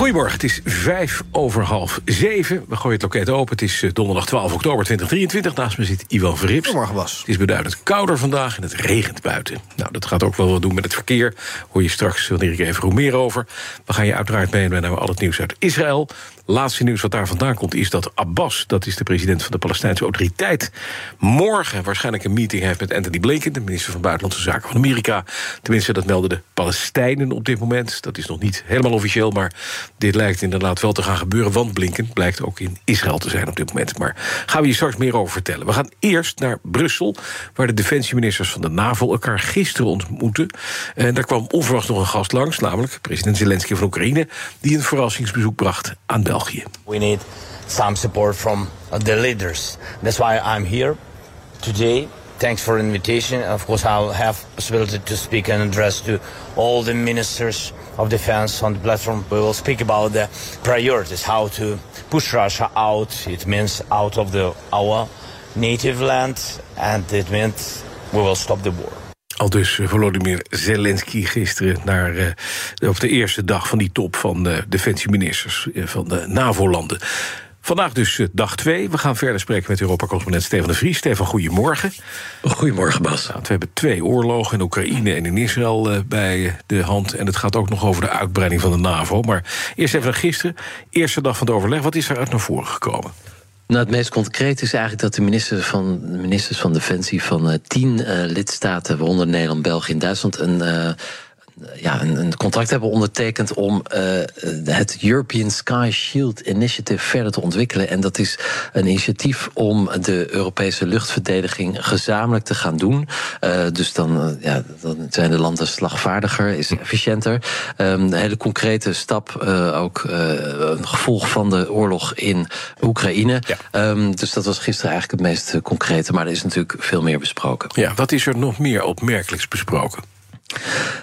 Goedemorgen, het is vijf over half zeven. We gooien het loket open. Het is eh, donderdag 12 oktober 2023. Naast me zit Ivan Verrips. Goedemorgen, Bas. Het is beduidend kouder vandaag en het regent buiten. Nou, dat gaat ook wel wat doen met het verkeer. Hoor je straks, wanneer ik even meer over. We gaan je uiteraard meenemen naar al het nieuws uit Israël. Laatste nieuws wat daar vandaan komt is dat Abbas, dat is de president van de Palestijnse Autoriteit, morgen waarschijnlijk een meeting heeft met Anthony Blinken, de minister van Buitenlandse Zaken van Amerika. Tenminste, dat melden de Palestijnen op dit moment. Dat is nog niet helemaal officieel, maar dit lijkt inderdaad wel te gaan gebeuren, want Blinken blijkt ook in Israël te zijn op dit moment. Maar gaan we je straks meer over vertellen. We gaan eerst naar Brussel, waar de defensieministers van de NAVO elkaar gisteren ontmoeten. En daar kwam onverwachts nog een gast langs, namelijk president Zelensky van Oekraïne, die een verrassingsbezoek bracht aan België. We need some support from the leaders. That's why I'm here today. Thanks for the invitation. Of course, I'll have possibility to speak and address to all the ministers of defense on the platform. We will speak about the priorities, how to push Russia out. It means out of the our native land, and it means we will stop the war. Al dus eh, Volodymyr Zelensky gisteren naar, uh, op de eerste dag van die top van uh, defensieministers van de NAVO-landen. Vandaag dus dag twee. We gaan verder spreken met Europa-correspondent Stefan de Vries. Stefan, goedemorgen. Goedemorgen, Bas. Nou, we hebben twee oorlogen in Oekraïne en in Israël bij de hand. En het gaat ook nog over de uitbreiding van de NAVO. Maar eerst even naar gisteren. Eerste dag van het overleg. Wat is eruit naar voren gekomen? Nou, het meest concreet is eigenlijk dat de ministers van, ministers van Defensie van uh, tien uh, lidstaten, waaronder Nederland, België en Duitsland, een. Ja, een, een, contract hebben ondertekend om uh, het European Sky Shield Initiative verder te ontwikkelen. En dat is een initiatief om de Europese luchtverdediging gezamenlijk te gaan doen. Uh, dus dan, ja, dan zijn de landen slagvaardiger, is efficiënter. Um, een hele concrete stap, ook een gevolg van de oorlog in Oekraïne. Ja. Um, dus dat was gisteren eigenlijk het meest concrete. Maar er is natuurlijk veel meer besproken. Ja, wat is er nog meer opmerkelijks besproken?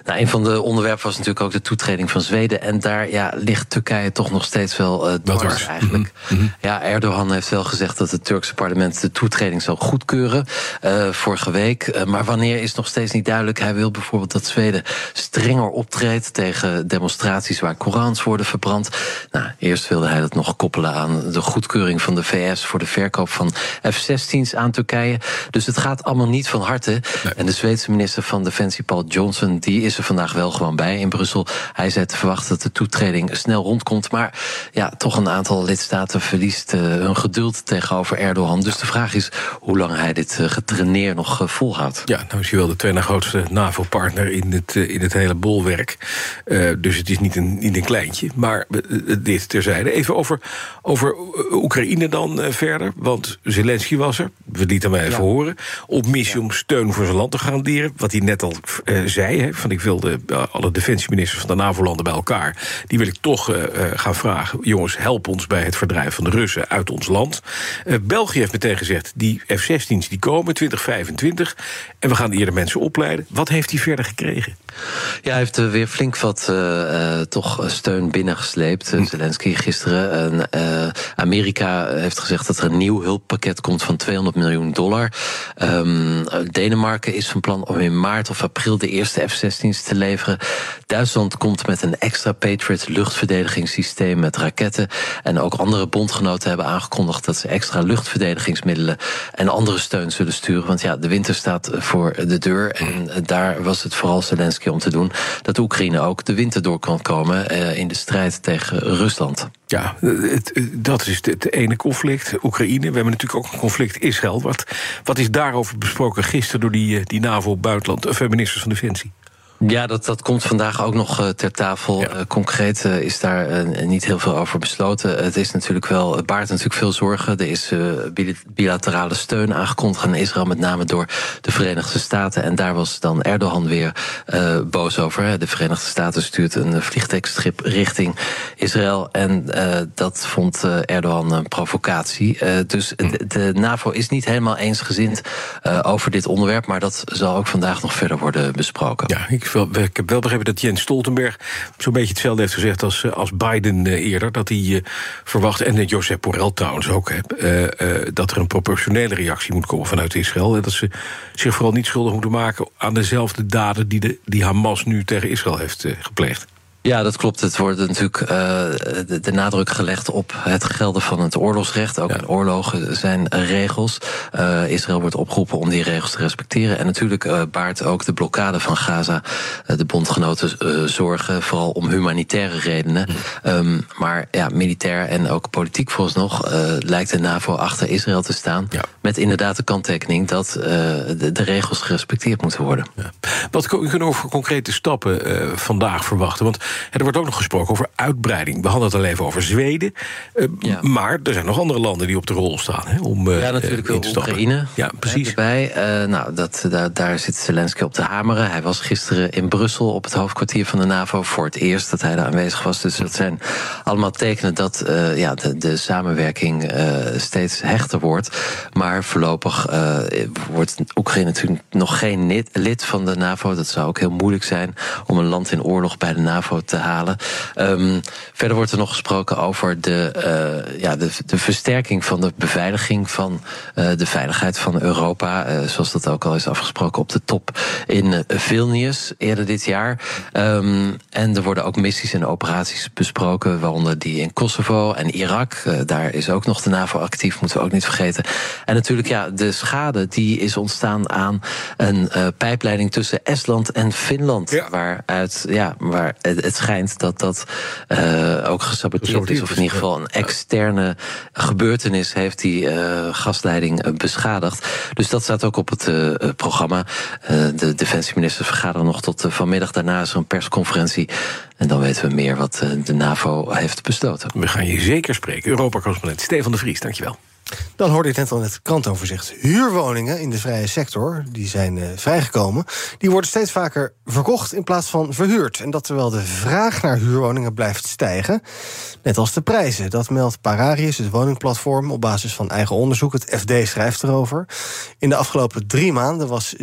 Nou, een van de onderwerpen was natuurlijk ook de toetreding van Zweden. En daar ja, ligt Turkije toch nog steeds wel uh, dwars eigenlijk. Mm -hmm. Ja, Erdogan heeft wel gezegd dat het Turkse parlement de toetreding zou goedkeuren uh, vorige week. Uh, maar wanneer is nog steeds niet duidelijk. Hij wil bijvoorbeeld dat Zweden strenger optreedt tegen demonstraties waar Korans worden verbrand. Nou, eerst wilde hij dat nog koppelen aan de goedkeuring van de VS voor de verkoop van F-16's aan Turkije. Dus het gaat allemaal niet van harte. Nee. En de Zweedse minister van Defensie, Paul Johnson die is er vandaag wel gewoon bij in Brussel. Hij zei te verwachten dat de toetreding snel rondkomt. Maar ja, toch een aantal lidstaten verliest uh, hun geduld tegenover Erdogan. Dus de vraag is hoe lang hij dit uh, getraineer nog uh, volhoudt. Ja, nou is hij wel de tweede grootste NAVO-partner in het, in het hele bolwerk. dus het is niet een, niet een kleintje. Maar dit terzijde. Even over, over Oekraïne dan verder. Want Zelensky was er. We lieten hem even ja. horen. Op missie om steun voor zijn land te garanderen. Wat hij net al zei. Van ik wilde uh, alle defensieministers van de NAVO-landen bij elkaar. Die wil ik toch uh, gaan vragen. Jongens, help ons bij het verdrijven van de Russen uit ons land. Uh, België heeft meteen gezegd: die F-16's die komen 2025. En we gaan eerder mensen opleiden. Wat heeft hij verder gekregen? Ja, hij heeft weer flink wat toch steun binnengesleept. Hm. Zelensky gisteren. Amerika heeft gezegd dat er een nieuw hulppakket komt van 200 miljoen dollar. Um, Denemarken is van plan om in maart of april de eerste F-16's te leveren. Duitsland komt met een extra Patriot luchtverdedigingssysteem met raketten. En ook andere bondgenoten hebben aangekondigd dat ze extra luchtverdedigingsmiddelen en andere steun zullen sturen. Want ja, de winter staat voor de deur. En daar was het vooral Zelensky om te doen dat Oekraïne ook de winter door kan komen in de strijd tegen Rusland. Ja, dat is het ene conflict, Oekraïne. We hebben natuurlijk ook een conflict Israël. Wat, wat is daarover besproken gisteren door die, die NAVO-buitenland, of ministers van Defensie? Ja, dat, dat komt vandaag ook nog uh, ter tafel. Ja. Uh, concreet uh, is daar niet heel veel over besloten. Het is natuurlijk wel, het baart natuurlijk veel zorgen. Er is bilaterale steun aangekondigd aan Israël, met name door de Verenigde Staten. En daar was dan Erdogan weer boos over. De Verenigde Staten stuurt een vliegtuigschip richting Israël. En dat vond Erdogan een provocatie. dus de, de, NAVO is niet helemaal eensgezind over dit onderwerp. Maar dat zal ook vandaag nog verder worden besproken. Ja, ik ik heb wel begrepen dat Jens Stoltenberg zo'n beetje hetzelfde heeft gezegd als, eh, als Biden eh, eerder. Dat hij uh, verwacht, en Josep Borrell trouwens ook, dat er een proportionele reactie moet komen vanuit Israël. Dat ze zich vooral niet schuldig moeten maken aan dezelfde daden die, de, die Hamas nu tegen Israël heeft gepleegd. Ja, dat klopt. Het wordt natuurlijk uh, de, de, nadruk gelegd op het gelden van het oorlogsrecht. Ook in oorlogen zijn regels. Uh, Israël wordt opgeroepen om die regels te respecteren. En natuurlijk uh, baart ook de blokkade van Gaza de bondgenoten zorgen, vooral om humanitaire redenen. Um, maar ja, militair en ook politiek vooralsnog lijkt de NAVO achter Israël te staan. Ja. Met inderdaad de kanttekening dat de, de, regels gerespecteerd moeten worden. Ja. Wat kunnen we voor concrete stappen vandaag verwachten? Want er wordt ook nog gesproken over uitbreiding. We hadden het al even over Zweden. Uh, Maar er zijn nog andere landen die op de rol staan. Hè, om, uh, ja, natuurlijk uh, Oekraïne. Ja, precies. Erbij. nou, dat, daar, daar zit Zelensky op te hameren. Hij was gisteren in Brussel op het hoofdkwartier van de NAVO. Voor het eerst dat hij daar aanwezig was. Dus dat zijn allemaal tekenen dat ja, de, de samenwerking steeds hechter wordt. Maar voorlopig wordt Oekraïne natuurlijk nog geen lid van de NAVO. Dat zou ook heel moeilijk zijn om een land in oorlog bij de NAVO te halen. Um, verder wordt er nog gesproken over de, uh, ja, de, de, versterking van de beveiliging van uh, de veiligheid van Europa. Uh, zoals dat ook al is afgesproken op de top in Vilnius eerder dit jaar. Um, en er worden ook missies en operaties besproken, waaronder die in Kosovo en Irak. daar is ook nog de NAVO actief, moeten we ook niet vergeten. En natuurlijk, ja, de schade die is ontstaan aan een pijpleiding tussen Estland en Finland. Ja. Waaruit, ja, waar het schijnt dat dat uh, ook gesaboteerd is. Of in ieder geval een externe gebeurtenis heeft die uh, gasleiding uh, beschadigd. Dus dat staat ook op het programma. de defensieministers vergaderen nog tot vanmiddag. Daarna is er een persconferentie. En dan weten we meer wat de NAVO heeft besloten. We gaan je zeker spreken. Europa-correspondent Stefan de Vries, dankjewel. Dan hoorde ik net al in het krantoverzicht. Huurwoningen in de vrije sector, die zijn uh, vrijgekomen... die worden steeds vaker verkocht in plaats van verhuurd. En dat terwijl de vraag naar huurwoningen blijft stijgen. Net als de prijzen. Dat meldt Pararius, het woningplatform... op basis van eigen onderzoek. Het FD schrijft erover. In de afgelopen drie maanden was 7%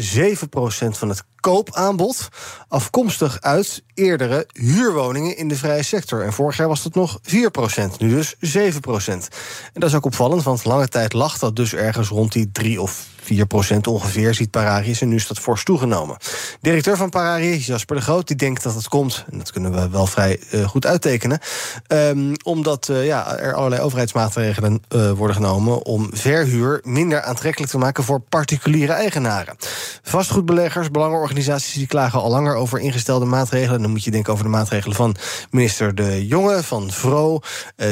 van het koopaanbod afkomstig uit eerdere huurwoningen in de vrije sector. En vorig jaar was dat nog 4% nu dus 7% En dat is ook opvallend, want lange tijd lag dat dus ergens rond die 3 of 4% ongeveer ziet Pararius en nu is dat fors toegenomen. Directeur van Pararius, Jasper de Groot, die denkt dat het komt, en dat kunnen we wel vrij uh, goed uittekenen, um, omdat uh, ja, er allerlei overheidsmaatregelen uh, worden genomen om verhuur minder aantrekkelijk te maken voor particuliere eigenaren. Vastgoedbeleggers, belangenorganisaties, die klagen al langer over ingestelde maatregelen. Dan moet je denken over de maatregelen van minister De Jonge van Vro,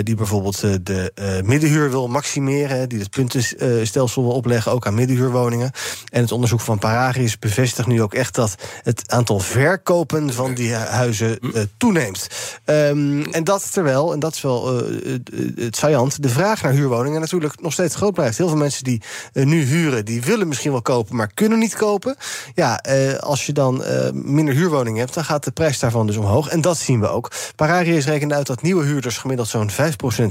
die bijvoorbeeld de middenhuur wil maximeren, die het puntenstelsel wil opleggen, ook aan middenhuur huurwoningen. En het onderzoek van Paragis bevestigt nu ook echt dat het aantal verkopen van die huizen uh, toeneemt. Um, en dat terwijl, en dat is wel uh, het saillant, de vraag naar huurwoningen natuurlijk nog steeds groot blijft. Heel veel mensen die uh, nu huren, die willen misschien wel kopen, maar kunnen niet kopen. Ja, als je dan minder huurwoningen hebt, dan gaat de prijs daarvan dus omhoog. En dat zien we ook. Paragis rekende uit dat nieuwe huurders gemiddeld zo'n 5%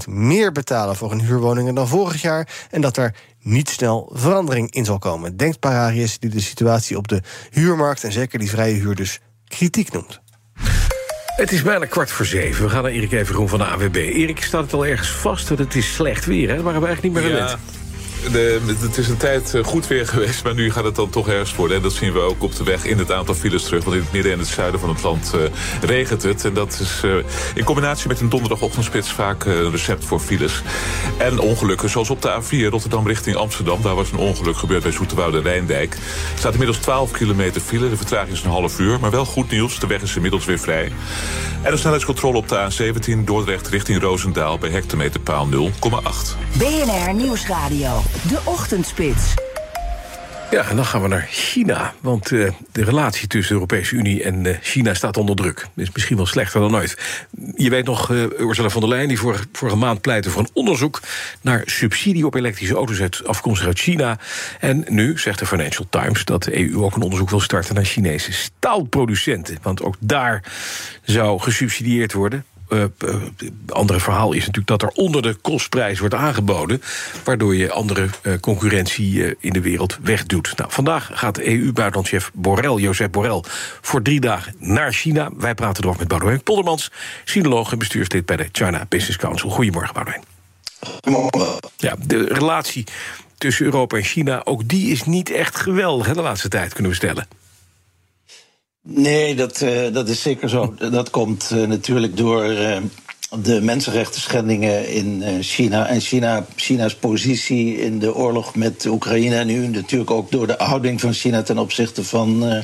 meer betalen voor hun huurwoningen dan vorig jaar. En dat er niet snel verandering in zal komen. Denkt Pararius, die de situatie op de huurmarkt en zeker die vrije huur dus kritiek noemt. Het is bijna kwart voor zeven. We gaan naar Erik Evengroen van de AWB. Erik, staat het al ergens vast dat het is slecht weer? Hè? Dat waren we eigenlijk niet meer gewend. Ja. De, het is een tijd eh, goed weer geweest, maar nu gaat het dan toch ergens worden. En dat zien we ook op de weg in het aantal files terug. Want in het midden en het zuiden van het land uh, regent het. En dat is uh, in combinatie met een donderdagochtendspits vaak een recept voor files. En ongelukken, zoals op de A4 Rotterdam richting Amsterdam. Daar was een ongeluk gebeurd bij Zoeterwoude Rijndijk. Er staat inmiddels 12 kilometer file. De vertraging is een half uur. Maar wel goed nieuws, de weg is inmiddels weer vrij. En de snelheidscontrole op de A17 Dordrecht richting Roosendaal... bij hectometerpaal 0,8. BNR Nieuwsradio. De Ochtendspits. Ja, en dan gaan we naar China. Want uh, de relatie tussen de Europese Unie en uh, China staat onder druk. Is misschien wel slechter dan ooit. Je weet nog, uh, Ursula von der Leyen, die vorige, vorige maand pleitte voor een onderzoek naar subsidie op elektrische auto's uit, afkomstig uit China. En nu zegt de Financial Times dat de EU ook een onderzoek wil starten naar Chinese staalproducenten. Want ook daar zou gesubsidieerd worden. Uh, andere verhaal is natuurlijk dat er onder de kostprijs wordt aangeboden, waardoor je andere uh, concurrentie in de wereld wegdoet. Nou, vandaag gaat EU-buitenlandchef Borrell, Josep Borrell, voor drie dagen naar China. Wij praten erover met Boudewijn Poldermans, sinoloog en bestuurslid bij de China Business Council. Goedemorgen, Boudewijn. Goedemorgen. Ja, de relatie tussen Europa en China, ook die is niet echt geweldig hè, de laatste tijd, kunnen we stellen. Nee, dat, uh, dat is zeker zo. Dat komt uh, natuurlijk door uh, de mensenrechten schendingen in China. En China, China's positie in de oorlog met Oekraïne. En nu natuurlijk ook door de houding van China ten opzichte van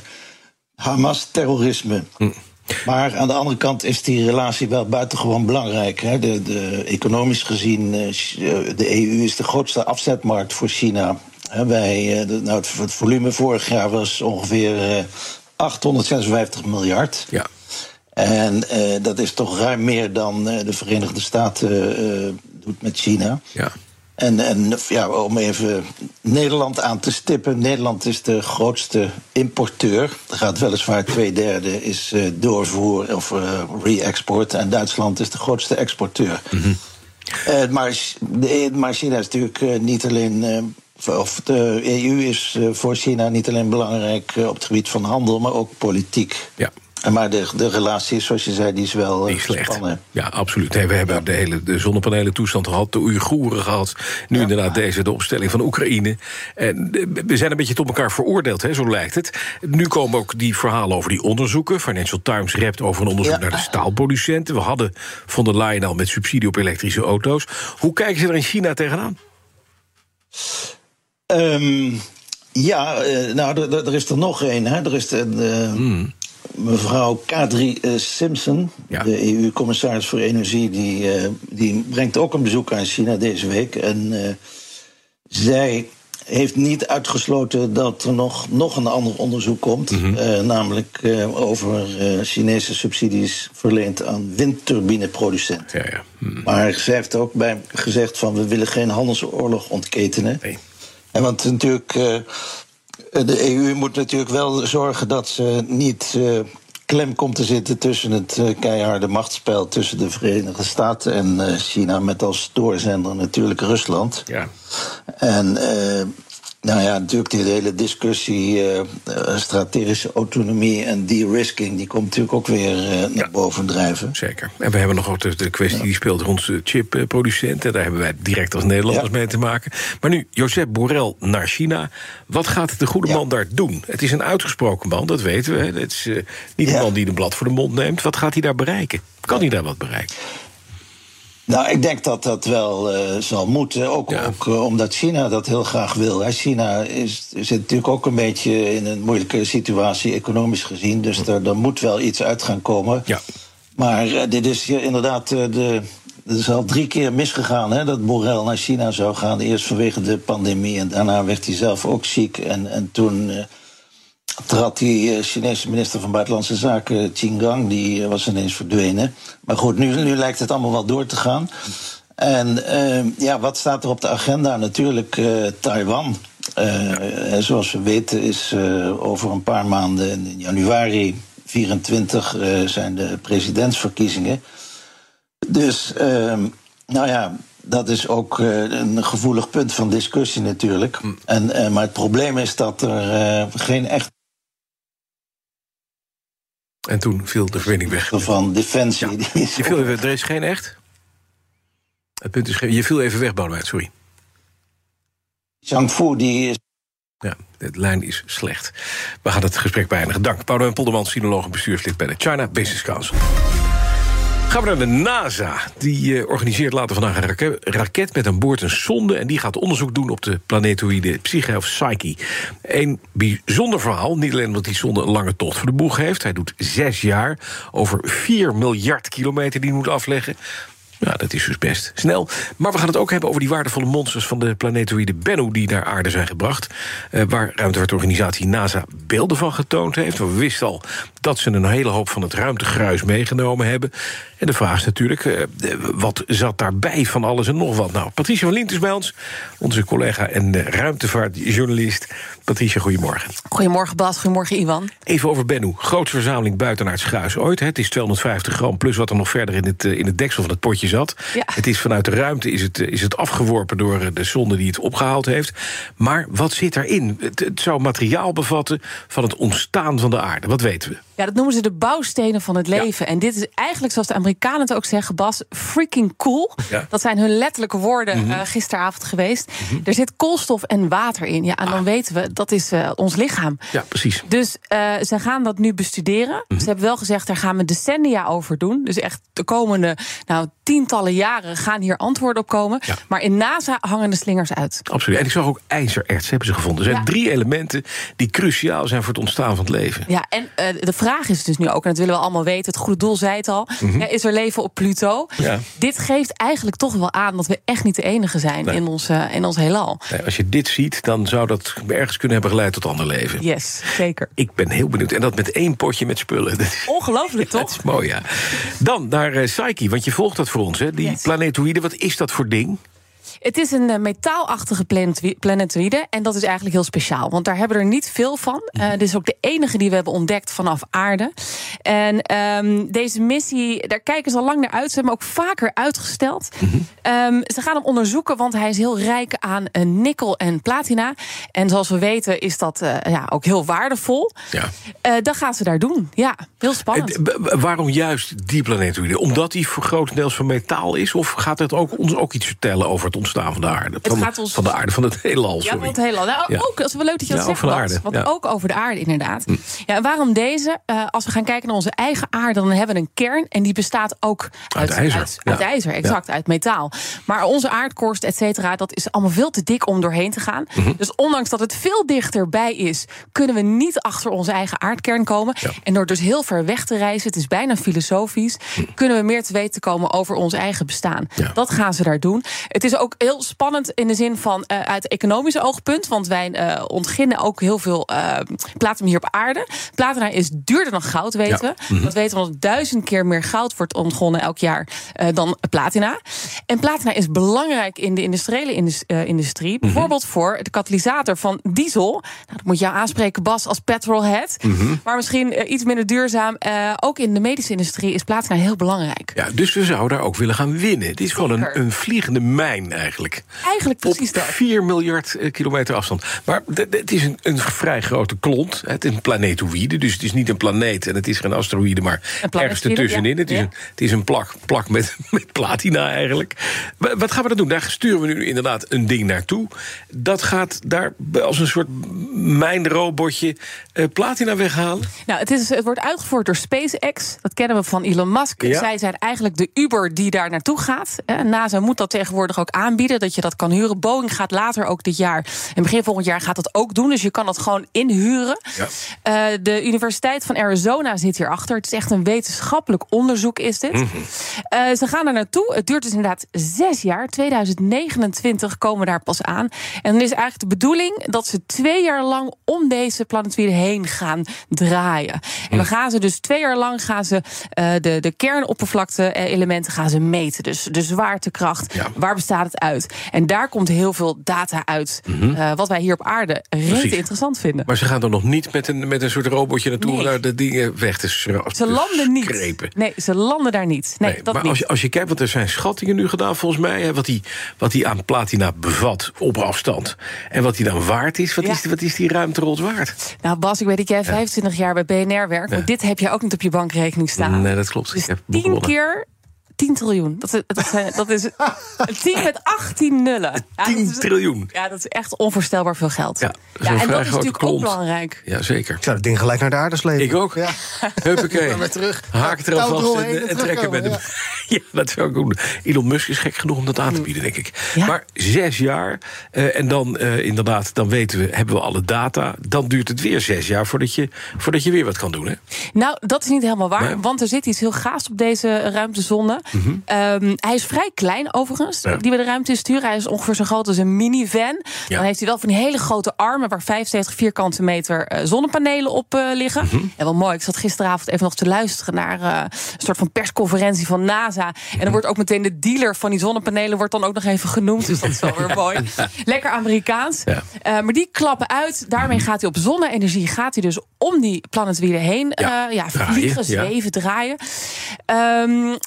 Hamas-terrorisme. Hm. Maar aan de andere kant is die relatie wel buitengewoon belangrijk. Hè. De, de, economisch gezien, de EU is de grootste afzetmarkt voor China. Wij, nou, het volume vorig jaar was ongeveer 856 miljard. Ja. En uh, dat is toch ruim meer dan uh, de Verenigde Staten uh, doet met China. Ja. En, en ja, om even Nederland aan te stippen. Nederland is de grootste importeur. Er gaat weliswaar twee derde is doorvoer of re-export. En Duitsland is de grootste exporteur. Mm -hmm. maar, de, maar China is natuurlijk niet alleen of de EU is eh, voor China niet alleen belangrijk eh, op het gebied van handel, maar ook politiek. Ja. Maar de, de relatie, zoals je zei, die is wel die is slecht. Ja, absoluut. We hebben de hele de zonnepanelen toestand gehad, de Oeigoeren gehad. Nu ja. inderdaad deze, de opstelling van Oekraïne. En we zijn een beetje tot elkaar veroordeeld, hè, zo lijkt het. Nu komen ook die verhalen over die onderzoeken. Financial Times rept over een onderzoek ja. naar de staalproducenten. We hadden van der Leyen al met subsidie op elektrische auto's. Hoe kijken ze er in China tegenaan? Um, ja, uh, nou, er is er nog één. Er is de, de mm. mevrouw Kadri uh, Simpson, ja. de EU-commissaris voor Energie, die, uh, die brengt ook een bezoek aan China deze week. En zij heeft niet uitgesloten dat er nog, nog een ander onderzoek komt. Mm -hmm. namelijk over Chinese subsidies verleend aan windturbineproducenten. Ja, ja. Mm. Maar zij heeft ook bij gezegd van we willen geen handelsoorlog ontketenen. Nee. En want natuurlijk, uh, de EU moet natuurlijk wel zorgen dat ze niet uh, klem komt te zitten tussen het uh, keiharde machtsspel tussen de Verenigde Staten en China, met als doorzender natuurlijk Rusland. Ja. En nou ja, natuurlijk die hele discussie uh, strategische autonomie en de-risking... die komt natuurlijk ook weer uh, naar ja, boven drijven. Zeker. En we hebben nog ook de, de kwestie ja. die speelt rond de chipproducenten. Daar hebben wij direct als Nederlanders ja. mee te maken. Maar nu, Josep Borrell naar China. Wat gaat de goede man daar doen? Het is een uitgesproken man, dat weten we. Het is uh, niet een man die een blad voor de mond neemt. Wat gaat hij daar bereiken? Kan hij daar wat bereiken? Nou, ik denk dat dat wel uh, zal moeten. Ook, ja. ook uh, omdat China dat heel graag wil. Hè. China is, zit natuurlijk ook een beetje in een moeilijke situatie, economisch gezien. Dus er, er moet wel iets uit gaan komen. Ja. Maar uh, dit is inderdaad. de, het is al drie keer misgegaan hè, dat Borrell naar China zou gaan. Eerst vanwege de pandemie en daarna werd hij zelf ook ziek. En, en toen trad die Chinese minister van Buitenlandse Zaken, Qin Gang, die was ineens verdwenen. Maar goed, nu, nu lijkt het allemaal wel door te gaan. En uh, ja, wat staat er op de agenda? Natuurlijk uh, Taiwan. Uh, zoals we weten is over een paar maanden, in januari 24, zijn de presidentsverkiezingen. Dus, ehm, nou ja, dat is ook een gevoelig punt van discussie natuurlijk. En, maar het probleem is dat er geen echt en toen viel de verbinding weg. Van Defensie. Ja. Je viel even, er is geen echt? Het punt is. Je viel even weg, Boudewijn, sorry. Zhang Fu, die is... Ja, de lijn is slecht. We gaan het gesprek beëindigen. Dank. Boudewijn Polderman, sinoloog en bestuurslid bij de China Business Council. Gaan we naar de NASA. Die uh, organiseert later vandaag een raket, raket met aan boord een sonde... en die gaat onderzoek doen op de planetoïde Psyche of Psyche. Een bijzonder verhaal, niet alleen omdat die sonde een lange tocht voor de boeg heeft... hij doet zes jaar over 4 miljard kilometer die hij moet afleggen... Ja, dat is dus best snel. Maar we gaan het ook hebben over die waardevolle monsters... van de planetoïde Bennu die naar aarde zijn gebracht. Uh, waar ruimtevaartorganisatie NASA beelden van getoond heeft. We wisten al dat ze een hele hoop van het ruimtegruis meegenomen hebben. En de vraag is natuurlijk, uh, wat zat daarbij van alles en nog wat? Nou, Patricia van Lint is bij ons, onze collega en ruimtevaartjournalist. Patricia, goedemorgen. Goedemorgen Bas, goedemorgen Iwan. Even over Bennu. Grootste verzameling buitenaards gruis ooit. Het is 250 gram plus wat er nog verder in het, in het deksel van het potje zat. Ja. Het is vanuit de ruimte is het, is het afgeworpen door de zonde die het opgehaald heeft. Maar wat zit erin? Het, het zou materiaal bevatten van het ontstaan van de aarde. Wat weten we? Ja, dat noemen ze de bouwstenen van het leven. Ja. En dit is eigenlijk, zoals de Amerikanen het ook zeggen, Bas, freaking cool. Ja. Dat zijn hun letterlijke woorden Mm uh, gisteravond geweest. Mm -hmm. Er zit koolstof en water in. Ja, en ah. dan weten we, dat is uh, ons lichaam. Ja, precies. Dus uh, ze gaan dat nu bestuderen. Mm -hmm. Ze hebben wel gezegd, daar gaan we decennia over doen. Dus echt de komende nou, tientallen jaren gaan hier antwoorden op komen. Ja. Maar in NASA hangen de slingers uit. Absoluut. En ik zag ook ijzererts hebben ze gevonden. Er zijn drie elementen die cruciaal zijn voor het ontstaan van het leven. Ja, en de vraag is dus nu ook, en dat willen we allemaal weten, het goede doel zei het al, Mhm. ja, is er leven op Pluto? Ja. Dit geeft eigenlijk toch wel aan dat we echt niet de enige zijn Nee. in, ons, uh, in ons heelal. Nee, Als je dit ziet, dan zou dat ergens kunnen hebben geleid tot ander leven. Yes, zeker. Ik ben heel benieuwd. En dat met één potje met spullen. Dat Ongelooflijk, dat toch? is mooi, ja. Dan naar uh, Psyche, want je volgt dat voor ons. Hè? Die Yes. planetoïde, wat is dat voor ding? Het is een uh, metaalachtige planetoï- planetoïde. En dat is eigenlijk heel speciaal. Want daar hebben we er niet veel van. Uh, dit is ook de enige die we hebben ontdekt vanaf aarde. En ehm, deze missie, daar kijken ze al lang naar uit. Ze hebben hem ook vaker uitgesteld. Ehm, ze gaan hem onderzoeken, want hij is heel rijk aan uh, nikkel en platina. En zoals we weten is dat uh, ja, ook heel waardevol. Ja. Uh, dat gaan ze daar doen. Ja, heel spannend. Eh, waarom juist die planetoïde? Omdat die voor grotendeels van metaal is? Of gaat het ook, ons ook iets vertellen over het ontstaan van de aarde? Van, gaat ons- van de aarde, van het heelal, Ja, sorry. van het heelal. Nou, Ja. ook, dat is wel leuk dat je dat Ja, zegt, aarde, Want ja. Hm. ook over de aarde, inderdaad. Ja, en waarom deze? Eh, als we gaan kijken naar onze eigen aarde, dan hebben we een kern. En die bestaat ook Uit ijzer, Uit, ja. uit ijzer, exact, uit metaal. Maar onze aardkorst, et cetera, dat is allemaal veel te dik om doorheen te gaan. Mhm. Dus ondanks dat het veel dichterbij is, kunnen we niet achter onze eigen aardkern komen. Ja. En door dus heel ver weg te reizen, het is bijna filosofisch, kunnen we meer te weten komen over ons eigen bestaan. Ja. Dat gaan ze daar doen. Het is ook heel spannend in de zin van eh, uit economisch oogpunt. Want wij eh, ontginnen ook heel veel uh, platinum hier op aarde. Platina is duurder dan goud, weten Ja. we. Dat weten we omdat duizend keer meer goud wordt ontgonnen elk jaar uh, dan platina. En platina is belangrijk in de industriële indus, uh, industrie. Bijvoorbeeld voor de katalysator van diesel. Nou, dat moet je jou aanspreken, Bas, als petrolhead. Maar misschien uh, iets minder duurzaam. Uh, ook in de medische industrie is platina heel belangrijk. Ja, dus we zouden daar ook willen gaan winnen. Het is gewoon een, een vliegende mijn eigenlijk. Eigenlijk precies Op dat. 4 miljard eh, kilometer afstand. Maar het is een, een vrij grote klont. Het is een planetoïde, dus het is niet een planeet... en het is geen asteroïde, maar ergens ertussenin. ja. Het is een, het is een plak, plak met, met platina eigenlijk. Wa- Wat gaan we dan doen? Daar sturen we nu inderdaad een ding naartoe. Dat gaat daar als een soort mijnrobotje eh, platina weghalen. Nou, het, is, het wordt uitgevoerd door SpaceX. Dat kennen we van Elon Musk. Ja. Zij zijn eigenlijk de Uber die daar naartoe gaat. NASA moet dat tegenwoordig ook aanbieden, dat je dat kan huren. Boeing gaat later ook dit jaar, en begin volgend jaar gaat dat ook doen. Dus je kan dat gewoon inhuren. Ja. Uh, de Universiteit van Arizona zit hierachter. Het is echt een wetenschappelijk onderzoek, is dit. Mhm. Uh, ze gaan er naartoe. Het duurt dus inderdaad zes jaar. 2029 komen we daar pas aan. En dan is eigenlijk de bedoeling dat ze twee jaar lang om deze planetoïde heen gaan draaien. En dan Mhm. gaan ze dus twee jaar lang gaan ze uh, de, de kernoppervlakte-elementen gaan ze meten. Dus de zwaartekracht, Ja. waar bestaat het uit? En daar komt heel veel data uit. Uh, wat wij hier op aarde Mhm. Reet interessant vinden. Maar ze gaan er nog niet met een, met een soort robotje naartoe... Nee. naar de dingen weg te schra- Ze landen niet. screpen. Nee, ze landen daar niet. Nee, Nee, dat maar niet. als je, als je kijkt, want er zijn schattingen nu gedaan volgens mij... Hè, wat die, wat die aan platina bevat op afstand. En wat die dan waard is, wat, Ja. is, wat is die ruimterols waard? Nou, Bas, ik weet dat jij 25 jaar bij BNR werkt. Maar dit heb je ook niet op je bankrekening staan. Nee, dat klopt. Dus Ik heb tien keer 10 triljoen. Dat is, dat is, dat is een 10 met 18 nullen. Ja, 10 dat is- triljoen. Ja, dat is echt onvoorstelbaar veel geld. Ja, en dat is natuurlijk klont. ook belangrijk. Ja, zeker. Ik zou het ding gelijk naar de aarde slepen. Ik ook. Ja. Huppakee. Maar weer terug. Haak er alvast eromheen en, en en trekken met hem. Ja, dat zou ik doen. Elon Musk is gek genoeg om dat aan te bieden, denk ik. Maar zes jaar, uh, en dan uh, inderdaad, dan weten we, hebben we alle data. Dan duurt het weer zes jaar voordat je, voordat je weer wat kan doen, hè? Nou, dat is niet helemaal waar, nee. want er zit iets heel gaafs op deze ruimtezonde. Mm -hmm. um, hij is vrij klein, overigens, ja. die we de ruimte in sturen. Hij is ongeveer zo groot als een minivan. Ja. Dan heeft hij wel van die hele grote armen... waar 75 vierkante meter uh, zonnepanelen op liggen. Mm -hmm. En wel mooi, ik zat gisteravond even nog te luisteren... naar een soort van persconferentie van NASA. En dan wordt ook meteen de dealer van die zonnepanelen wordt dan ook nog even genoemd. Dus dat is wel weer mooi. Lekker Amerikaans. Ja. Maar die klappen uit. Daarmee gaat hij op zonne-energie. Gaat hij dus om die planetwielen heen. Ja, ja vliegen, zweven, draaien. Um,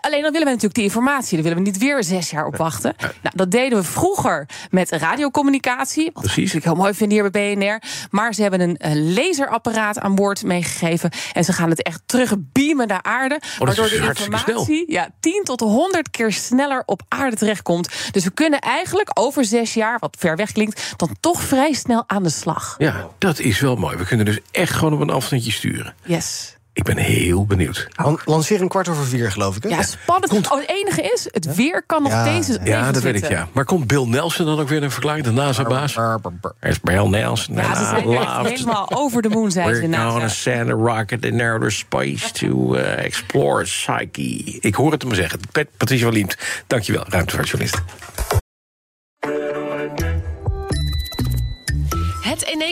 alleen dan willen we natuurlijk die informatie. Daar willen we niet weer zes jaar op wachten. Nou, dat deden we vroeger met radiocommunicatie. Wat Precies. ik heel mooi vind hier bij BNR. Maar ze hebben een, laserapparaat aan boord meegegeven. En ze gaan het echt terug beamen naar aarde. Oh, waardoor de informatie ja, 10 tot 100 keer sneller op aarde terechtkomt. Dus we kunnen eigenlijk over zes jaar, wat ver weg klinkt, dan toch vrij snel aan de slag. Ja, dat is wel mooi. We kunnen dus echt gewoon op een afstandje sturen. Yes. Ik ben heel benieuwd. Lanceer een kwart over vier, geloof ik. Hè? Ja, spannend. Komt... Oh, het enige is, het weer kan nog Ja, deze. Ja, dat weet ik, ja. Maar komt Bill Nelson dan ook weer een verklaring? De NASA-baas? Er is Bill Nelson. Ja, ze zijn echt helemaal over de moon, zijn ze We're NASA. gonna send a rocket in outer space to uh, explore Psyche. Ik hoor het hem zeggen. Pat Patricia van Liemt, dankjewel, ruimtevaartjournalist.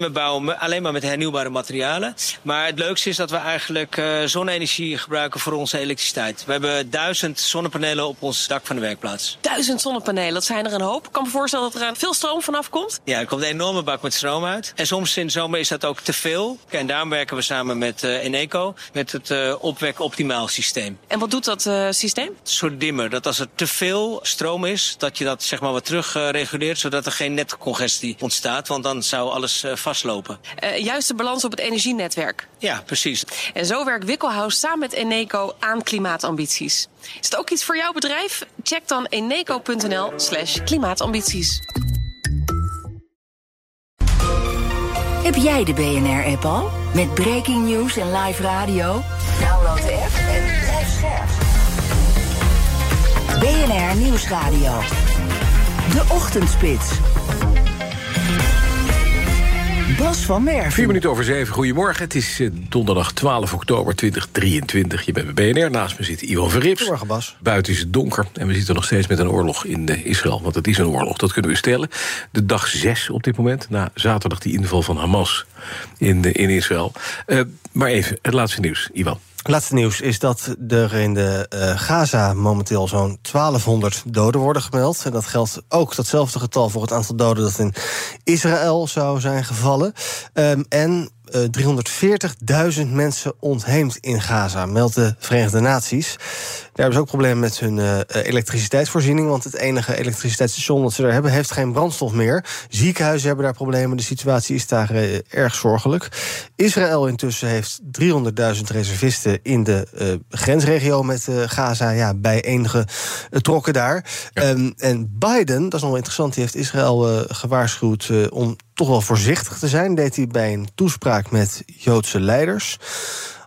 We bouwen alleen maar met hernieuwbare materialen. Maar het leukste is dat we eigenlijk uh, zonne-energie gebruiken voor onze elektriciteit. We hebben duizend zonnepanelen op ons dak van de werkplaats. Duizend zonnepanelen, dat zijn er een hoop. Ik kan me voorstellen dat er veel stroom vanaf komt. Ja, er komt een enorme bak met stroom uit. En soms in de zomer is dat ook te veel. En daarom werken we samen met uh, Eneco, met het uh, opwek optimaal systeem. En wat doet dat systeem? Een soort dimmer. Dat als er te veel stroom is, dat je dat zeg maar wat terug reguleert, zodat er geen netcongestie ontstaat. Want dan zou alles vastlopen. Uh, juist de balans op het energienetwerk. Ja, precies. En zo werkt Wikkelhuis samen met Eneco aan klimaatambities. Is het ook iets voor jouw bedrijf? Check dan eneco.nl slash klimaatambities. Heb jij de BNR-app al? Met breaking news en live radio? Download de app en blijf scherp. BNR Nieuwsradio. De Ochtendspits. Bas van Merven. Vier minuten over zeven. Goedemorgen. Het is uh, donderdag 12 oktober 2023. Je bent bij BNR. Naast me zit Ivan Verrips. Goedemorgen, Bas. Buiten is het donker. En we zitten nog steeds met een oorlog in uh, Israël. Want het is een oorlog, dat kunnen we stellen. De dag zes op dit moment. Na zaterdag die inval van Hamas in, uh, in Israël. maar even, het laatste nieuws, Ivan. Laatste nieuws is dat er in de uh, Gaza momenteel zo'n 1200 doden worden gemeld. En dat geldt ook datzelfde getal voor het aantal doden dat in Israël zou zijn gevallen. Um, en uh, 340.000 mensen ontheemd in Gaza, meldt de Verenigde Naties. Daar hebben ze ook problemen met hun uh, elektriciteitsvoorziening. Want het enige elektriciteitsstation dat ze daar hebben, heeft geen brandstof meer. Ziekenhuizen hebben daar problemen. De situatie is daar uh, erg zorgelijk. Israël intussen heeft 300.000 reservisten in de grensregio met Gaza. Ja, bij enige trokken daar. Ja. Um, en Biden, dat is nog wel interessant, die heeft Israël gewaarschuwd om toch wel voorzichtig te zijn. Deed hij bij een toespraak met Joodse leiders.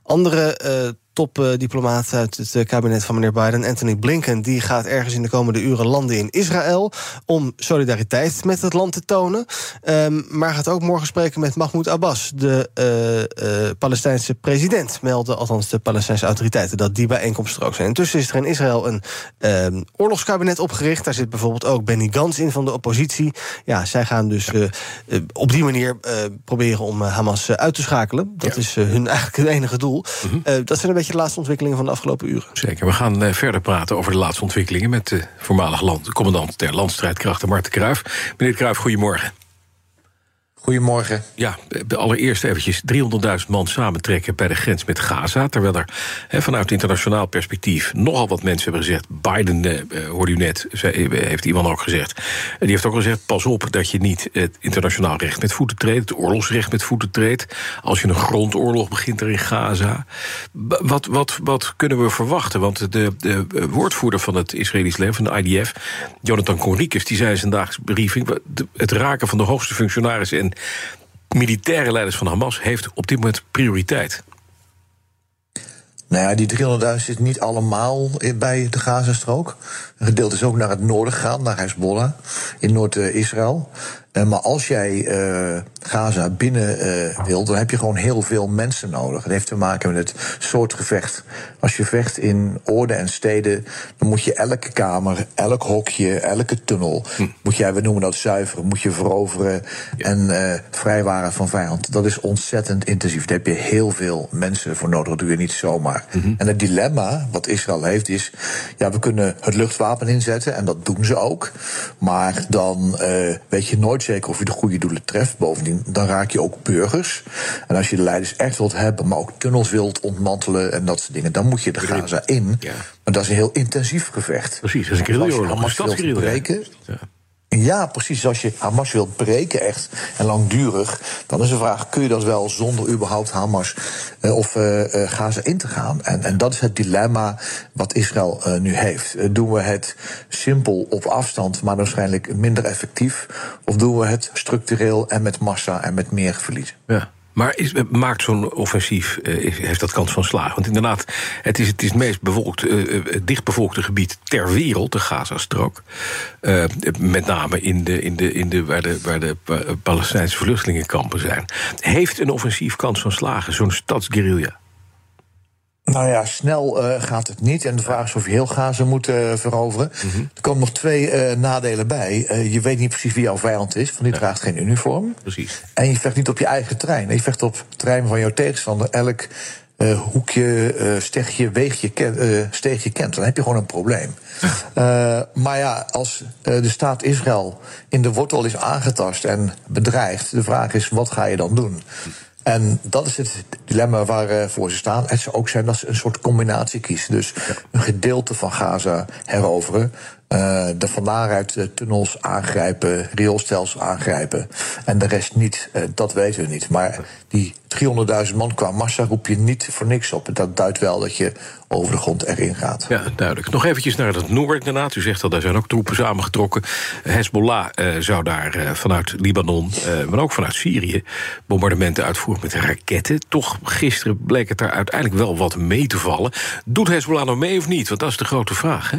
Andere uh, topdiplomaat uit het kabinet van meneer Biden, Anthony Blinken, die gaat ergens in de komende uren landen in Israël om solidariteit met het land te tonen. Um, maar gaat ook morgen spreken met Mahmoud Abbas, de uh, uh, Palestijnse president, melden althans de Palestijnse autoriteiten dat die bijeenkomsten er ook zijn. Intussen is er in Israël een um, oorlogskabinet opgericht. Daar zit bijvoorbeeld ook Benny Gantz in van de oppositie. Ja, zij gaan dus uh, op die manier proberen om Hamas uit te schakelen. Dat ja. is hun eigenlijk het enige doel. -hmm. dat zijn een beetje de laatste ontwikkelingen van de afgelopen uren. Zeker. We gaan uh, verder praten over de laatste ontwikkelingen... met de voormalig land, commandant der landstrijdkrachten Marten Kruijf. Meneer Kruijf, goedemorgen. Goedemorgen. Ja, allereerst eventjes 300.000 man samentrekken bij de grens met Gaza. Terwijl er vanuit internationaal perspectief nogal wat mensen hebben gezegd. Biden, eh, hoorde u net, zei, heeft iemand ook gezegd. Die heeft ook gezegd: pas op dat je niet het internationaal recht met voeten treedt, het oorlogsrecht met voeten treedt. Als je een grondoorlog begint er in Gaza. Wat, wat, wat kunnen we verwachten? Want de, de woordvoerder van het Israëlisch leger, van de IDF, Jonathan Conricus, die zei in zijn dagelijkse briefing: het raken van de hoogste functionarissen en militaire leiders van Hamas heeft op dit moment prioriteit. Nou ja, die 300.000 zit niet allemaal bij de Gazastrook. Een gedeelte is ook naar het noorden gegaan, naar Hezbollah in Noord-Israël. Uh, maar als jij uh, Gaza binnen uh, wilt, dan heb je gewoon heel veel mensen nodig. Dat heeft te maken met het soort gevecht. Als je vecht in oorden en steden, dan moet je elke kamer, elk hokje, elke tunnel, hm. moet jij, we noemen dat zuiveren, moet je veroveren ja. en vrijwaren van vijand. Dat is ontzettend intensief. Daar heb je heel veel mensen voor nodig. Dat doe je niet zomaar. Mm -hmm. En het dilemma wat Israël heeft is, ja, we kunnen het luchtwapen inzetten en dat doen ze ook. Maar dan weet je nooit zeker of je de goede doelen treft. Bovendien, dan raak je ook burgers. En als je de leiders echt wilt hebben, maar ook tunnels wilt ontmantelen en dat soort dingen, dan moet je de Gaza in. Ja. Maar dat is een heel intensief gevecht. Precies, dat is een. Als je breken, ja. Ja, precies. Als je Hamas wilt breken echt en langdurig, dan is de vraag: kun je dat wel zonder überhaupt Hamas uh, of uh, uh, Gaza in te gaan? En, en dat is het dilemma wat Israël nu heeft. doen we het simpel op afstand, maar waarschijnlijk minder effectief? Of doen we het structureel en met massa en met meer verlies? Ja. Maar is, maakt zo'n offensief, uh, heeft dat kans van slagen? Want inderdaad, het is het, is meest bevolkt, uh, dichtbevolkte gebied ter wereld, de Gazastrook. Uh, met name in de, in de, in de, waar, de, waar de Palestijnse vluchtelingenkampen zijn. Heeft een offensief kans van slagen, zo'n stadsguerrilla? Nou ja, snel uh, gaat het niet. En de vraag is of je heel Gaza moet uh, veroveren. Mm -hmm. Er komen nog twee uh, nadelen bij. je weet niet precies wie jouw vijand is, want die ja. draagt geen uniform. Precies. En je vecht niet op je eigen trein. Je vecht op het terrein van jouw tegenstander. Elk hoekje, stegje, weegje, ken, steegje kent. Dan heb je gewoon een probleem. maar ja, als de staat Israël in de wortel is aangetast en bedreigd... de vraag is, wat ga je dan doen? En dat is het dilemma waarvoor ze staan. Het zou ook zijn dat ze een soort combinatie kiezen. Dus een gedeelte van Gaza heroveren. Uh, de van daaruit tunnels aangrijpen, rioolstelsels aangrijpen. En de rest niet, uh, dat weten we niet. Maar die 300.000 man qua massa roep je niet voor niks op. Dat duidt wel dat je over de grond erin gaat. Ja, duidelijk. Nog eventjes naar het noorden inderdaad. U zegt al, daar zijn ook troepen samengetrokken. Hezbollah zou daar vanuit Libanon, maar ook vanuit Syrië... bombardementen uitvoeren met raketten. Toch, gisteren bleek het daar uiteindelijk wel wat mee te vallen. Doet Hezbollah nou mee of niet? Want dat is de grote vraag, hè?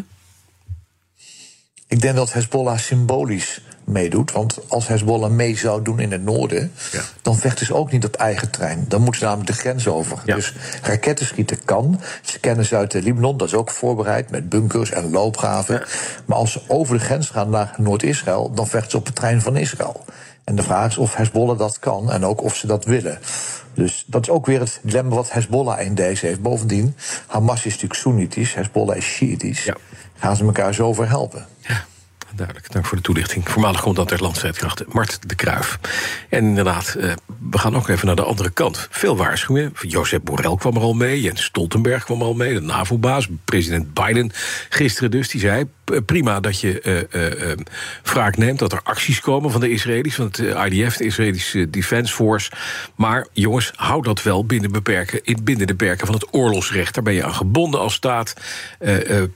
Ik denk dat Hezbollah symbolisch meedoet. Want als Hezbollah mee zou doen in het noorden, ja. dan vechten ze ook niet op eigen trein. Dan moeten ze namelijk de grens over. Ja. Dus raketten schieten kan. Ze kennen ze uit de Libanon, dat is ook voorbereid met bunkers en loopgraven. Ja. Maar als ze over de grens gaan naar Noord-Israël, dan vechten ze op de trein van Israël. En de vraag is of Hezbollah dat kan en ook of ze dat willen. Dus dat is ook weer het dilemma wat Hezbollah in deze heeft. Bovendien, Hamas is natuurlijk Soenitisch, Hezbollah is Shiïtisch. Ja. Gaan ze elkaar zo helpen? Ja. Duidelijk, dank voor de toelichting. Voormalig commandant der landstrijdkrachten, Mart de Kruif. En inderdaad, uh, we gaan ook even naar de andere kant. Veel waarschuwingen. Jozef Borrell kwam er al mee, Jens Stoltenberg kwam al mee... de NAVO-baas, president Biden gisteren dus, die zei... prima dat je uh, wraak neemt, dat er acties komen van de Israëli's... van het IDF, de Israëlische Defense Force. Maar jongens, hou dat wel binnen, beperken, binnen de perken van het oorlogsrecht. Daar ben je aan gebonden als staat.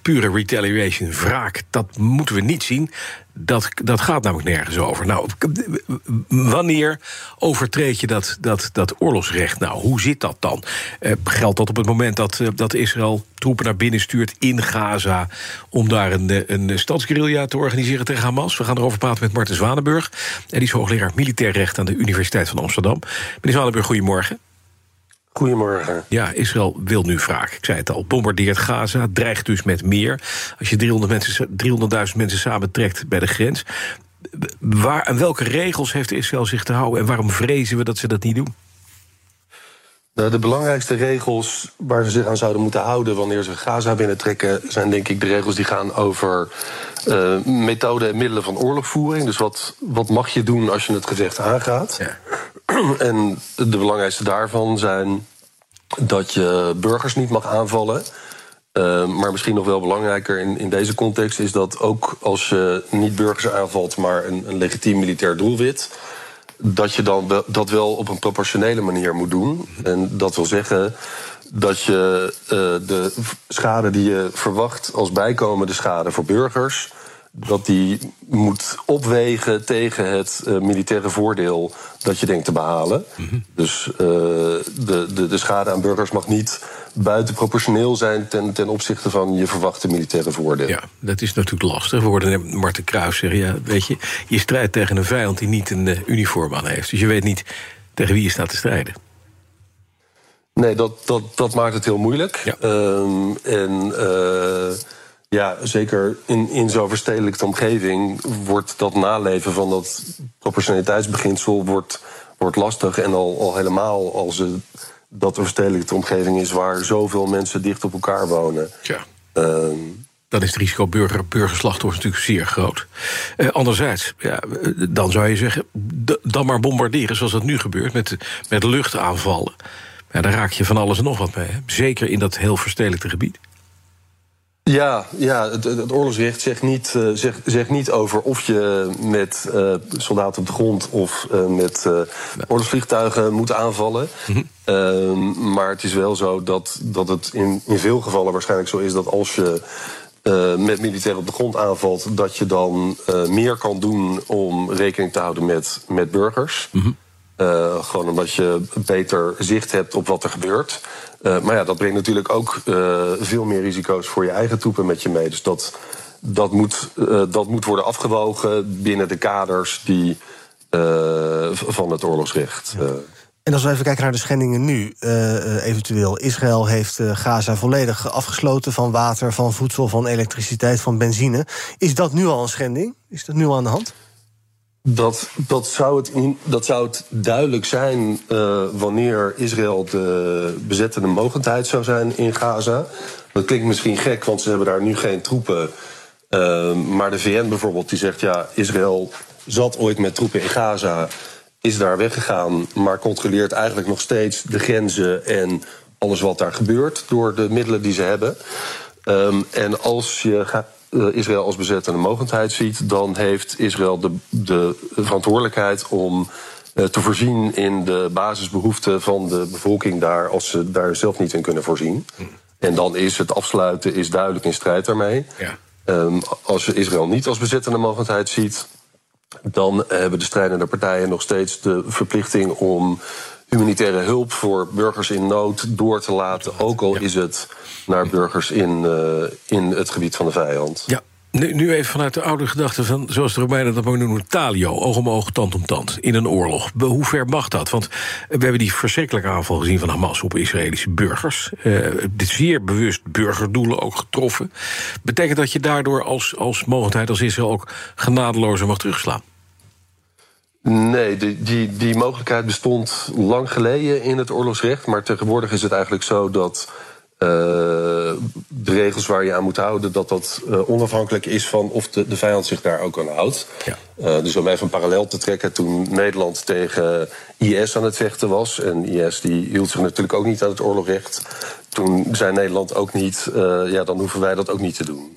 pure retaliation, wraak, dat moeten we niet zien dat, dat gaat namelijk nergens over. Nou, wanneer overtreed je dat, dat, dat oorlogsrecht? Nou, hoe zit dat dan? Uh, geldt dat op het moment dat, uh, dat Israël troepen naar binnen stuurt in Gaza... om daar een, een stadsguerilla te organiseren tegen Hamas? We gaan erover praten met Marten Zwanenburg. En die is hoogleraar militair recht aan de Universiteit van Amsterdam. Meneer Zwanenburg, goedemorgen. Goedemorgen. Ja, Israël wil nu wraak. Ik zei het al, bombardeert Gaza, dreigt dus met meer. Als je 300.000 mensen, 300 mensen samentrekt bij de grens... Waar, aan welke regels heeft Israël zich te houden... en waarom vrezen we dat ze dat niet doen? Nou, de belangrijkste regels waar ze zich aan zouden moeten houden wanneer ze Gaza binnentrekken, zijn denk ik de regels die gaan over uh, methoden en middelen van oorlogvoering. Dus wat, wat mag je doen als je het gevecht aangaat? Ja. En de belangrijkste daarvan zijn dat je burgers niet mag aanvallen. Uh, maar misschien nog wel belangrijker in, in deze context is dat ook als je niet burgers aanvalt, maar een, een legitiem militair doelwit dat je dan dat wel op een proportionele manier moet doen. En dat wil zeggen dat je uh, de schade die je verwacht als bijkomende schade voor burgers dat die moet opwegen tegen het uh, militaire voordeel dat je denkt te behalen. Mm -hmm. Dus uh, de, de, de schade aan burgers mag niet buitenproportioneel zijn ten, ten opzichte van je verwachte militaire voordeel. Ja, dat is natuurlijk lastig. We hoorden Marten Kruis zeggen, ja, weet je, je strijdt tegen een vijand die niet een uh, uniform aan heeft. Dus je weet niet tegen wie je staat te strijden. Nee, dat, dat, dat maakt het heel moeilijk. Ja. Um, en ja, zeker in, in zo'n verstedelijkte omgeving wordt dat naleven van dat proportionaliteitsbeginsel wordt, wordt lastig. En al, al helemaal als het, dat een verstedelijkte omgeving is waar zoveel mensen dicht op elkaar wonen. Ja. Um, dan is het risico burger, burgerslachtoffers natuurlijk zeer groot. Uh, anderzijds, ja, dan zou je zeggen, dan maar bombarderen zoals dat nu gebeurt, met, met luchtaanvallen. Ja, daar raak je van alles en nog wat mee. Hè? Zeker in dat heel verstedelijkte gebied. Ja, ja het, het oorlogsrecht zegt niet, uh, zegt, zegt niet over of je met uh, soldaten op de grond of uh, met oorlogsvliegtuigen moet aanvallen. Mm -hmm. maar het is wel zo dat, dat het in, in veel gevallen waarschijnlijk zo is dat als je met militair op de grond aanvalt, dat je dan meer kan doen om rekening te houden met, met burgers. Mm -hmm. Uh, gewoon omdat je beter zicht hebt op wat er gebeurt. Uh, maar ja, dat brengt natuurlijk ook uh, veel meer risico's voor je eigen troepen met je mee. Dus dat, dat, moet, dat moet worden afgewogen binnen de kaders die, van het oorlogsrecht. Ja. En als we even kijken naar de schendingen nu, eventueel. Israël heeft Gaza volledig afgesloten van water, van voedsel, van elektriciteit, van benzine. Is dat nu al een schending? Is dat nu al aan de hand? Dat, dat, zou het dat zou het duidelijk zijn uh, wanneer Israël de bezettende mogendheid zou zijn in Gaza. Dat klinkt misschien gek, want ze hebben daar nu geen troepen. Uh, maar de VN bijvoorbeeld, die zegt ja, Israël zat ooit met troepen in Gaza, is daar weggegaan, maar controleert eigenlijk nog steeds de grenzen en alles wat daar gebeurt door de middelen die ze hebben. Um, en als je Israël als bezettende mogendheid ziet, dan heeft Israël de, de verantwoordelijkheid om uh, te voorzien in de basisbehoeften van de bevolking daar, als ze daar zelf niet in kunnen voorzien. Hm. En dan is het afsluiten is duidelijk in strijd daarmee. Ja. Um, als je Israël niet als bezettende mogendheid ziet, dan hebben de strijdende partijen nog steeds de verplichting om humanitaire hulp voor burgers in nood door te laten. Ook al is het naar burgers in, uh, in het gebied van de vijand. Ja. Nu, nu even vanuit de oude gedachte van, zoals de Romeinen dat mooi noemen, talio, oog om oog, tand om tand, in een oorlog. Hoe ver mag dat? Want we hebben die verschrikkelijke aanval gezien van Hamas op Israëlische burgers. Uh, dit zeer bewust burgerdoelen ook getroffen. Betekent dat je daardoor als, als mogendheid, als Israël ook genadelozer mag terugslaan? Nee, die, die, die mogelijkheid bestond lang geleden in het oorlogsrecht. Maar tegenwoordig is het eigenlijk zo dat uh, de regels waar je aan moet houden, dat dat uh, onafhankelijk is van of de, de vijand zich daar ook aan houdt. Ja. Uh, dus om even een parallel te trekken, toen Nederland tegen IS aan het vechten was, en IS die hield zich natuurlijk ook niet aan het oorlogrecht, toen zei Nederland ook niet, ja, dan hoeven wij dat ook niet te doen.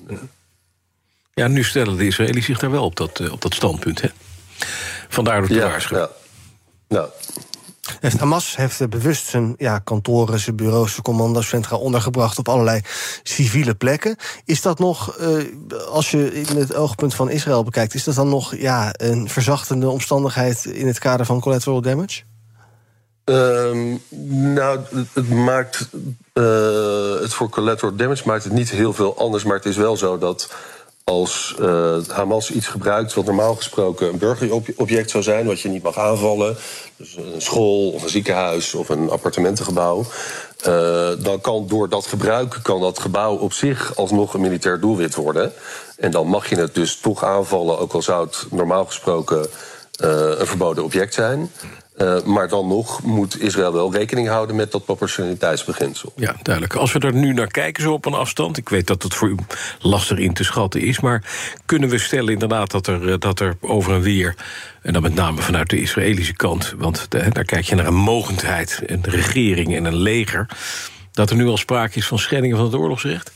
Ja, nu stellen de Israëli's zich daar wel op dat, op dat standpunt, hè? Vandaar dat de ja, waarschuwing. Ja. ja. Heeft Hamas heeft bewust zijn ja, kantoren, zijn bureaus, zijn commandocentra ondergebracht op allerlei civiele plekken. Is dat nog, uh, als je in het oogpunt van Israël bekijkt, is dat dan nog ja, een verzachtende omstandigheid in het kader van collateral damage? Um, nou, het maakt uh, het voor collateral damage maakt het niet heel veel anders, maar het is wel zo dat als uh, Hamas iets gebruikt wat normaal gesproken een burgerobject zou zijn, wat je niet mag aanvallen, dus een school of een ziekenhuis of een appartementengebouw, uh, dan kan door dat gebruik kan dat gebouw op zich alsnog een militair doelwit worden. En dan mag je het dus toch aanvallen, ook al zou het normaal gesproken uh, een verboden object zijn. Uh, maar dan nog moet Israël wel rekening houden met dat proportionaliteitsbeginsel. Ja, duidelijk. Als we er nu naar kijken, zo op een afstand. Ik weet dat het voor u lastig in te schatten is. Maar kunnen we stellen inderdaad dat er, dat er over en weer. En dan met name vanuit de Israëlische kant. Want daar kijk je naar een mogendheid, een regering en een leger. Dat er nu al sprake is van schendingen van het oorlogsrecht?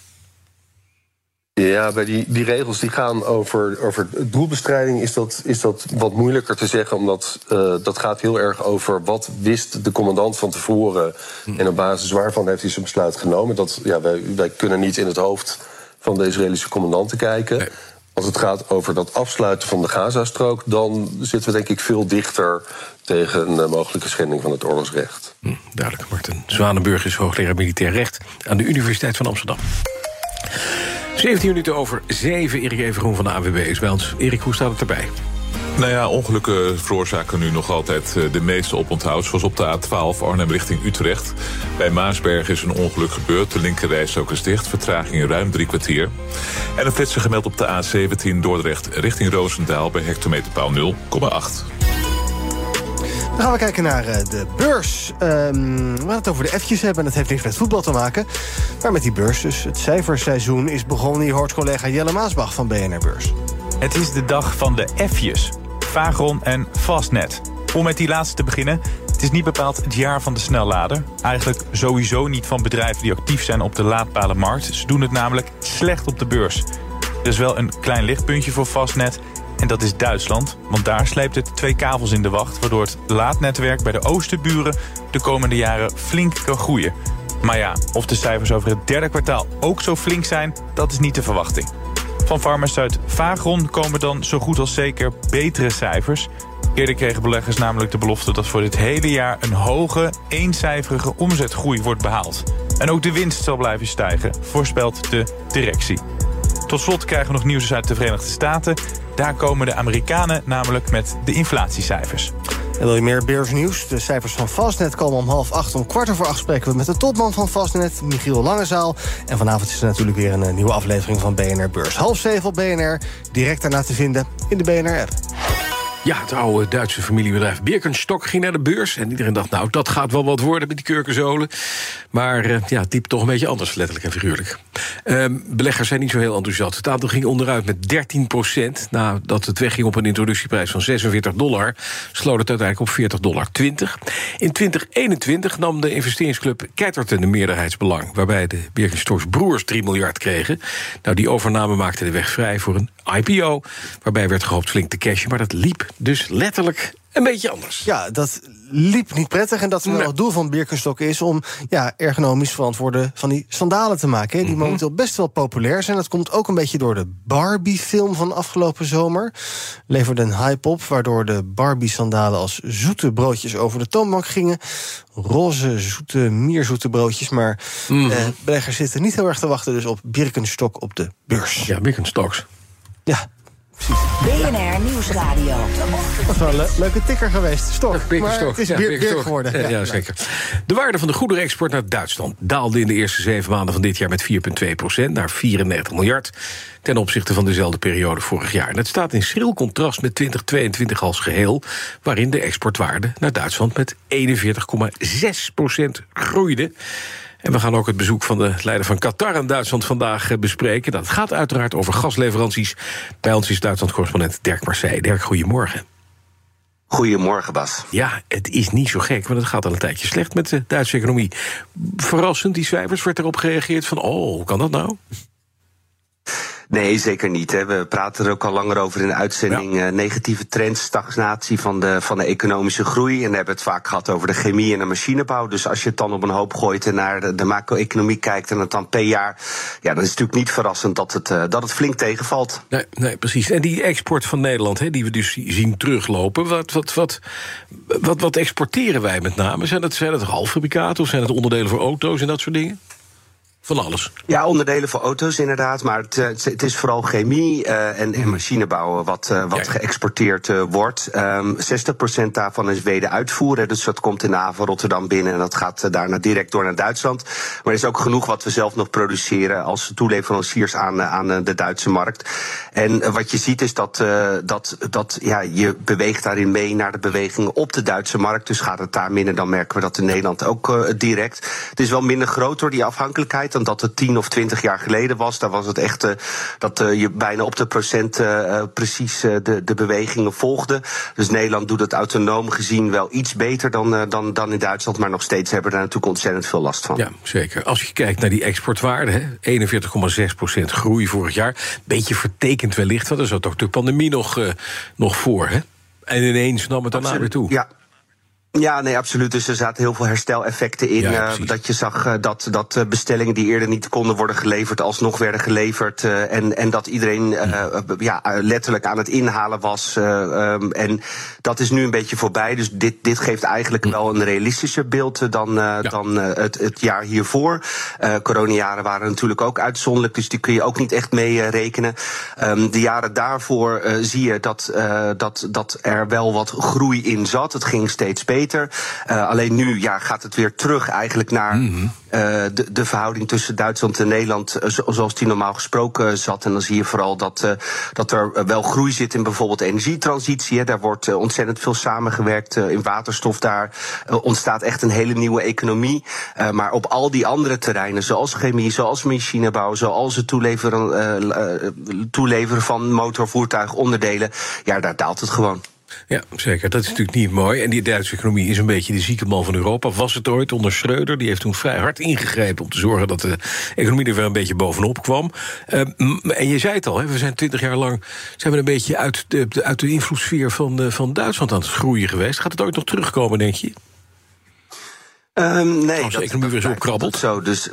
Ja, bij die, die regels die gaan over, over doelbestrijding is dat, is dat wat moeilijker te zeggen. Omdat uh, dat gaat heel erg over wat wist de commandant van tevoren. Hm. En op basis waarvan heeft hij zijn besluit genomen. Dat, ja, wij, wij kunnen niet in het hoofd van de Israëlische commandanten kijken. Als het gaat over dat afsluiten van de Gazastrook, dan zitten we denk ik veel dichter tegen een mogelijke schending van het oorlogsrecht. Hm, duidelijk, Martin. Zwanenburg is hoogleraar militair recht aan de Universiteit van Amsterdam. 17 minuten over 7. Erik Evergroen van de AWB is bij ons. Erik, hoe staat het erbij? Nou ja, ongelukken veroorzaken nu nog altijd eh, de meeste oponthoud. Zoals op de A12 Arnhem richting Utrecht. Bij Maasberg is een ongeluk gebeurd. De linkerreis ook is dicht. Vertraging ruim drie kwartier. En een flitser gemeld op de A17 Dordrecht richting Roosendaal... bij hectometerpaal 0,8. Dan gaan we kijken naar eh, de beurs. Um, we gaan het over de F'jes hebben. En dat heeft niks met voetbal te maken. Maar met die beurs dus. Het cijferseizoen is begonnen. Hier hoort collega Jelle Maasbach van BNR Beurs. Het is de dag van de F'jes. Vagron en Fastnet. Om met die laatste te beginnen. Het is niet bepaald het jaar van de snellader. Eigenlijk sowieso niet van bedrijven die actief zijn op de laadpale markt. Ze doen het namelijk slecht op de beurs. Er is wel een klein lichtpuntje voor Fastnet. En dat is Duitsland, want daar sleept het twee kavels in de wacht... waardoor het laadnetwerk bij de oosterburen de komende jaren flink kan groeien. Maar ja, of de cijfers over het derde kwartaal ook zo flink zijn, dat is niet de verwachting. Van farmaceut Vagron komen dan zo goed als zeker betere cijfers. Eerder kregen beleggers namelijk de belofte dat voor dit hele jaar... een hoge, eencijferige omzetgroei wordt behaald. En ook de winst zal blijven stijgen, voorspelt de directie. Tot slot krijgen we nog nieuws uit de Verenigde Staten. Daar komen de Amerikanen namelijk met de inflatiecijfers. En wil je meer beursnieuws? De cijfers van Fastnet komen om half acht. Om kwart over acht spreken we met de topman van Fastnet, Michiel Langezaal. En vanavond is er natuurlijk weer een eh, nieuwe aflevering van BNR Beurs. Half zeven op BNR, direct daarna te vinden in de BNR-app. Ja, het oude Duitse familiebedrijf Birkenstock ging naar de beurs. En iedereen dacht, nou, dat gaat wel wat worden met die kurkenzolen. Maar uh, ja, liep toch een beetje anders, letterlijk en figuurlijk. Uh, beleggers zijn niet zo heel enthousiast. Het aandeel ging onderuit met 13 procent. Nadat het wegging op een introductieprijs van 46 dollar... sloot het uiteindelijk op 40 dollar 20. In 2021 nam de investeringsclub Ketterton een meerderheidsbelang... waarbij de Birkenstocks broers 3 miljard kregen. Nou, die overname maakte de weg vrij voor een IPO... waarbij werd gehoopt flink te cashen, maar dat liep dus letterlijk een beetje anders. Ja, dat liep niet prettig. En dat is het doel van Birkenstock is om ja, ergonomisch verantwoorde van die sandalen te maken. die mhm. momenteel best wel populair zijn. Dat komt ook een beetje door de Barbie-film van afgelopen zomer. Leverde een hype op, waardoor de Barbie-sandalen als zoete broodjes over de toonbank gingen. Roze, zoete, mierzoete broodjes. Maar mm eh, beleggers zitten niet heel erg te wachten dus op Birkenstock op de beurs. Ja, Birkenstocks. Ja, BNR Nieuwsradio. Dat is wel een leuke tikker geweest. Stok. Maar het is ja, geworden. Ja, ja, zeker. De waarde van de goederenexport naar Duitsland daalde in de eerste zeven maanden van dit jaar met 4,2 procent naar 94 miljard. Ten opzichte van dezelfde periode vorig jaar. En het staat in schril contrast met 2022 als geheel, waarin de exportwaarde naar Duitsland met 41,6 procent groeide. En we gaan ook het bezoek van de leider van Qatar aan Duitsland vandaag eh, bespreken. Dat gaat uiteraard over gasleveranties. Bij ons is Duitsland-correspondent Dirk Marseille. Dirk, goedemorgen. Goedemorgen, Bas. Ja, het is niet zo gek, want het gaat al een tijdje slecht met de Duitse economie. Verrassend, die cijfers, werd erop gereageerd van... oh, hoe kan dat nou? Nee, zeker niet. Hè. We praten er ook al langer over in de uitzending. Eh, negatieve trends, stagnatie van de, van de economische groei. En we hebben het vaak gehad over de chemie en de machinebouw. Dus als je het dan op een hoop gooit en naar de, de macro-economie kijkt... en het dan per jaar, ja, dan is het natuurlijk niet verrassend dat het, uh, dat het flink tegenvalt. Nee, nee, precies. En die export van Nederland, hè, die we dus zien teruglopen... Wat, wat, wat, wat, wat exporteren wij met name? Zijn het, zijn het halffabrikaten of zijn het onderdelen voor auto's en dat soort dingen? Van alles. Ja, onderdelen voor auto's inderdaad. Maar het, eh, het is vooral chemie uh, en, en machinebouw wat, uh, wat ja. geëxporteerd wordt. Um, 60% daarvan is wederuitvoer. Dus dat komt in de haven Rotterdam binnen en dat gaat daarna direct door naar Duitsland. Maar er is ook genoeg wat we zelf nog produceren als toeleveranciers aan, aan de Duitse markt. En wat je ziet is dat, dat, dat ja, je beweegt daarin mee naar de bewegingen op de Duitse markt. Dus gaat het daar minder, dan merken we dat in Nederland ook direct. Het is wel minder groot door die afhankelijkheid dan dat het tien of twintig jaar geleden was. Daar was het echt uh, dat uh, je bijna op de procent uh, precies de, de bewegingen volgde. Dus Nederland doet het autonoom gezien wel iets beter dan, dan, dan in Duitsland. Maar nog steeds hebben we daar natuurlijk ontzettend veel last van. Ja, zeker. Als je kijkt naar die exportwaarde, 41,6 procent groei vorig jaar. Beetje vertekend wellicht, want er zat ook de pandemie nog, nog voor. Hè? En ineens nam het daarna weer toe. Ja. Ja, nee, absoluut. Dus er zaten heel veel hersteleffecten in. Ja, uh, dat je zag uh, dat, dat uh, bestellingen die eerder niet konden worden geleverd, alsnog werden geleverd. en, en dat iedereen ja, letterlijk aan het inhalen was. Um, en dat is nu een beetje voorbij. Dus dit, dit geeft eigenlijk hm. wel een realistischer beeld dan, ja. dan het, het jaar hiervoor. coronajaren waren natuurlijk ook uitzonderlijk, dus die kun je ook niet echt mee rekenen. Um, de jaren daarvoor zie je dat, dat, dat er wel wat groei in zat. Het ging steeds beter. Uh, alleen nu ja, gaat het weer terug eigenlijk naar mm -hmm. uh, de, de verhouding tussen Duitsland en Nederland uh, zoals die normaal gesproken zat. En dan zie je vooral dat, dat er wel groei zit in bijvoorbeeld energietransitie. Hè. Daar wordt ontzettend veel samengewerkt in waterstof. Daar ontstaat echt een hele nieuwe economie. maar op al die andere terreinen, zoals chemie, zoals machinebouw, zoals het toeleveren, toeleveren van motorvoertuigonderdelen, ja, daar daalt het gewoon. Ja, zeker. Dat is natuurlijk niet mooi. En die Duitse economie is een beetje de zieke man van Europa. Was het ooit onder Schreuder? Die heeft toen vrij hard ingegrepen om te zorgen dat de economie er weer een beetje bovenop kwam. Uh, en je zei het al, hè, we zijn twintig jaar lang zijn we een beetje uit de, uit de invloedssfeer van, uh, van Duitsland aan het groeien geweest. Gaat het ooit nog terugkomen, denk je? Um, nee, Als de economie weer zo krabbelt. Zo, dus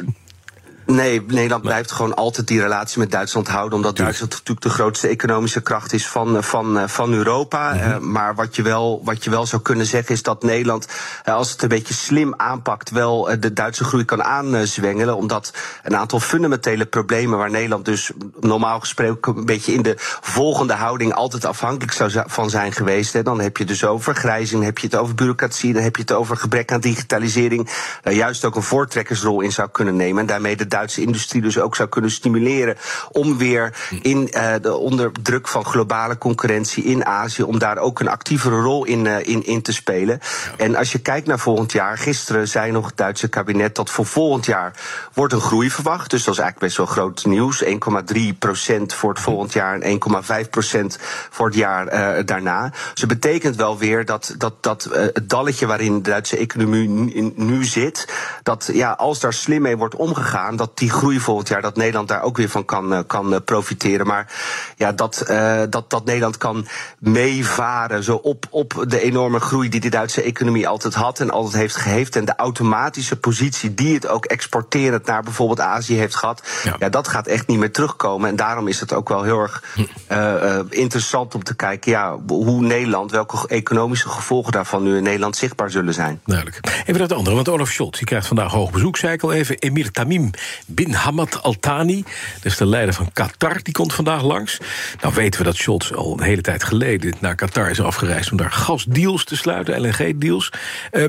Nee, Nederland blijft gewoon altijd die relatie met Duitsland houden. Omdat Duitsland natuurlijk de grootste economische kracht is van, eh, van, eh, van Europa. Mm -hmm. maar wat je, wel, wat je wel zou kunnen zeggen is dat Nederland, als het een beetje slim aanpakt, wel de Duitse groei kan aanzwengelen. Omdat een aantal fundamentele problemen waar Nederland dus normaal gesproken een beetje in de volgende houding altijd afhankelijk zou van zijn geweest. Hè. Dan heb je dus over vergrijzing, heb je het over bureaucratie, dan heb je het over gebrek aan digitalisering. Daar juist ook een voortrekkersrol in zou kunnen nemen. En daarmee de industrie dus ook zou kunnen stimuleren om weer in uh, de onder druk van globale concurrentie in Azië, om daar ook een actievere rol in, uh, in, in te spelen. En als je kijkt naar volgend jaar, gisteren zei nog het Duitse kabinet dat voor volgend jaar wordt een groei verwacht. Dus dat is eigenlijk best wel groot nieuws. 1,3 procent voor het volgend jaar en 1,5 procent voor het jaar uh, daarna. Dus het betekent wel weer dat, dat, dat het dalletje waarin de Duitse economie nu, nu zit, dat ja, als daar slim mee wordt omgegaan, dat die groei volgend jaar, dat Nederland daar ook weer van kan, eh, kan eh, profiteren. Maar ja, dat, uh, dat, dat Nederland kan meevaren zo op, op de enorme groei die de Duitse economie altijd had en altijd heeft geheefd. En de automatische positie die het ook exporterend naar bijvoorbeeld Azië heeft gehad. Ja. ja dat gaat echt niet meer terugkomen. En daarom is het ook wel heel erg uh, interessant om te kijken ja, hoe Nederland, welke economische gevolgen daarvan nu in Nederland zichtbaar zullen zijn. Duidelijk. Even dat andere, want Olaf Scholz die krijgt vandaag hoog bezoek, zei ik al even. Emir Tamim Bin Hamad Al Thani, dat is de leider van Qatar, die komt vandaag langs. Nou weten we dat Scholz al een hele tijd geleden naar Qatar is afgereisd... om daar gasdeals te sluiten, LNG-deals. Uh,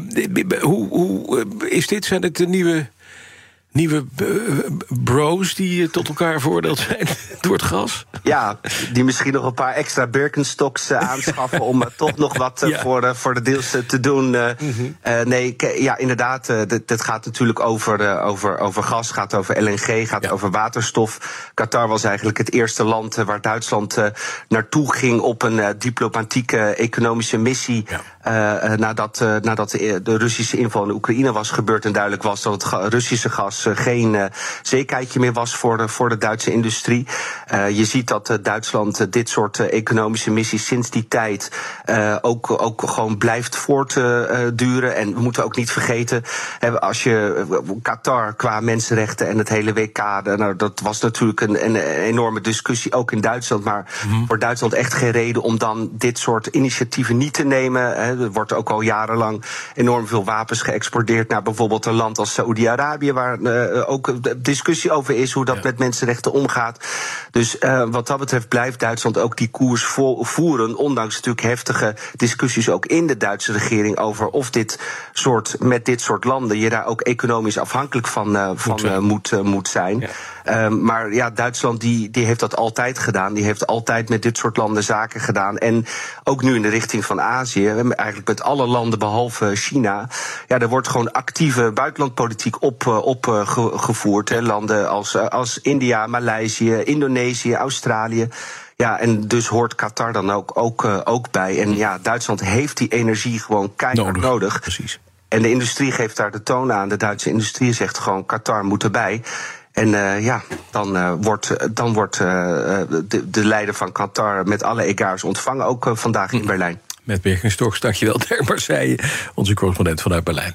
hoe, hoe is dit? Zijn het de nieuwe nieuwe bros die tot elkaar voordeel zijn door het gas? Ja, die misschien nog een paar extra Birkenstocks uh, aanschaffen om toch nog wat ja. voor, voor de deals te doen. Mm -hmm. nee, ja, inderdaad, het gaat natuurlijk over, over, over gas, gaat over LNG, gaat ja. over waterstof. Qatar was eigenlijk het eerste land waar Duitsland naartoe ging op een diplomatieke economische missie. Ja. nadat nadat de Russische inval in Oekraïne was gebeurd en duidelijk was dat het Russische gas geen uh, zekerheidje meer was voor de, voor de Duitse industrie. Uh, je ziet dat uh, Duitsland dit soort economische missies sinds die tijd ook, ook gewoon blijft voortduren. en we moeten ook niet vergeten, hè, als je Qatar qua mensenrechten en het hele WK, nou, dat was natuurlijk een, een enorme discussie, ook in Duitsland. Maar mm-hmm. voor Duitsland echt geen reden om dan dit soort initiatieven niet te nemen. Hè. Er wordt ook al jarenlang enorm veel wapens geëxporteerd naar bijvoorbeeld een land als Saoedi-Arabië, waar uh, ook discussie over is, hoe dat met mensenrechten omgaat. Dus uh, wat dat betreft blijft Duitsland ook die koers voeren, ondanks natuurlijk heftige discussies ook in de Duitse regering over of dit soort, met dit soort landen je daar ook economisch afhankelijk van, uh, van moet, moet, moet zijn. Ja. Um, maar ja, Duitsland die, die heeft dat altijd gedaan. Die heeft altijd met dit soort landen zaken gedaan. En ook nu in de richting van Azië, eigenlijk met alle landen behalve China. Ja, er wordt gewoon actieve buitenlandpolitiek op, opgevoerd. Uh, landen als, als India, Maleisië, Indonesië, Australië. Ja, en dus hoort Qatar dan ook, ook, uh, ook bij. En ja, Duitsland heeft die energie gewoon keihard nodig. nodig. Precies. En de industrie geeft daar de toon aan. De Duitse industrie zegt gewoon: Qatar moet erbij. En uh, ja, dan uh, wordt, dan wordt uh, de, de leider van Qatar met alle egaars ontvangen, ook vandaag in Berlijn. Met Birkenstocks, dankjewel ter Marseille, onze correspondent vanuit Berlijn.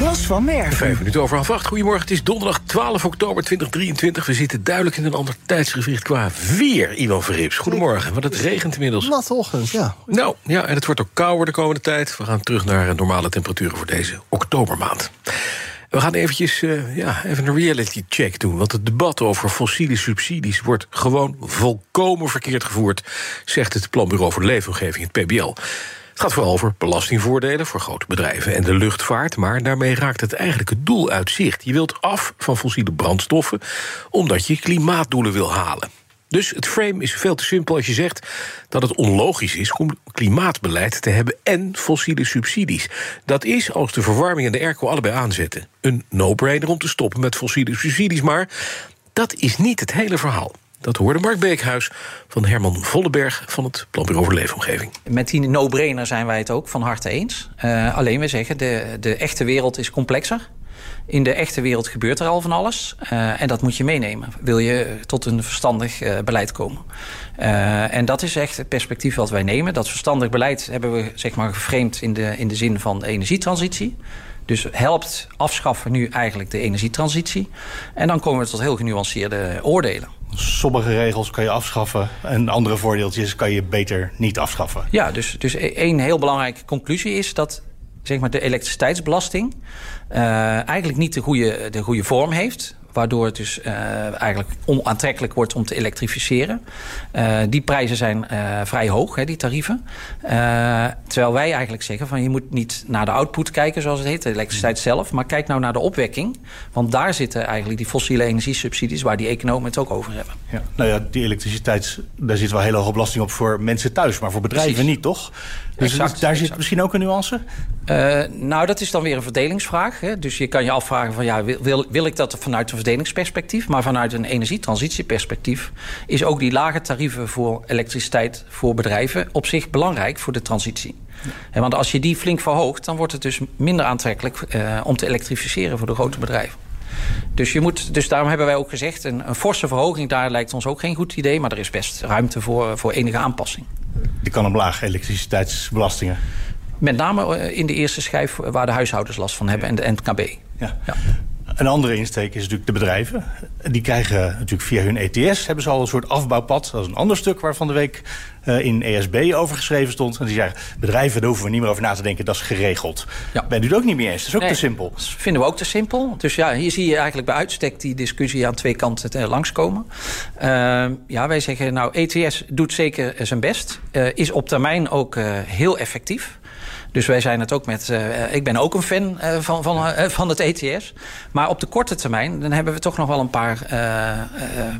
Bas van Merven. Vijf minuten over half acht. Goedemorgen, het is donderdag 12 oktober 2023. We zitten duidelijk in een ander tijdsgewicht qua weer, Ivan Verrips. Goedemorgen, want het regent inmiddels. Natte ochtend, ja. Nou, ja, en het wordt ook kouder de komende tijd. We gaan terug naar normale temperaturen voor deze oktobermaand. We gaan eventjes uh, ja, even een reality check doen. Want het debat over fossiele subsidies wordt gewoon volkomen verkeerd gevoerd, zegt het Planbureau voor de Leefomgeving, het PBL. Het gaat vooral over belastingvoordelen voor grote bedrijven en de luchtvaart. Maar daarmee raakt het eigenlijk het doel uit zicht. Je wilt af van fossiele brandstoffen omdat je klimaatdoelen wil halen. Dus het frame is veel te simpel als je zegt dat het onlogisch is om klimaatbeleid te hebben en fossiele subsidies. Dat is als de verwarming en de airco allebei aanzetten. Een no-brainer om te stoppen met fossiele subsidies, maar dat is niet het hele verhaal. Dat hoorde Mark Beekhuis van Herman Volleberg van het Planbureau voor Leefomgeving. Met die no-brainer zijn wij het ook van harte eens. Uh, alleen we zeggen, de, de echte wereld is complexer. In de echte wereld gebeurt er al van alles. Uh, en dat moet je meenemen. Wil je tot een verstandig uh, beleid komen. En dat is echt het perspectief wat wij nemen. Dat verstandig beleid hebben we zeg maar geframed in de, in de zin van energietransitie. Dus helpt afschaffen nu eigenlijk de energietransitie. En dan komen we tot heel genuanceerde oordelen. Sommige regels kan je afschaffen en andere voordeeltjes kan je beter niet afschaffen. Ja, dus, dus één heel belangrijke conclusie is dat zeg maar, de elektriciteitsbelasting uh, eigenlijk niet de goede, de goede vorm heeft. Waardoor het dus uh, eigenlijk onaantrekkelijk wordt om te elektrificeren. Uh, die prijzen zijn uh, vrij hoog, hè, die tarieven. terwijl wij eigenlijk zeggen van je moet niet naar de output kijken, zoals het heet, de elektriciteit zelf. Maar kijk nou naar de opwekking. Want daar zitten eigenlijk die fossiele energiesubsidies waar die economen het ook over hebben. Ja. Nou ja, die elektriciteit, daar zit wel hele hoge belasting op voor mensen thuis. Maar voor bedrijven Precies. niet, toch? Dus exact, daar zit misschien ook een nuance? Uh, nou, dat is dan weer een verdelingsvraag. Hè? Dus je kan je afvragen van ja, wil, wil ik dat vanuit een verdelingsperspectief? Maar vanuit een energietransitieperspectief is ook die lage tarieven voor elektriciteit voor bedrijven op zich belangrijk voor de transitie. Ja. Want als je die flink verhoogt, dan wordt het dus minder aantrekkelijk uh, om te elektrificeren voor de grote bedrijven. Dus, je moet, dus daarom hebben wij ook gezegd... Een, een forse verhoging daar lijkt ons ook geen goed idee... maar er is best ruimte voor, voor enige aanpassing. Die kan omlaag, elektriciteitsbelastingen. Met name eh, in de eerste schijf waar de huishoudens last van hebben en de NKB. Ja. ja. Een andere insteek is natuurlijk de bedrijven. Die krijgen natuurlijk via hun ETS... hebben ze al een soort afbouwpad. Dat is een ander stuk waar van de week uh, in ESB over geschreven stond. En die zeggen, bedrijven, daar hoeven we niet meer over na te denken. Dat is geregeld. Ja. Ben u het ook niet meer eens? Dat is ook nee, te simpel. Dat vinden we ook te simpel. Dus ja, hier zie je eigenlijk bij uitstek die discussie aan twee kanten langskomen. Uh, ja, wij zeggen, nou, ETS doet zeker zijn best. Uh, is op termijn ook heel effectief. Dus wij zijn het ook met. Uh, ik ben ook een fan uh, van, van, uh, van het ETS. Maar op de korte termijn dan hebben we toch nog wel een paar,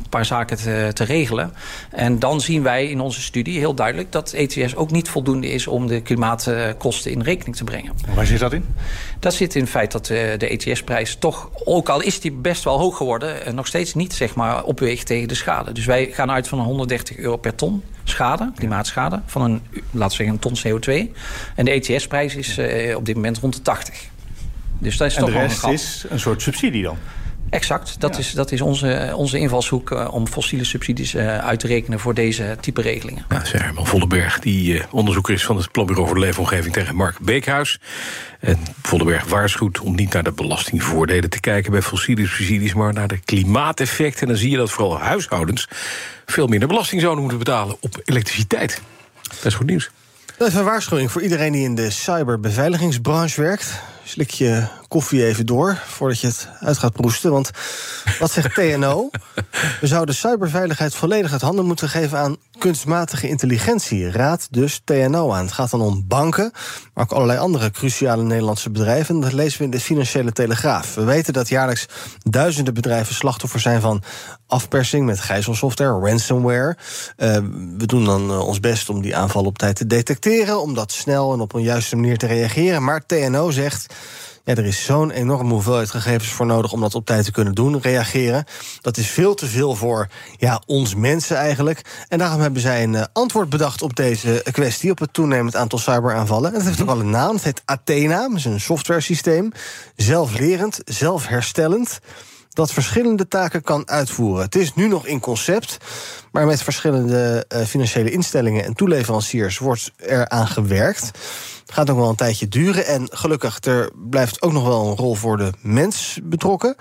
paar zaken te, te, regelen. En dan zien wij in onze studie heel duidelijk dat ETS ook niet voldoende is om de klimaatkosten in rekening te brengen. Waar zit dat in? Dat zit in het feit dat de ETS-prijs toch, ook al is die best wel hoog geworden, nog steeds niet zeg maar, opweegt tegen de schade. Dus wij gaan uit van 130 euro per ton schade, klimaatschade, van een, laten we zeggen, een ton CO2. En de ETS-prijs is uh, op dit moment rond de 80. Dus dat is en toch de rest een is een soort subsidie dan? Exact, dat is, dat is onze, onze invalshoek uh, om fossiele subsidies uh, uit te rekenen voor deze type regelingen. Ja, zeg Herman Vollenberg, die uh, onderzoeker is van het Planbureau voor de Leefomgeving tegen Mark Beekhuis. En Vollenberg waarschuwt om niet naar de belastingvoordelen te kijken bij fossiele subsidies, maar naar de klimaateffecten. En dan zie je dat vooral huishoudens veel minder belasting zouden moeten betalen op elektriciteit. Dat is goed nieuws. Dat is een waarschuwing voor iedereen die in de cyberbeveiligingsbranche werkt. Slik je koffie even door voordat je het uit gaat proesten. Want wat zegt TNO? We zouden cyberveiligheid volledig uit handen moeten geven aan kunstmatige intelligentie. Raad dus TNO aan. Het gaat dan om banken, maar ook allerlei andere cruciale Nederlandse bedrijven. En dat lezen we in de Financiële Telegraaf. We weten dat jaarlijks duizenden bedrijven slachtoffer zijn van afpersing met gijzelsoftware, ransomware. Uh, we doen dan uh, ons best om die aanval op tijd te detecteren, om dat snel en op een juiste manier te reageren. Maar TNO zegt. Ja, er is zo'n enorme hoeveelheid gegevens voor nodig om dat op tijd te kunnen doen, reageren. Dat is veel te veel voor ja, ons mensen eigenlijk. En daarom hebben zij een uh, antwoord bedacht op deze kwestie, op het toenemend aantal cyberaanvallen. En dat heeft ook al een naam. Het heet Athena, dat is een software systeem. Zelflerend, zelfherstellend dat verschillende taken kan uitvoeren. Het is nu nog in concept, maar met verschillende uh, financiële instellingen en toeleveranciers wordt er aan gewerkt. Het gaat ook wel een tijdje duren. En gelukkig, er blijft ook nog wel een rol voor de mens betrokken.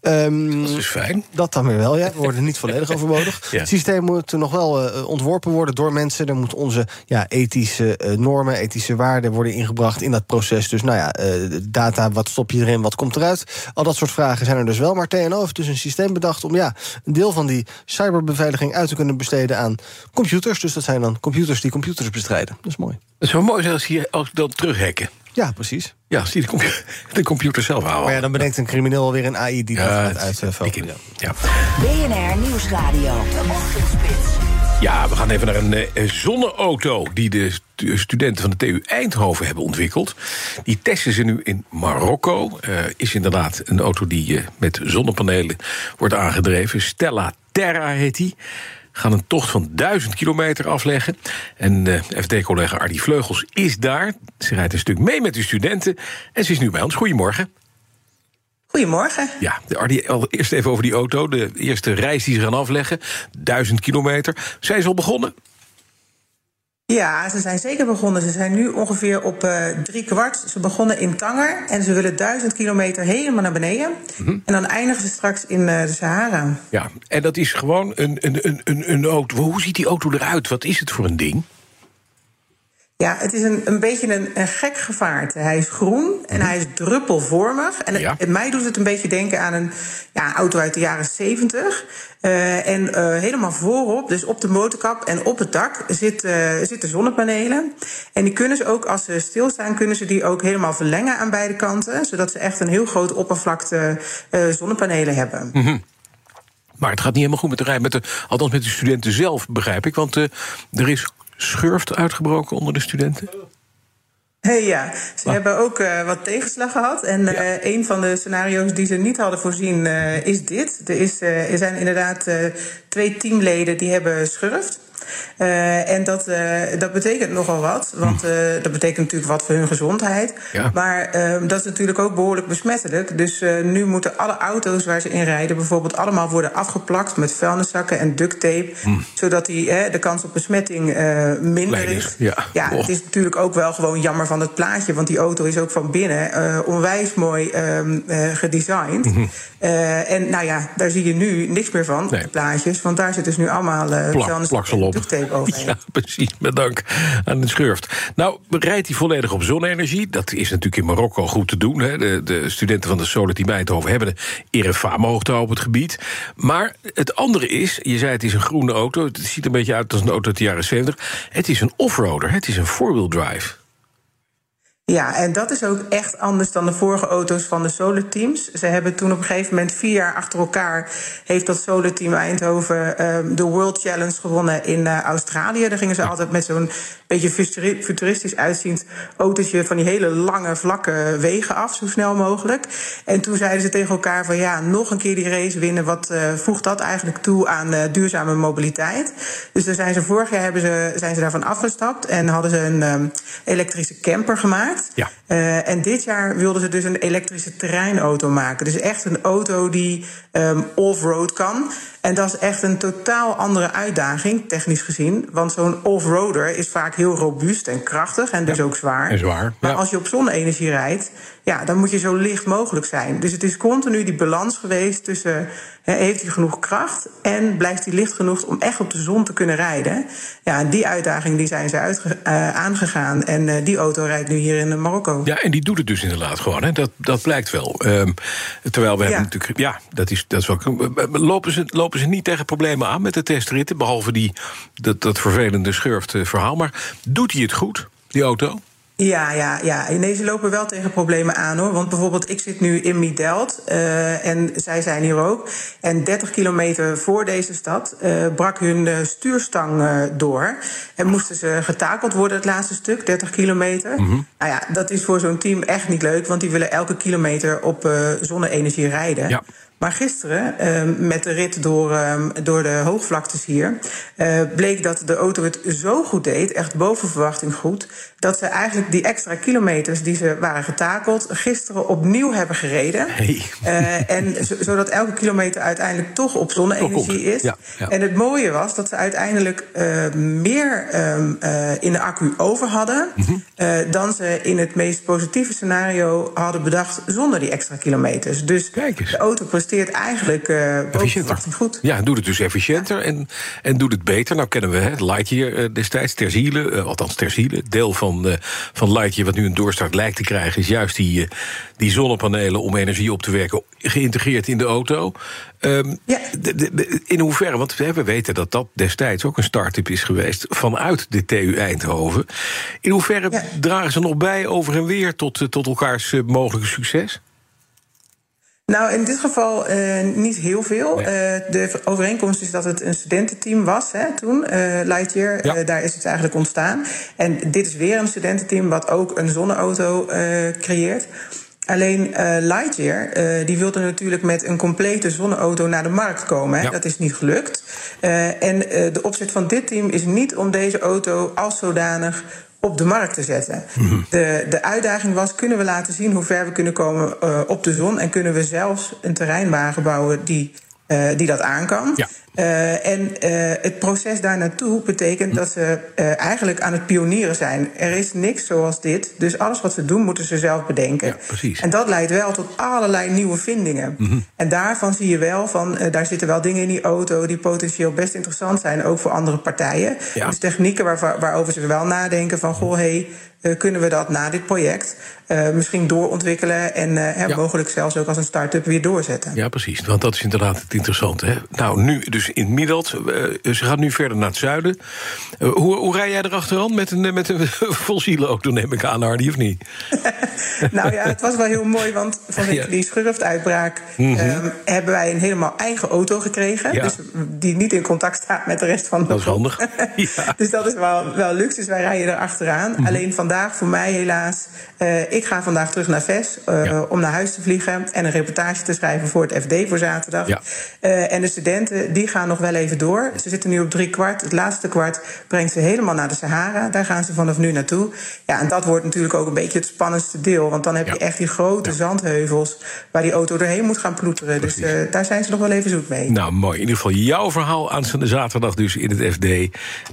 Um, dat is fijn. Dat dan weer wel, ja. We worden niet volledig overbodig. ja. Het systeem moet nog wel uh, ontworpen worden door mensen. Er moeten onze ja, ethische uh, normen, ethische waarden worden ingebracht in dat proces. Dus nou ja, uh, data, wat stop je erin, wat komt eruit? Al dat soort vragen zijn er dus wel. Maar TNO heeft dus een systeem bedacht om ja, een deel van die cyberbeveiliging uit te kunnen besteden aan computers. Dus dat zijn dan computers die computers bestrijden. Dat is mooi. Het zou mooi zijn als hier als dan terughekken. Ja, precies. Ja, die de, computer, de computer zelf houden. Maar ja, dan bedenkt een crimineel weer een AI die ja, dat gaat. Ja. BNR Nieuwsradio. De Ochtendspits. Ja, we gaan even naar een uh, zonneauto die de studenten van de TU Eindhoven hebben ontwikkeld. Die testen ze nu in Marokko. Uh, is inderdaad een auto die uh, met zonnepanelen wordt aangedreven. Stella Terra heet die gaan een tocht van 1000 kilometer afleggen. En uh, FD-collega Ardy Vleugels is daar. Ze rijdt een stuk mee met de studenten. En ze is nu bij ons. Goedemorgen. Goedemorgen. Ja, de Ardy, eerst even over die auto. De eerste reis die ze gaan afleggen. 1000 kilometer. Zijn ze al begonnen? Ja, ze zijn zeker begonnen. Ze zijn nu ongeveer op uh, drie kwart. Ze begonnen in Tanger en ze willen duizend kilometer helemaal naar beneden. Mm -hmm. En dan eindigen ze straks in uh, de Sahara. Ja, en dat is gewoon een, een, een, een auto. Hoe ziet die auto eruit? Wat is het voor een ding? Ja, het is een, een beetje een, een gek gevaarte. Hij is groen en -hmm. hij is druppelvormig. En ja. het, mij doet het een beetje denken aan een ja, auto uit de jaren 70. Uh, en uh, helemaal voorop, dus op de motorkap en op het dak, zit, uh, zitten zonnepanelen. En die kunnen ze ook, als ze stilstaan, kunnen ze die ook helemaal verlengen aan beide kanten. Zodat ze echt een heel grote oppervlakte zonnepanelen hebben. Mm -hmm. Maar het gaat niet helemaal goed met de rij, met de, althans met de studenten zelf, begrijp ik. Want er is schurft uitgebroken onder de studenten? Hey, ja, ze ah. hebben ook uh, wat tegenslag gehad. En uh, ja. een van de scenario's die ze niet hadden voorzien uh, is dit. Er, is, er zijn inderdaad twee teamleden die hebben schurft. Uh, en dat, uh, dat betekent nogal wat. Want uh, dat betekent natuurlijk wat voor hun gezondheid. Ja. Maar dat is natuurlijk ook behoorlijk besmettelijk. Dus nu moeten alle auto's waar ze in rijden... bijvoorbeeld allemaal worden afgeplakt met vuilniszakken en duct tape. Mm. Zodat die, de kans op besmetting minder is. Ja, ja het is natuurlijk ook wel gewoon jammer van het plaatje. Want die auto is ook van binnen onwijs mooi um, gedesigned. Mm -hmm. en nou ja, daar zie je nu niks meer van, nee. de plaatjes. Want daar zit dus nu allemaal Plak, plaksel op. Ja, precies, met dank aan de schurft. Nou, rijdt hij volledig op zonne-energie. Dat is natuurlijk in Marokko goed te doen. Hè. De, de, studenten van de Team Eindhoven hebben een hoogte op het gebied. Maar het andere is, je zei het is een groene auto. Het ziet een beetje uit als een auto uit de jaren 70. Het is een offroader, het is een four-wheel drive. Ja, en dat is ook echt anders dan de vorige auto's van de Solar Teams. Ze hebben toen op een gegeven moment vier jaar achter elkaar... heeft dat Solar Team Eindhoven um, de World Challenge gewonnen in uh, Australië. Daar gingen ze altijd met zo'n beetje futuristisch uitziend autootje... van die hele lange, vlakke wegen af, zo snel mogelijk. En toen zeiden ze tegen elkaar van ja, nog een keer die race winnen... wat uh, voegt dat eigenlijk toe aan uh, duurzame mobiliteit? Dus daar zijn ze vorig jaar hebben ze, zijn ze daarvan afgestapt... en hadden ze een um, elektrische camper gemaakt... gemaakt. Ja. Uh, en dit jaar wilden ze dus een elektrische terreinauto maken. Dus echt een auto die um, off-road kan. En dat is echt een totaal andere uitdaging, technisch gezien. Want zo'n off-roader is vaak heel robuust en krachtig en dus ja. ook zwaar. En zwaar. Maar ja. als je op zonne-energie rijdt, ja, dan moet je zo licht mogelijk zijn. Dus het is continu die balans geweest tussen he, heeft hij genoeg kracht en blijft hij licht genoeg om echt op de zon te kunnen rijden. Ja, die uitdaging die zijn ze uh, aangegaan. En uh, die auto rijdt nu hier in Marokko. Ja, en die doet het dus inderdaad gewoon. Hè. Dat, dat blijkt wel. Um, terwijl we ja. hebben natuurlijk. Ja, dat is, dat is wel. Lopen ze, lopen ze niet tegen problemen aan met de testritten? Behalve die, dat, dat vervelende schurft verhaal. Maar doet hij het goed, die auto? Ja, ja, ja. Nee, ze lopen wel tegen problemen aan hoor. Want bijvoorbeeld, ik zit nu in Midelt uh, en zij zijn hier ook. En 30 kilometer voor deze stad uh, brak hun uh, stuurstang door. En moesten ze getakeld worden, het laatste stuk, 30 kilometer. Mm -hmm. Nou ja, dat is voor zo'n team echt niet leuk, want die willen elke kilometer op zonne-energie rijden. Ja. Maar gisteren, uh, met de rit door, uh, door de hoogvlaktes hier, uh, bleek dat de auto het zo goed deed, echt boven verwachting goed, dat ze eigenlijk die extra kilometers die ze waren getakeld, gisteren opnieuw hebben gereden. Hey. en zodat elke kilometer uiteindelijk toch op zonne-energie is. Ja, ja. En het mooie was dat ze uiteindelijk meer in de accu over hadden Mhm. mm -hmm. dan ze in het meest positieve scenario hadden bedacht zonder die extra kilometers. Dus de auto presteert eigenlijk uh, boven goed. Ja, doet het dus efficiënter en, en doet het beter. Nou kennen we hè, Lightyear uh, destijds, ter ziele, uh, althans ter ziele. Deel van, uh, van Lightyear wat nu een doorstart lijkt te krijgen... is juist die, die zonnepanelen om energie op te werken geïntegreerd in de auto. Um, ja. de, de, de, in hoeverre, want we weten dat dat destijds ook een start-up is geweest... vanuit de TU Eindhoven. In hoeverre ja. dragen ze nog bij over en weer tot, tot elkaars mogelijke succes? Nou, in dit geval uh, niet heel veel. Nee. Uh, de overeenkomst is dat het een studententeam was hè, toen, uh, Lightyear. Ja. daar is het eigenlijk ontstaan. En dit is weer een studententeam wat ook een zonneauto creëert. Alleen Lightyear die wilde natuurlijk met een complete zonneauto naar de markt komen. Ja. Dat is niet gelukt. en de opzet van dit team is niet om deze auto als zodanig op de markt te zetten. Mhm. De, de uitdaging was, kunnen we laten zien hoe ver we kunnen komen uh, op de zon... en kunnen we zelfs een terreinwagen bouwen die, uh, die dat aan kan. Ja. Uh, en het proces daar naartoe betekent dat ze eigenlijk aan het pionieren zijn. Er is niks zoals dit, dus alles wat ze doen moeten ze zelf bedenken. Ja, precies. En dat leidt wel tot allerlei nieuwe vindingen. Mhm. En daarvan zie je wel van, daar zitten wel dingen in die auto... die potentieel best interessant zijn, ook voor andere partijen. Ja. Dus technieken waar, waarover ze wel nadenken van... goh, hey, uh, kunnen we dat na dit project misschien doorontwikkelen... en ja. mogelijk zelfs ook als een start-up weer doorzetten. Ja, precies. Want dat is inderdaad het interessante. Hè? Nou, nu dus in Middelt. ze gaat nu verder naar het zuiden. hoe, hoe rij jij erachteraan met een, met een fossiele auto, neem ik aan, Hardy, of niet? nou ja, het was wel heel mooi, want vanwege die schurftuitbraak... Mm -hmm. um, hebben wij een helemaal eigen auto gekregen. Ja. Dus die niet in contact staat met de rest van de Dat is handig. ja. Dus dat is wel, wel luxe. Dus wij rijden erachteraan. Mm -hmm. Alleen vandaag voor mij helaas. Uh, ik ga vandaag terug naar VES uh, ja. om naar huis te vliegen en een reportage te schrijven voor het FD voor zaterdag. Uh, en de studenten die gaan nog wel even door. Ze zitten nu op drie kwart. Het laatste kwart brengt ze helemaal naar de Sahara. Daar gaan ze vanaf nu naartoe. Ja, en dat wordt natuurlijk ook een beetje het spannendste deel. Want dan heb je echt die grote zandheuvels waar die auto doorheen moet gaan ploeteren. Precies. Dus daar zijn ze nog wel even zoet mee. Nou, mooi. In ieder geval jouw verhaal aanstaande zaterdag dus in het FD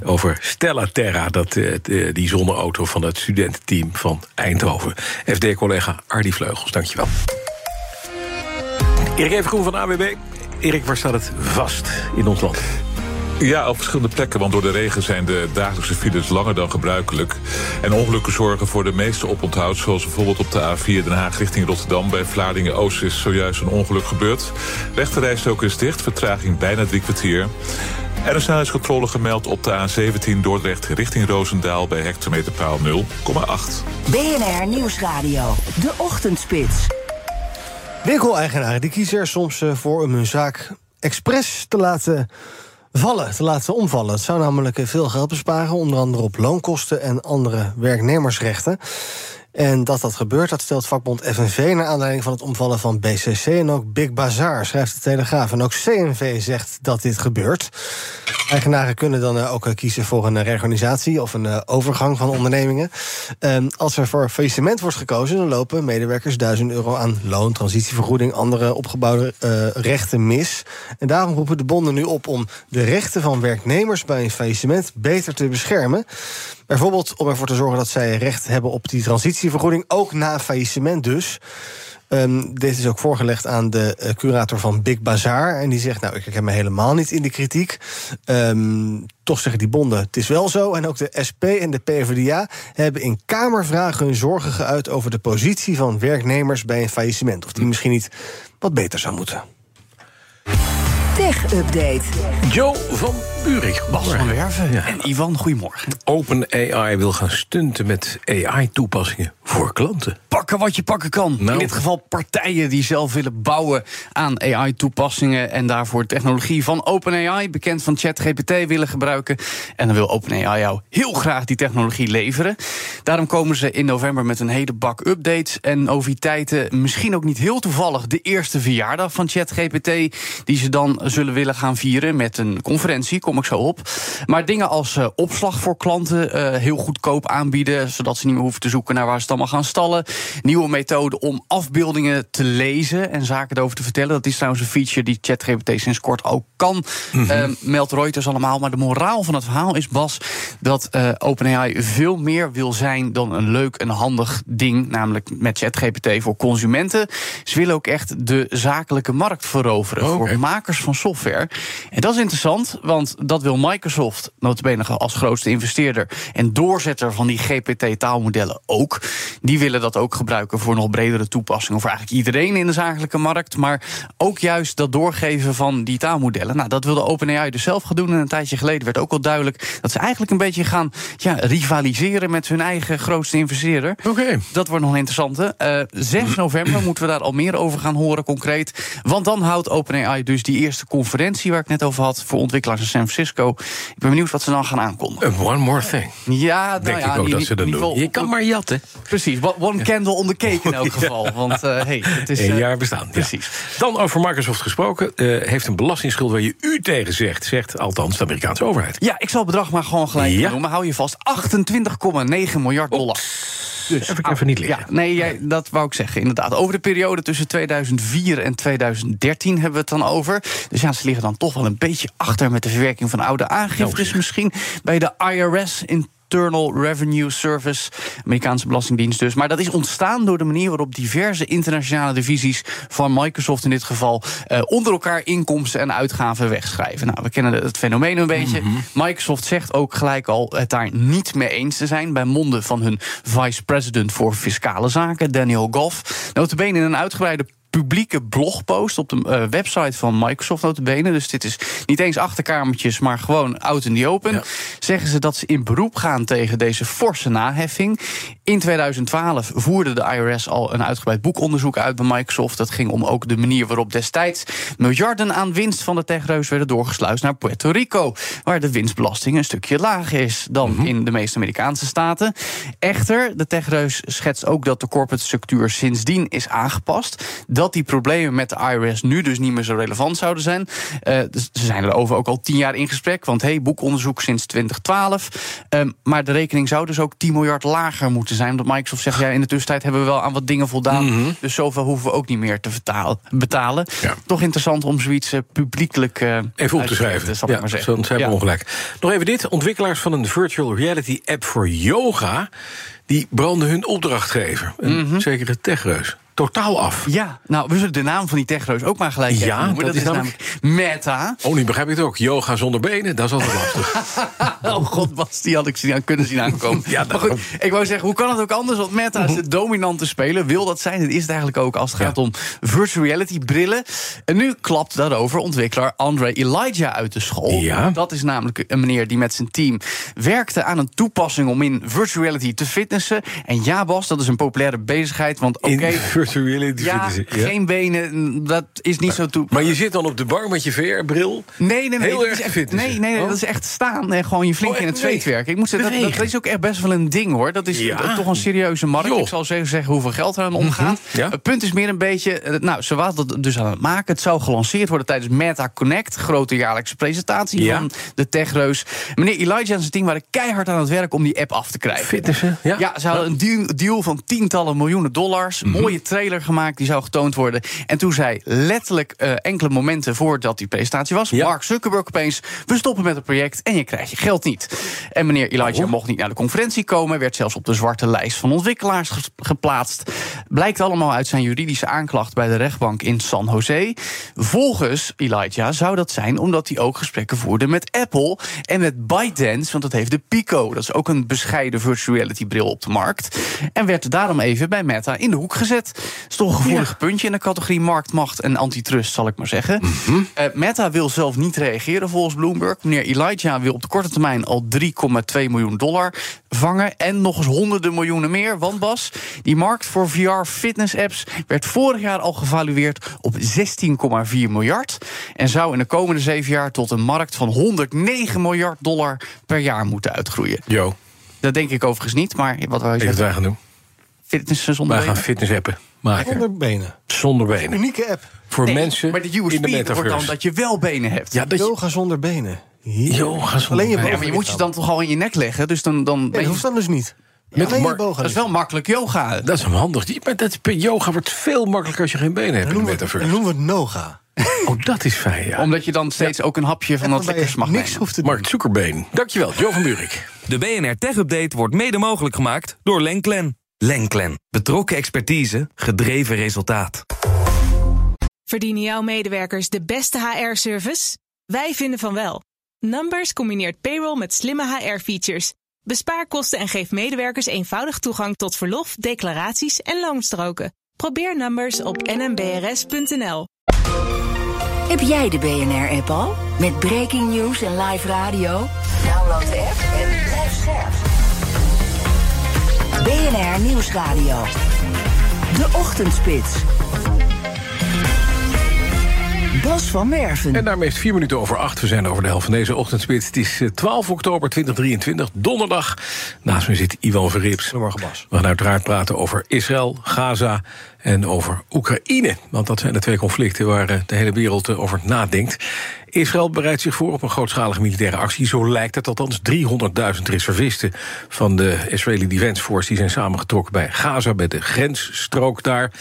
over Stella Terra, dat, die zonneauto van het studententeam van Eindhoven. FD-collega Ardy Vleugels, dankjewel. Erik Evengroen van AWB. Erik, waar staat het vast in ons land? Ja, op verschillende plekken, want door de regen zijn de dagelijkse files langer dan gebruikelijk. En ongelukken zorgen voor de meeste oponthoud, zoals bijvoorbeeld op de A4 Den Haag richting Rotterdam. Bij Vlaardingen-Oost is zojuist een ongeluk gebeurd. Rechterrijstok is dicht, vertraging bijna drie kwartier. Er is snelheidscontrole gemeld op de A17 Dordrecht richting Roosendaal bij hectometerpaal 0,8. BNR Nieuwsradio, de ochtendspits. Winkeleigenaren die kiezen er soms voor om hun zaak expres te laten vallen, te laten omvallen. Het zou namelijk veel geld besparen, onder andere op loonkosten en andere werknemersrechten. En dat dat gebeurt, dat stelt vakbond FNV... naar aanleiding van het omvallen van BCC en ook Big Bazaar, schrijft de Telegraaf. En ook CNV zegt dat dit gebeurt. Eigenaren kunnen dan eh, ook kiezen voor een reorganisatie... of een overgang van ondernemingen. Ehm, als er voor faillissement wordt gekozen... dan lopen medewerkers 1000 euro aan loon, transitievergoeding... andere opgebouwde rechten mis. En daarom roepen de bonden nu op om de rechten van werknemers... bij een faillissement beter te beschermen. Bijvoorbeeld om ervoor te zorgen dat zij recht hebben op die transitievergoeding, ook na faillissement dus. Um, dit is ook voorgelegd aan de uh, curator van Big Bazaar. En die zegt, nou, ik heb me helemaal niet in de kritiek. Um, toch zeggen die bonden, het is wel zo. En ook de SP en de PvdA hebben in Kamervragen hun zorgen geuit... over de positie van werknemers bij een faillissement. Of die misschien niet wat beter zou moeten. Tech Update. Joe van Buurik. Bas van Werven en Ivan, goedemorgen. OpenAI wil gaan stunten met AI-toepassingen voor klanten. Pakken wat je pakken kan. Nou. In dit geval partijen die zelf willen bouwen aan AI-toepassingen... en daarvoor technologie van OpenAI, bekend van ChatGPT, willen gebruiken. En dan wil OpenAI jou heel graag die technologie leveren. Daarom komen ze in november met een hele bak updates... en noviteiten, misschien ook niet heel toevallig... de eerste verjaardag van ChatGPT... die ze dan zullen willen gaan vieren met een conferentie, kom ik zo op. Maar dingen als uh, opslag voor klanten uh, heel goedkoop aanbieden, zodat ze niet meer hoeven te zoeken naar waar ze het allemaal gaan stallen. Nieuwe methoden om afbeeldingen te lezen en zaken erover te vertellen. Dat is trouwens een feature die ChatGPT sinds kort ook kan. Mm -hmm. meldt Reuters allemaal. Maar de moraal van het verhaal is, Bas, dat OpenAI veel meer wil zijn dan een leuk en handig ding, namelijk met ChatGPT voor consumenten. Ze willen ook echt de zakelijke markt veroveren okay. voor makers van software. En dat is interessant, want dat wil Microsoft, notabene als grootste investeerder en doorzetter van die GPT-taalmodellen ook. Die willen dat ook gebruiken voor nog bredere toepassingen voor eigenlijk iedereen in de zakelijke markt. Maar ook juist dat doorgeven van die taalmodellen. Nou, dat wilde OpenAI dus zelf gaan doen. En een tijdje geleden werd ook al duidelijk dat ze eigenlijk een beetje gaan ja, rivaliseren met hun eigen grootste investeerder. Oké. Dat wordt nog een interessante. Uh, 6 november moeten we daar al meer over gaan horen, concreet. Want dan houdt OpenAI dus die eerste conferentie waar ik net over had voor ontwikkelaars in San Francisco. Ik ben benieuwd wat ze dan gaan aankondigen. one more thing. Ja, nou denk ja, ik ook die, dat ze dat doen. Je kan maar jatten. Precies, one candle on the cake in elk geval. Want uh, hey, het is. Een uh, jaar bestaan. Precies. Ja. Dan over Microsoft gesproken. Uh, heeft een belastingsschuld waar je u tegen zegt, zegt althans de Amerikaanse overheid. Ja, ik zal het bedrag maar gewoon gelijk ja. noemen. Hou je vast: 28,9 miljard dollar. Dus heb ik even niet liggen. Ja, nee, jij, dat wou ik zeggen, inderdaad. Over de periode tussen 2004 en 2013 hebben we het dan over. Dus ja, ze liggen dan toch wel een beetje achter met de verwerking van oude aangiftes. Nou, misschien bij de IRS in Internal Revenue Service, Amerikaanse Belastingdienst dus. Maar dat is ontstaan door de manier waarop diverse internationale divisies van Microsoft in dit geval uh, onder elkaar inkomsten en uitgaven wegschrijven. Nou, we kennen het fenomeen een beetje. Mm -hmm. Microsoft zegt ook gelijk al het daar niet mee eens te zijn bij monden van hun vice president voor fiscale zaken, Daniel Goff. Notabene in een uitgebreide publieke blogpost op de uh, website van Microsoft notabene. Dus dit is niet eens achterkamertjes, maar gewoon out in the open. Ja. Zeggen ze dat ze in beroep gaan tegen deze forse naheffing. In 2012 voerde de IRS al een uitgebreid boekonderzoek uit bij Microsoft. Dat ging om ook de manier waarop destijds miljarden aan winst van de techreus werden doorgesluist naar Puerto Rico. Waar de winstbelasting een stukje lager is dan mm -hmm. in de meeste Amerikaanse staten. Echter, de techreus schetst ook dat de corporate structuur sindsdien is aangepast. Dat die problemen met de IRS nu dus niet meer zo relevant zouden zijn. Uh, dus ze zijn erover ook al tien jaar in gesprek. Want hey, boekonderzoek sinds 2012. Um, maar de rekening zou dus ook 10 miljard lager moeten zijn. Omdat Microsoft zegt, ja, in de tussentijd hebben we wel aan wat dingen voldaan. Mm -hmm. Dus zoveel hoeven we ook niet meer te vertalen, betalen. Ja. Toch interessant om zoiets uh, publiekelijk uh, even op te schrijven. Zal ja, maar zeggen. Zo zijn we ja. ongelijk. Nog even dit. Ontwikkelaars van een virtual reality app voor yoga... die branden hun opdrachtgever. Een mm -hmm. zekere techreus totaal af. Ja, nou, we zullen de naam van die techreus ook maar gelijk ja, noemen. Dat, dat is namelijk Meta. Oh, nu begrijp ik het ook. Yoga zonder benen, dat is altijd lastig. oh god, Bas, die had ik zien, kunnen zien aankomen. ja, maar goed, ik wou zeggen, hoe kan het ook anders? Want Meta is de dominante speler. Wil dat zijn? Het is het eigenlijk ook als het gaat om virtual reality brillen. En nu klapt daarover ontwikkelaar Andre Elijah uit de school. Ja. Dat is namelijk een meneer die met zijn team werkte aan een toepassing om in virtual reality te fitnessen. En ja, Bas, dat is een populaire bezigheid. Want oké, okay, reality Ja, ze. geen benen, dat is niet zo toe. Maar je zit dan op de bank met je VR-bril. Nee, nee, nee. Heel dat erg is echt, fit is nee, nee, nee Oh. dat is echt staan en gewoon je flink Oh, in het zweet werken. Ik moet zeggen, dat, is ook echt best wel een ding hoor. Dat is Ja. toch een serieuze markt. Ik zal zeggen hoeveel geld er aan omgaat. Mhm, ja. Het punt is meer een beetje, eh, nou, ze waren dat dus aan het maken. Het zou gelanceerd worden tijdens Meta Connect, grote jaarlijkse presentatie Ja. van de techreus. Meneer Elijah en zijn team waren keihard aan het werk om die app af te krijgen. Fitnessen, ja? Ja, ze hadden een deal, deal van tientallen miljoenen dollars. Mhm. Mooie trailer gemaakt, die zou getoond worden. En toen zei letterlijk eh, enkele momenten voordat die presentatie was... Mark Zuckerberg opeens, we stoppen met het project en je krijgt je geld niet. En meneer Elijah mocht niet naar de conferentie komen... werd zelfs op de zwarte lijst van ontwikkelaars geplaatst. Blijkt allemaal uit zijn juridische aanklacht bij de rechtbank in San Jose. Volgens Elijah zou dat zijn omdat hij ook gesprekken voerde met Apple... en met ByteDance, want dat heeft de Pico. Dat is ook een bescheiden virtual reality bril op de markt. En werd daarom even bij Meta in de hoek gezet. Is toch een gevoelig puntje in de categorie marktmacht en antitrust, zal ik maar zeggen. Eh, Meta wil zelf niet reageren volgens Bloomberg. Meneer Elijah wil op de korte termijn al 3,2 miljoen dollar vangen. En nog eens honderden miljoenen meer. Want Bas, die markt voor VR-fitness-apps werd vorig jaar al gevalueerd op 16,4 miljard. En zou in de komende zeven jaar tot een markt van 109 miljard dollar per jaar moeten uitgroeien. Jo. Dat denk ik overigens niet, maar wat wij wat wij gaan doen? Fitness zonder Wij gaan benen? fitness-appen maken. Zonder benen. Zonder benen. Unieke app. Voor Nee, mensen maar de in de wordt dan metaverse. dat je wel benen hebt. Ja, dat je, Yoga zonder benen. yoga zonder Alleen je benen. Ja, maar je moet je dan toch al in je nek leggen, dus dan... dan Nee, dat je- hoeft dan dus niet. Met dat is wel makkelijk yoga. Dat is hem handig. Die- Maar dat, yoga wordt veel makkelijker als je geen benen hebt in de metaverse. dan noemen we het Noga. Oh, dat is fijn, ja. Omdat je dan steeds ook een hapje van dat lekkers mag niks nemen. hoeft te doen. Mark Zuckerbeen. Dankjewel, Jo van Buurik. De BNR Tech Update wordt mede mogelijk gemaakt door Lenklen. Lenklen. Betrokken expertise, gedreven resultaat. Verdienen jouw medewerkers de beste HR-service? Wij vinden van wel. Numbers combineert payroll met slimme HR-features. Bespaar kosten en geef medewerkers eenvoudig toegang tot verlof, declaraties en loonstroken. Probeer Numbers op nmbrs.nl. Heb jij de BNR-app al? Met breaking news en live radio? Download de app en. BNR Nieuwsradio. De Ochtendspits. Bas van Werven. En daarmee is het vier minuten over acht. We zijn over de helft van deze ochtendspits. Het is eh, 12 oktober 2023, donderdag. Naast me zit Ivan Verrips. Goedemorgen, Bas. We gaan uiteraard praten over Israël, Gaza en over Oekraïne. Want dat zijn de twee conflicten waar eh, de hele wereld eh, over nadenkt. Israël bereidt zich voor op een grootschalige militaire actie. Zo lijkt het althans. 300.000 reservisten van de Israeli Defense Force... die zijn samengetrokken bij Gaza, bij de grensstrook daar.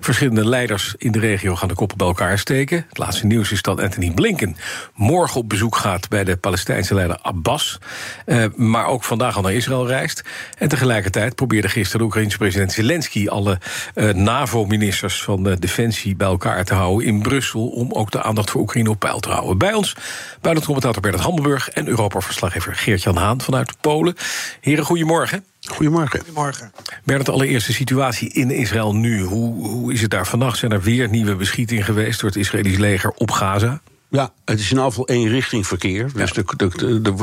Verschillende leiders in de regio gaan de koppen bij elkaar steken. Het laatste nieuws is dat Anthony Blinken morgen op bezoek gaat... bij de Palestijnse leider Abbas. Eh, maar ook vandaag al naar Israël reist. En tegelijkertijd probeerde gisteren de Oekraïnse president Zelensky... alle eh, NAVO-ministers van de Defensie bij elkaar te houden in Brussel... om ook de aandacht voor Oekraïne op peil te houden. Bij ons buitenlandcommentator Bernard Hammelburg... en Europa-verslaggever Geert-Jan Haan vanuit Polen. Heren, goedemorgen. Goedemorgen. Goedemorgen. Bernard, de allereerste situatie in Israël nu. Hoe, hoe is het daar vannacht? Zijn er weer nieuwe beschietingen geweest door het Israëlisch leger op Gaza? Ja, het is in afval één richting verkeer. Dus er,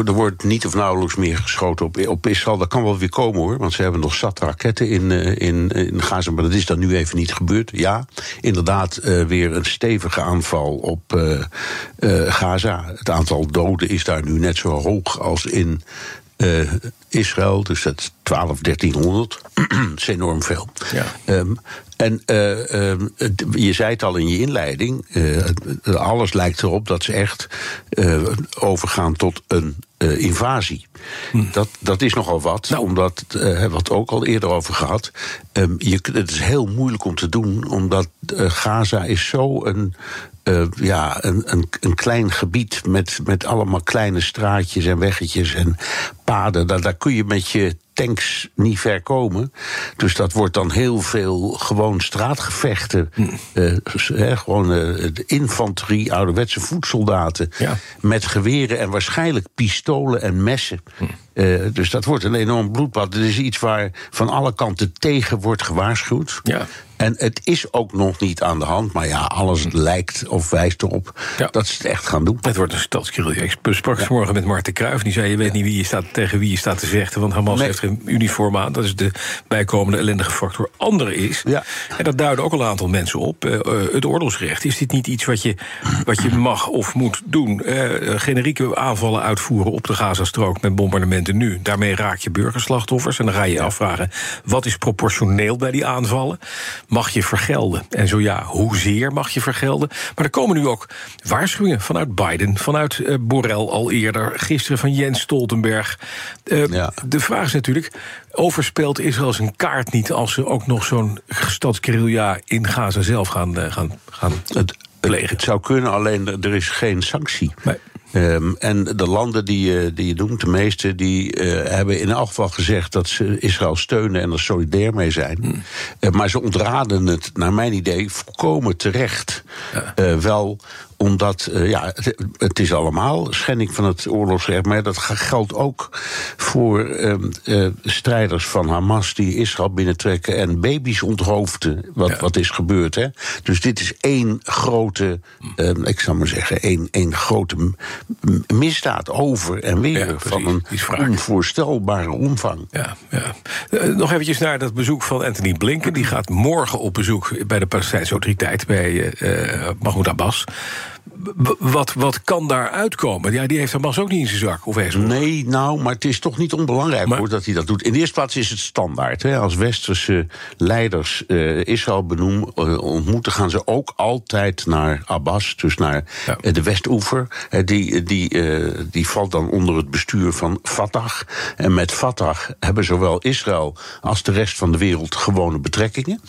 er, wordt niet of nauwelijks meer geschoten op, op Israël. Dat kan wel weer komen hoor, want ze hebben nog zat raketten in, eh, in, in Gaza. Maar dat is dan nu even niet gebeurd. Ja, inderdaad, uh, weer een stevige aanval op uh, uh, Gaza. Het aantal doden is daar nu net zo hoog als in uh, Israël. Dus dat is 12, 1300. dat is enorm veel. Ja. Um, en uh, uh, je zei het al in je inleiding, uh, alles lijkt erop dat ze echt overgaan tot een invasie. Hm. Dat, dat is nogal wat, nou. omdat, hebben we het ook al eerder over gehad. Um, je, het is heel moeilijk om te doen, omdat Gaza is zo een. Uh, ja, een, een, een, klein gebied met, met allemaal kleine straatjes en weggetjes en paden. Daar, daar kun je met je tanks niet ver komen. Dus dat wordt dan heel veel gewoon straatgevechten. Hm. Uh, he, gewoon de infanterie, ouderwetse voetsoldaten. Ja. Met geweren en waarschijnlijk pistolen en messen. Hm. Eh, dus dat wordt een enorm bloedbad. Het is iets waar van alle kanten tegen wordt gewaarschuwd. Ja. En het is ook nog niet aan de hand. Maar ja, alles lijkt of wijst erop dat ze het echt gaan doen. Het wordt een stadsguerrilla. Ik sprak vanmorgen met Marten Kruijf. Die zei, je weet niet wie je staat, tegen wie je staat te vechten. Want Hamas heeft geen uniform aan. Dat is de bijkomende ellendige factor. Andere is, en dat duiden ook al een aantal mensen op... eh, eh, het oorlogsrecht. Is dit niet iets wat je, wat je mag of moet doen? Generieke aanvallen uitvoeren op de Gazastrook... met bombardementen nu. Daarmee raak je burgerslachtoffers. En dan ga je je afvragen, wat is proportioneel bij die aanvallen? Mag je vergelden? En zo ja, hoezeer mag je vergelden? Maar er komen nu ook waarschuwingen vanuit Biden... vanuit eh, Borrell al eerder, gisteren van Jens Stoltenberg. Eh, De vraag is natuurlijk, overspeelt Israël zijn kaart niet... als ze ook nog zo'n stadsguerrilla in Gaza zelf gaan, eh, gaan, gaan het, het zou kunnen, alleen er er is geen sanctie. Ehm, en de landen die, je- die je noemt, de meeste, die eh, hebben in elk geval gezegd dat ze Israël steunen en er solidair mee zijn. Eh, maar ze ontraden het, naar mijn idee, volkomen terecht. Eh, wel omdat, eh, ja, het, het is allemaal schending van het oorlogsrecht. Maar dat ge- geldt ook voor ehm, eh, strijders van Hamas die Israël binnentrekken en baby's onthoofden. Wat, wat is gebeurd, hè? Dus dit is één grote, ehm, ik zou maar zeggen, één, één grote misdaad over en weer. van een onvoorstelbare omvang. Ja, ja. Eh, nog eventjes naar dat bezoek van Anthony Blinken. Die gaat morgen op bezoek bij de Palestijnse autoriteit, bij Mahmoud Abbas. Wat, wat kan daar uitkomen? Ja, die heeft Hamas ook niet in zijn zak. Of Nee, nou, maar het is toch niet onbelangrijk hoor, dat hij dat doet. In de eerste plaats is het standaard. Hè. Als westerse leiders eh, Israël benoemen, eh, ontmoeten, gaan ze ook altijd naar Abbas, dus naar eh, de Westoever. Die, die, die valt dan onder het bestuur van Fatah. En met Fatah hebben zowel Israël als de rest van de wereld gewone betrekkingen.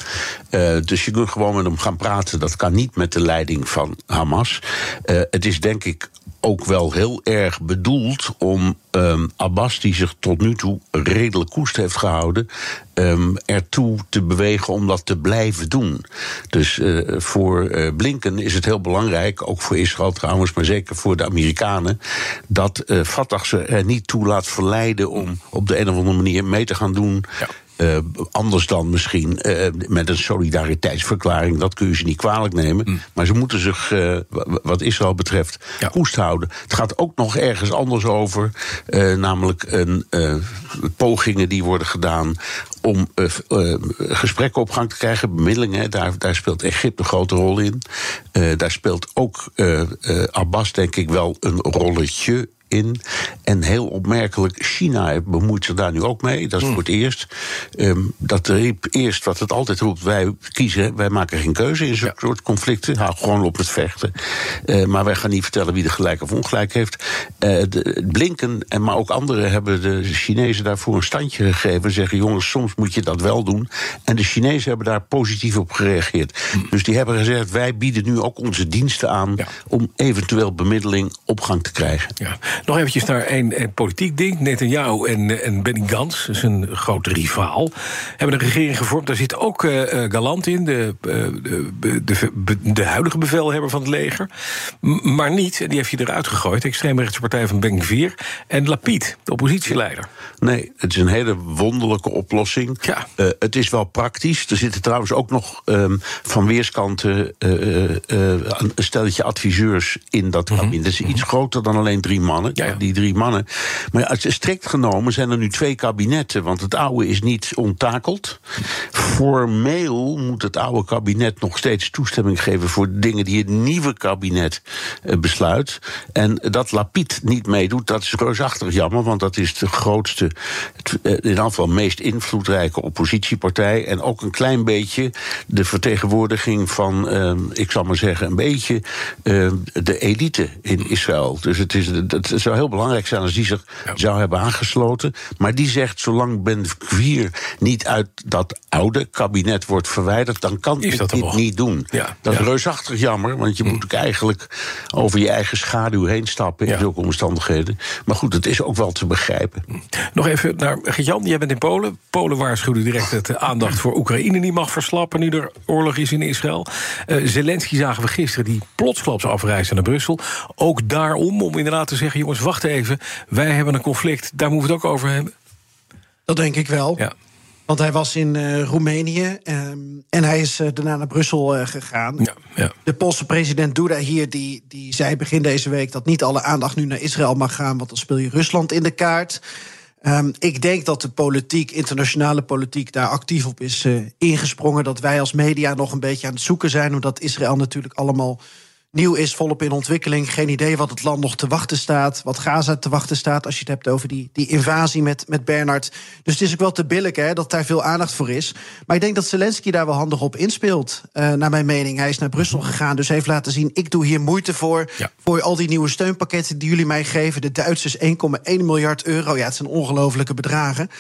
Dus je kunt gewoon met hem gaan praten. Dat kan niet met de leiding van Hamas. Eh, het is denk ik ook wel heel erg bedoeld om ehm, Abbas, die zich tot nu toe redelijk koest heeft gehouden, ehm, ertoe te bewegen om dat te blijven doen. Dus eh, voor eh, Blinken is het heel belangrijk, ook voor Israël trouwens, maar zeker voor de Amerikanen, dat eh, Fatah ze er niet toe laat verleiden om op de een of andere manier mee te gaan doen. Eh, anders dan misschien eh, met een solidariteitsverklaring. Dat kun je ze niet kwalijk nemen. Mm. Maar ze moeten zich, eh, wa- wat Israël betreft, koest houden. Het gaat ook nog ergens anders over. namelijk een, pogingen die worden gedaan om gesprekken op gang te krijgen, bemiddelingen. Daar, daar speelt Egypte een grote rol in. Daar speelt ook Abbas, denk ik, wel een rolletje in. En heel opmerkelijk, China bemoeit zich daar nu ook mee. Dat is voor het eerst. Ehm, dat riep eerst wat het altijd roept: wij kiezen, wij maken geen keuze in zo'n soort conflicten. Hou gewoon op het vechten. Eh, maar wij gaan niet vertellen wie er gelijk of ongelijk heeft. Eh, de, Blinken en maar ook anderen hebben de Chinezen daarvoor een standje gegeven. Zeggen: jongens, soms moet je dat wel doen. En de Chinezen hebben daar positief op gereageerd. Dus die hebben gezegd: wij bieden nu ook onze diensten aan om eventueel bemiddeling op gang te krijgen. Ja. Nog eventjes naar één een politiek ding. Netanyahu en, eh, en Benny is een grote rivaal, hebben een regering gevormd. Daar zit ook eh, eh, Galant in, de, de, de, de, huidige bevelhebber van het leger. M- maar niet, en die heeft je eruit gegooid, de extreemrechtse partij van Ben Gvir. En Lapid, de oppositieleider. Nee, het is een hele wonderlijke oplossing. Eh, het is wel praktisch. Er zitten trouwens ook nog ehm, van weerskanten eh, een stelletje adviseurs in dat kabinet. Dat is iets groter dan alleen drie mannen. Die drie mannen. Maar ja, als je strikt genomen zijn er nu twee kabinetten. Want het oude is niet onttakeld. Formeel moet het oude kabinet nog steeds toestemming geven voor dingen die het nieuwe kabinet eh, besluit. En dat Lapid niet meedoet, dat is reusachtig jammer. Want dat is de grootste, eh, in ieder geval meest invloedrijke oppositiepartij. En ook een klein beetje de vertegenwoordiging van, eh, ik zal maar zeggen, een beetje eh, de elite in Israël. Dus het, is, het zou heel belangrijk zijn als die zich zou hebben aangesloten. Maar die zegt, zolang Ben Gvir niet uit dat oude kabinet wordt verwijderd, dan kan ik dat dit niet doen. Ja, dat is ja. reusachtig jammer, want je moet ook eigenlijk over je eigen schaduw heen stappen in zulke omstandigheden. Maar goed, het is ook wel te begrijpen. Nog even naar Jan, jij bent in Polen. Polen waarschuwde direct dat de aandacht voor Oekraïne niet mag verslappen... nu er oorlog is in Israël. Eh, Zelensky zagen we gisteren, die plotsklaps afreisde naar Brussel. Ook daarom, om inderdaad te zeggen... jongens, wacht even. Wij hebben een conflict, daar moeten we het ook over hebben. Dat denk ik wel. Ja. Want hij was in uh, Roemenië ehm, en hij is uh, daarna naar Brussel uh, gegaan. Ja, ja. De Poolse president Duda hier, die, die zei begin deze week... dat niet alle aandacht nu naar Israël mag gaan... want dan speel je Rusland in de kaart. Um, ik denk dat de politiek, internationale politiek, daar actief op is ingesprongen. Dat wij als media nog een beetje aan het zoeken zijn... omdat Israël natuurlijk allemaal nieuw is, volop in ontwikkeling. Geen idee wat het land nog te wachten staat. Wat Gaza te wachten staat. Als je het hebt over die, die invasie met, met Bernard. Dus het is ook wel te billig hè, dat daar veel aandacht voor is. Maar ik denk dat Zelensky daar wel handig op inspeelt. Uh, naar mijn mening. Hij is naar Brussel gegaan. Dus heeft laten zien: ik doe hier moeite voor. Ja. Voor al die nieuwe steunpakketten die jullie mij geven. De Duitsers 1,1 miljard euro. Ja, het zijn ongelofelijke bedragen.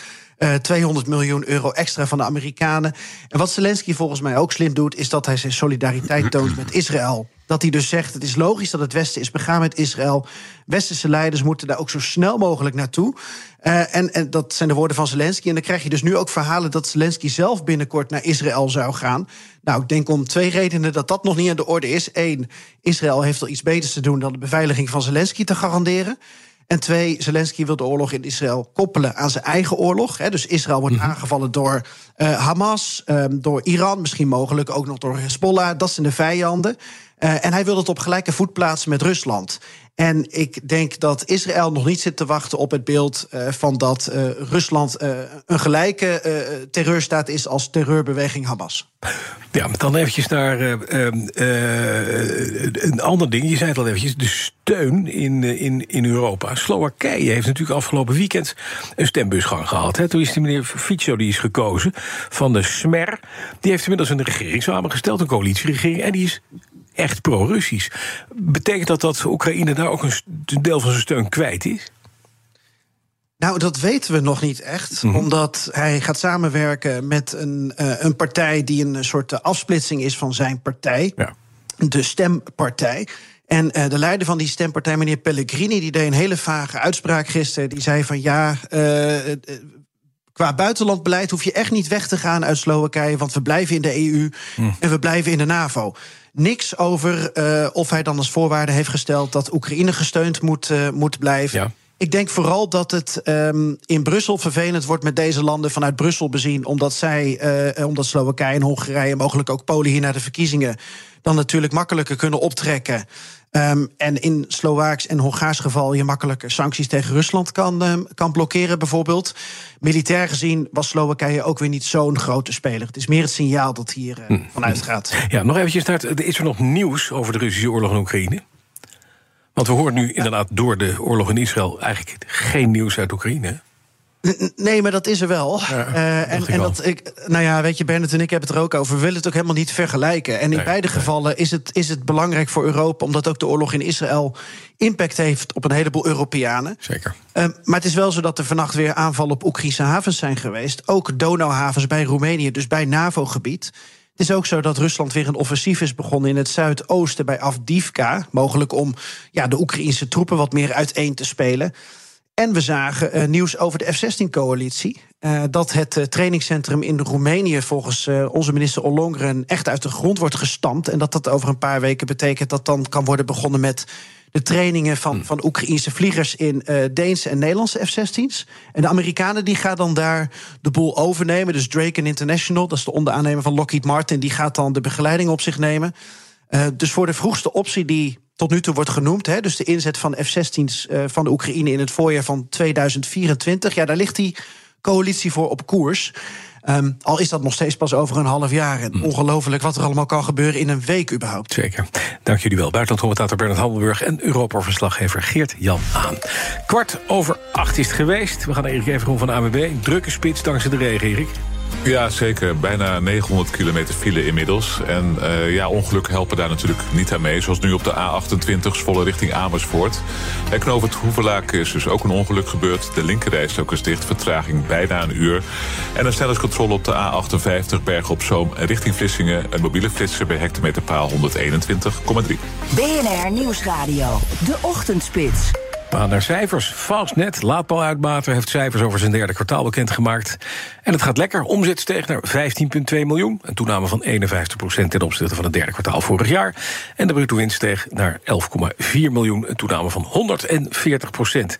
Uh, 200 miljoen euro extra van de Amerikanen. En wat Zelensky volgens mij ook slim doet, is dat hij zijn solidariteit toont met Israël. Dat hij dus zegt: het is logisch dat het Westen is begaan met Israël. Westerse leiders moeten daar ook zo snel mogelijk naartoe. Uh, en, en dat zijn de woorden van Zelensky. En dan krijg je dus nu ook verhalen dat Zelensky zelf binnenkort naar Israël zou gaan. Nou, ik denk om twee redenen dat dat nog niet aan de orde is. Eén, Israël heeft al iets beters te doen dan de beveiliging van Zelensky te garanderen. En twee, Zelensky wil de oorlog in Israël koppelen aan zijn eigen oorlog. Hè. Dus Israël wordt aangevallen door uh, Hamas, um, door Iran, misschien mogelijk ook nog door Hezbollah. Dat zijn de vijanden. Uh, en hij wil het op gelijke voet plaatsen met Rusland. En ik denk dat Israël nog niet zit te wachten op het beeld uh, van dat uh, Rusland uh, een gelijke terreurstaat is als terreurbeweging Hamas. Ja, dan eventjes naar een ander ding. Je zei het al eventjes, de steun in, in, in Europa. Slowakije heeft natuurlijk afgelopen weekend een stembusgang gehad. Hè. Toen is die meneer Fico die is gekozen van de Smer. Die heeft inmiddels een regering samengesteld, een coalitieregering. En die is echt pro-Russisch. Betekent dat dat Oekraïne daar ook een deel van zijn steun kwijt is? Nou, dat weten we nog niet echt. Mhm. Omdat hij gaat samenwerken met een, uh, een partij die een soort afsplitsing is van zijn partij. Ja. De Stempartij. En uh, de leider van die stempartij, meneer Pellegrini, die deed een hele vage uitspraak gisteren. Die zei van ja. Uh, Qua buitenlandbeleid hoef je echt niet weg te gaan uit Slowakije, want we blijven in de EU Mm. en we blijven in de NAVO. Niks over uh, of hij dan als voorwaarde heeft gesteld dat Oekraïne gesteund moet, uh, moet blijven. Ja. Ik denk vooral dat het um, in Brussel vervelend wordt met deze landen vanuit Brussel bezien, omdat zij, uh, omdat Slowakije en Hongarije, mogelijk ook Polen hier naar de verkiezingen, dan natuurlijk makkelijker kunnen optrekken. Um, en in Slovaaks en Hongaars geval je makkelijker sancties tegen Rusland kan, um, kan blokkeren, bijvoorbeeld. Militair gezien was Slowakije ook weer niet zo'n grote speler. Het is meer het signaal dat hier uh, hm. vanuit gaat. Ja, nog eventjes naar het, is er nog nieuws over de Russische oorlog in Oekraïne? Want we horen nu inderdaad door de oorlog in Israël eigenlijk geen nieuws uit Oekraïne. Nee, maar dat is er wel. Ja, uh, en, en dat ik, nou ja, weet je, Bernard en ik hebben het er ook over. We willen het ook helemaal niet vergelijken. En in Nee, beide nee. gevallen is het, is het belangrijk voor Europa, omdat ook de oorlog in Israël impact heeft op een heleboel Europeanen. Zeker. Uh, maar het is wel zo dat er vannacht weer aanvallen op Oekraïnse havens zijn geweest. Ook Donauhavens bij Roemenië, dus bij NAVO-gebied. Het is ook zo dat Rusland weer een offensief is begonnen in het zuidoosten bij Avdivka. Mogelijk om ja, de Oekraïnse troepen wat meer uiteen te spelen. En we zagen uh, nieuws over de F-16-coalitie. Uh, dat het uh, trainingscentrum in Roemenië volgens onze minister Ollongren echt uit de grond wordt gestampt. En dat dat over een paar weken betekent dat dan kan worden begonnen met de trainingen van, Hmm. van Oekraïnse vliegers in Deense en Nederlandse F-16's. En de Amerikanen die gaan dan daar de boel overnemen. Dus Draken International, dat is de onderaannemer van Lockheed Martin, die gaat dan de begeleiding op zich nemen. dus voor de vroegste optie die tot nu toe wordt genoemd. Hè, dus de inzet van F-16's uh, van de Oekraïne in het voorjaar van 2024. Ja, daar ligt die coalitie voor op koers. Um, al is dat nog steeds pas over een half jaar. En ongelooflijk wat er allemaal kan gebeuren in een week überhaupt. Zeker. Dank jullie wel. Buitenlandcommentator Bernard Handelburg en Europa-verslaggever Geert-Jan Aan. Kwart over acht is het geweest. We gaan naar Erik Evergroen van de AWB. Drukke spits dankzij de regen, Erik. Ja, zeker. Bijna 900 kilometer file inmiddels. En uh, ja, ongelukken helpen daar natuurlijk niet aan mee. Zoals nu op de A28 volle richting Amersfoort. Het Hoevelaak is dus ook een ongeluk gebeurd. De linkerrijstok is dicht, vertraging bijna een uur. En een snelheidscontrole op de A58 Bergen op Zoom richting Vlissingen. Een mobiele flitser bij hectometerpaal 121,3. BNR Nieuwsradio. De Ochtendspits. Gaan naar cijfers. Fastnet, laadpaluitbater, heeft cijfers over zijn derde kwartaal bekendgemaakt. En het gaat lekker. Omzet steeg naar 15,2 miljoen. Een toename van 51% ten opzichte van het derde kwartaal vorig jaar. En de bruto winst steeg naar 11,4 miljoen. Een toename van 140 procent.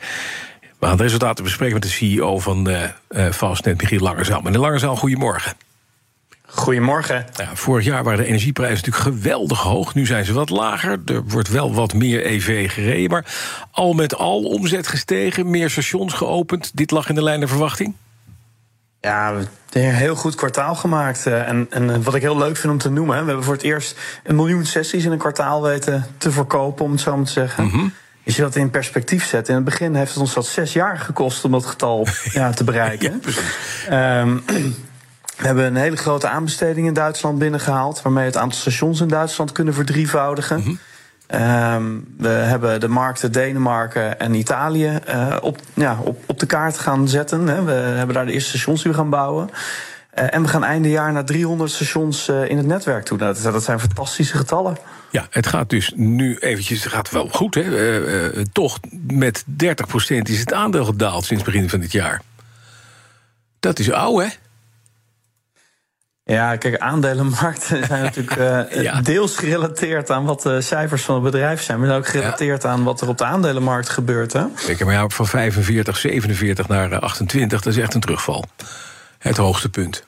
We gaan de resultaten bespreken met de CEO van uh, Fastnet, Michiel Langerzaal. Meneer Langerzaal, goedemorgen. Goedemorgen. Ja, vorig jaar waren de energieprijzen natuurlijk geweldig hoog. Nu zijn ze wat lager. Er wordt wel wat meer EV gereden. Maar al met al omzet gestegen, meer stations geopend. Dit lag in de lijn der verwachting? Ja, we hebben een heel goed kwartaal gemaakt. En, en wat ik heel leuk vind om te noemen... we hebben voor het eerst een miljoen sessies in een kwartaal weten te verkopen... om het zo maar te zeggen. Mhm. Als je dat in perspectief zet... in het begin heeft het ons dat zes jaar gekost om dat getal ja, te bereiken. Ja, um, we hebben een hele grote aanbesteding in Duitsland binnengehaald... waarmee we het aantal stations in Duitsland kunnen verdrievoudigen. Mhm. Um, we hebben de markten Denemarken en Italië uh, op, ja, op, op de kaart gaan zetten. Hè. We hebben daar de eerste stations die we gaan bouwen. Uh, en we gaan einde jaar naar 300 stations uh, in het netwerk toe. Nou, dat, dat zijn fantastische getallen. Ja, het gaat dus nu eventjes, het gaat wel goed, hè? Toch met 30% is het aandeel gedaald sinds begin van dit jaar. Dat is oud, hè? Ja, kijk, aandelenmarkten zijn natuurlijk uh, ja. deels gerelateerd aan wat de cijfers van het bedrijf zijn, maar ook gerelateerd ja. aan wat er op de aandelenmarkt gebeurt. Hè? Kijk, maar ja, van 45, 47 naar 28, dat is echt een terugval. Het hoogste punt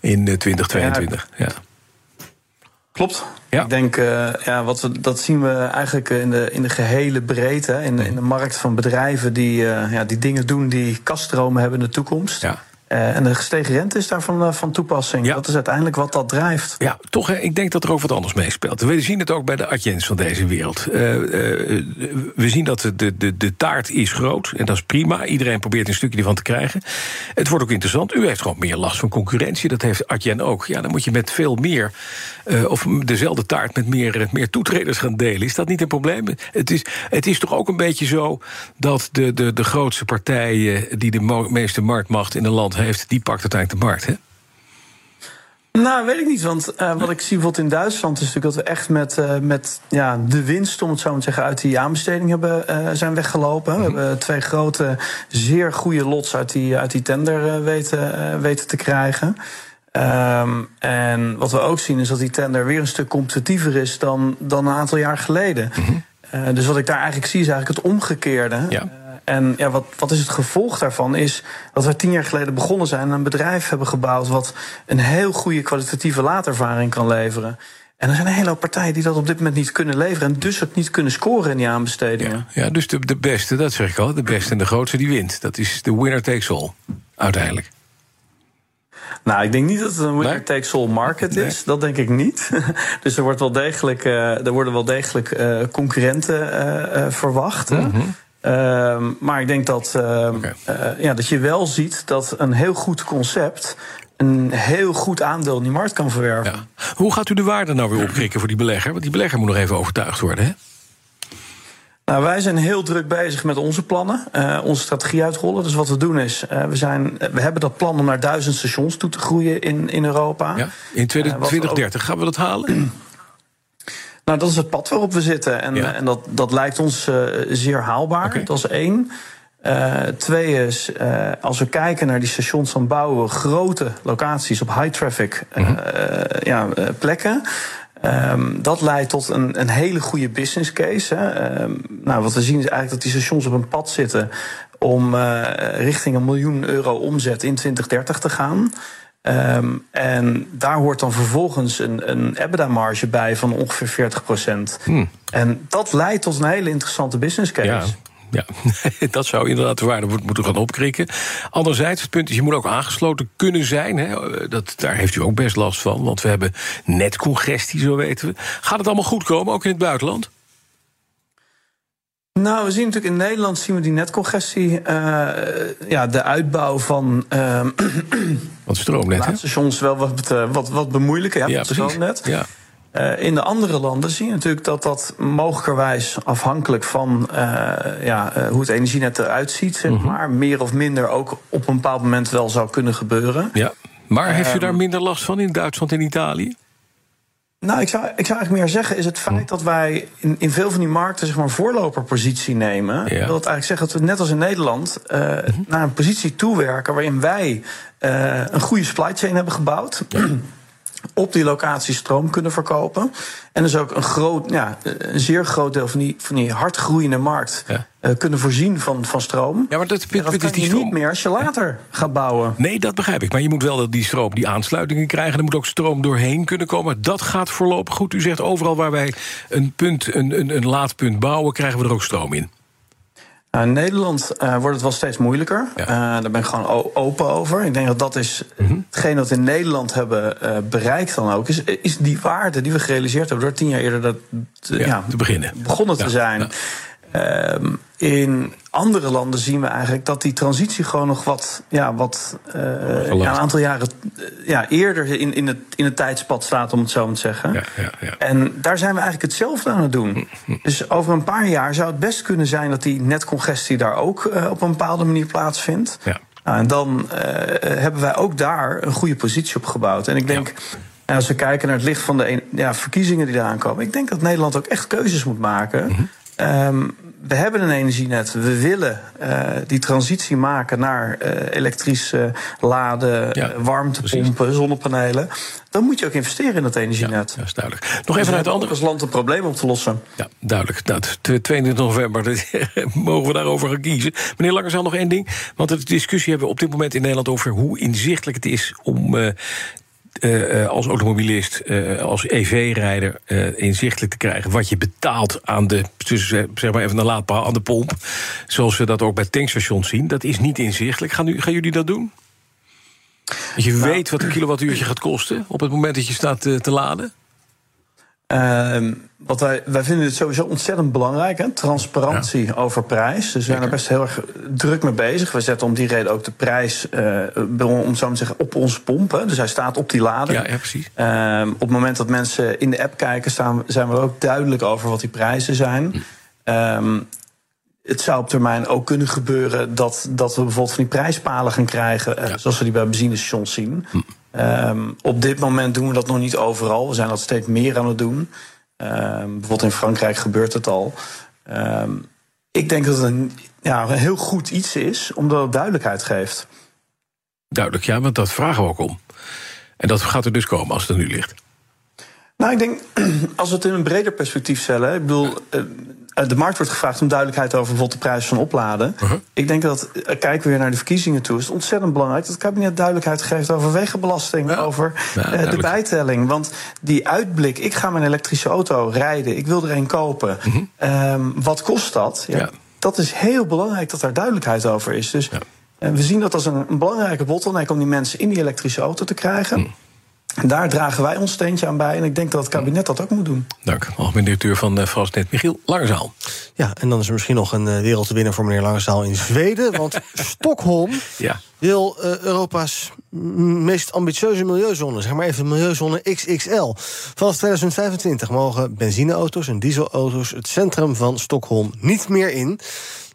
in 2022. Ja. ja. Klopt. Ja. Ik denk, uh, ja, wat we, dat zien we eigenlijk in de, in de gehele breedte. In de, in de markt van bedrijven die, uh, ja, die dingen doen die kaststromen hebben in de toekomst. Ja. Uh, en de gestegen rente is daarvan uh, van toepassing. Ja. Dat is uiteindelijk wat dat drijft. Ja, toch, hè, ik denk dat er ook wat anders meespeelt. We zien het ook bij de Adjens van deze wereld. Uh, we zien dat de, de, de taart is groot en dat is prima. Iedereen probeert een stukje ervan te krijgen. Het wordt ook interessant. U heeft gewoon meer last van concurrentie. Dat heeft Adyen ook. Ja, dan moet je met veel meer, of dezelfde taart met meer, meer toetreders gaan delen. Is dat niet een probleem? Het is, het is toch ook een beetje zo dat de, de, de grootste partijen die de meeste marktmacht in een land heeft, die pakt uiteindelijk de markt, hè? Nou, weet ik niet. Want uh, wat ik zie bijvoorbeeld in Duitsland is natuurlijk dat we echt met, uh, met ja, de winst, om het zo maar te zeggen, uit die aanbesteding hebben, uh, zijn weggelopen. We hebben twee grote, zeer goede lots uit die, uit die tender weten, weten te krijgen. Um, en wat we ook zien is dat die tender weer een stuk competitiever is dan, dan een aantal jaar geleden. Mm-hmm. dus wat ik daar eigenlijk zie is eigenlijk het omgekeerde. Ja. En ja, wat, wat is het gevolg daarvan? Is dat we tien jaar geleden begonnen zijn en een bedrijf hebben gebouwd wat een heel goede kwalitatieve laadervaring kan leveren. En er zijn een hele hoop partijen die dat op dit moment niet kunnen leveren. En dus ook niet kunnen scoren in die aanbestedingen. Ja, ja dus de, de beste, dat zeg ik al, de beste en de grootste die wint. Dat is de winner takes all, uiteindelijk. Nou, ik denk niet dat het een winner takes all market is. Nee. Dat denk ik niet. dus er, wordt wel degelijk, uh, er worden wel degelijk uh, concurrenten uh, verwacht. Mm-hmm. Uh, maar ik denk dat, okay. uh, ja, dat je wel ziet dat een heel goed concept een heel goed aandeel in die markt kan verwerven. Ja. Hoe gaat u de waarde nou weer opkrikken voor die belegger? Want die belegger moet nog even overtuigd worden, hè? Nou, wij zijn heel druk bezig met onze plannen, uh, onze strategie uitrollen. Dus wat we doen is, uh, we, zijn, we hebben dat plan om naar duizend stations toe te groeien in, in Europa. Ja, in 2030 uh, gaan we dat halen? Nou, dat is het pad waarop we zitten. En, ja. en dat, dat lijkt ons uh, zeer haalbaar. Okay. Dat is één. Uh, twee is, uh, als we kijken naar die stations, dan bouwen we grote locaties op high traffic mm -hmm. ja, plekken. Um, dat leidt tot een, een hele goede business case. Hè. Um, nou, wat we zien is eigenlijk dat die stations op een pad zitten om richting een miljoen euro omzet in 2030 te gaan. Um, en daar hoort dan vervolgens een, een EBITDA-marge bij van ongeveer 40 procent. Hmm. En dat leidt tot een hele interessante business case. Ja. Ja, dat zou inderdaad de waarde moeten gaan opkrikken. Anderzijds, het punt is, je moet ook aangesloten kunnen zijn. Hè. Dat, daar heeft u ook best last van, want we hebben netcongestie, zo weten we. Gaat het allemaal goed komen, ook in het buitenland? Nou, we zien natuurlijk in Nederland zien we die netcongestie, uh, ja, de uitbouw van. Uh, wat stroomnet, stations wel wat, wat, wat bemoeilijker, ja, ja het stroomnet. Ja. Uh, in de andere landen zie je natuurlijk dat dat mogelijkerwijs afhankelijk van uh, ja, uh, hoe het energienet eruit ziet, zeg maar, meer of minder ook op een bepaald moment wel zou kunnen gebeuren. Ja, maar heeft u daar minder last van in Duitsland en Italië? Nou, ik zou, ik zou eigenlijk meer zeggen, is het feit Hm. dat wij in, in veel van die markten zeg maar, een voorloperpositie nemen. Wil het eigenlijk zeggen dat we net als in Nederland eh, Mhm. naar een positie toewerken waarin wij eh, een goede supply chain hebben gebouwd. Op die locatie stroom kunnen verkopen. En dus ook een, groot, ja, een zeer groot deel van die, van die hard groeiende markt eh, kunnen voorzien van, van stroom. Ja, maar dat, dat is die stroom- niet meer als je later gaat bouwen. Nee, dat begrijp ik. Maar je moet wel dat die stroom die aansluitingen krijgen. Er moet ook stroom doorheen kunnen komen. Dat gaat voorlopig goed. U zegt overal waar wij een, punt, een, een, een laadpunt bouwen, krijgen we er ook stroom in. Nou, in Nederland eh, wordt het wel steeds moeilijker. Eh, daar ben ik gewoon open over. Ik denk dat dat is Mhm. hetgeen wat we in Nederland hebben eh, bereikt dan ook. Is, is die waarde die we gerealiseerd hebben door tien jaar eerder dat, te, ja, te beginnen. begonnen te Ja, zijn. Ehm, in andere landen zien we eigenlijk dat die transitie gewoon nog wat, ja, wat eh, ja, een aantal jaren eh, ja, eerder in, in, het, in het tijdspad staat, om het zo maar te zeggen. En daar zijn we eigenlijk hetzelfde aan het doen. Dus over een paar jaar zou het best kunnen zijn dat die netcongestie daar ook eh, op een bepaalde manier plaatsvindt. Nou, en dan hebben wij ook daar een goede positie op gebouwd. En ik denk, en als we kijken naar het licht van de een- ja, verkiezingen die eraan komen, ik denk dat Nederland ook echt keuzes moet maken. Ehm, we hebben een energienet. We willen eh, die transitie maken naar eh elektrische laden, eh, warmtepompen, zonnepanelen. Dan moet je ook investeren in dat energienet. dat is duidelijk. Nog even uit de andere als land een probleem op te lossen. Ja, duidelijk. Nou, het 22 november dat mogen we daarover gaan kiezen. Meneer Langersal, nog één ding. Want de discussie hebben we op dit moment in Nederland over hoe inzichtelijk het is om. Eh, eh, als automobilist, eh, als EV-rijder inzichtelijk te krijgen wat je betaalt aan de, zeg maar even een laadpaal, aan de pomp. Zoals we dat ook bij tankstations zien. Dat is niet inzichtelijk. Gaan, u, gaan jullie dat doen? Dat je weet wat een kilowattuurtje gaat kosten op het moment dat je staat te laden? Ehm, wat wij, wij vinden het sowieso ontzettend belangrijk, hè? transparantie over prijs. Dus we zijn er best heel erg druk mee bezig. We zetten om die reden ook de prijs, eh, om zo te zeggen, op onze pompen. Dus hij staat op die lader. Ja, ja precies. Ehm, op het moment dat mensen in de app kijken, staan, zijn we er ook duidelijk over wat die prijzen zijn. Ehm, het zou op termijn ook kunnen gebeuren dat, dat we bijvoorbeeld van die prijspalen gaan krijgen, eh, zoals we die bij benzinestations zien. Ehm, op dit moment doen we dat nog niet overal. We zijn dat steeds meer aan het doen. Ehm, bijvoorbeeld in Frankrijk gebeurt het al. Ehm, ik denk dat het een, ja, een heel goed iets is, omdat het duidelijkheid geeft. Duidelijk, ja, want dat vragen we ook om. En dat gaat er dus komen als het er nu ligt. Nou, ik denk, als we het in een breder perspectief stellen. Ik bedoel, eh, de markt wordt gevraagd om duidelijkheid over bijvoorbeeld de prijs van opladen. Ik denk dat, eh, kijken we weer naar de verkiezingen toe, is het ontzettend belangrijk dat het kabinet duidelijkheid geeft over wegenbelasting, over Ja, eh, de bijtelling. Want die uitblik, ik ga mijn elektrische auto rijden, ik wil er een kopen. Ehm, wat kost dat? Ja, Dat is heel belangrijk dat daar duidelijkheid over is. Dus eh, we zien dat als een, een belangrijke bottleneck om die mensen in die elektrische auto te krijgen. En daar dragen wij ons steentje aan bij. En ik denk dat het kabinet dat ook moet doen. Dank. Algemeen directeur van uh, Fastnet, Michiel Langezaal. Ja, en dan is er misschien nog een uh, wereld te winnen voor meneer Langezaal in Zweden. Want Stockholm ja. wil uh, Europa's meest ambitieuze milieuzone, zeg maar even milieuzone XXL. Vanaf 2025 mogen benzineauto's en dieselauto's het centrum van Stockholm niet meer in.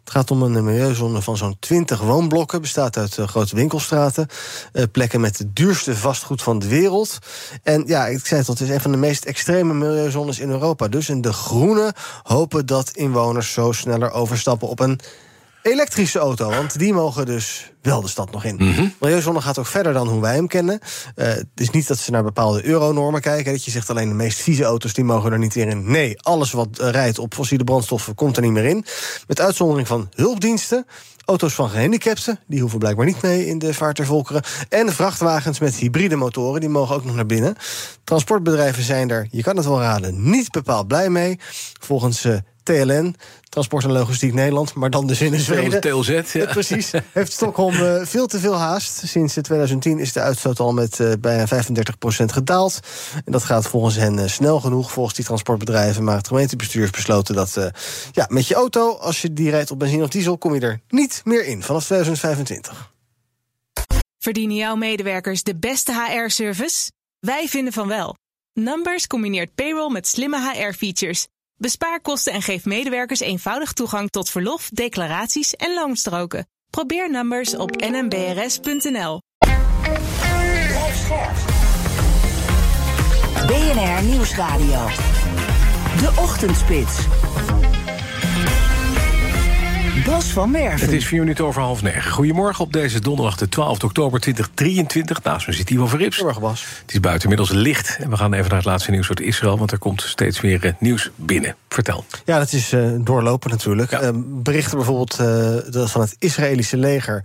Het gaat om een milieuzone van zo'n 20 woonblokken. Bestaat uit uh, grote winkelstraten. Uh, plekken met het duurste vastgoed van de wereld. En ja, ik zei het al, het is een van de meest extreme milieuzones in Europa. Dus en de Groenen hopen dat inwoners zo sneller overstappen op een elektrische auto. Want die mogen dus wel de stad nog in. Mm -hmm. Milieuzone gaat ook verder dan hoe wij hem kennen. Uh, het is niet dat ze naar bepaalde euronormen kijken. Dat je zegt alleen de meest vieze auto's die mogen er niet weer in. Nee, alles wat uh, rijdt op fossiele brandstoffen komt er niet meer in. Met uitzondering van hulpdiensten. Auto's van gehandicapten, die hoeven blijkbaar niet mee in de vaart der volkeren. En vrachtwagens met hybride motoren, die mogen ook nog naar binnen. Transportbedrijven zijn er, je kan het wel raden, niet bepaald blij mee. Volgens uh, TLN, Transport en Logistiek Nederland, maar dan dus in Zweden. TLZ, ja. Precies. Heeft Stockholm uh, veel te veel haast. Sinds 2010 is de uitstoot al met uh, bijna 35% gedaald. En dat gaat volgens hen snel genoeg, volgens die transportbedrijven. Maar het gemeentebestuur heeft besloten dat ja, met je auto, als je die rijdt op benzine of diesel, kom je er niet meer in vanaf 2025. Verdienen jouw medewerkers de beste HR-service? Wij vinden van wel. Numbers combineert payroll met slimme HR-features. Bespaar kosten en geef medewerkers eenvoudig toegang tot verlof, declaraties en loonstroken. Probeer Numbers op nmbrs.nl. BNR Nieuwsradio. De Ochtendspits. Bas van Merven. Het is vier minuten over half negen. Goedemorgen op deze donderdag, de 12 oktober 2023. Naast me zit Ivo Verrips. Goedemorgen, Bas. Het is buiten inmiddels licht. En we gaan even naar het laatste nieuws uit Israël... want er komt steeds meer eh, nieuws binnen. Vertel. Ja, dat is uh, doorlopen natuurlijk. Uh, berichten bijvoorbeeld uh, van het Israëlische leger...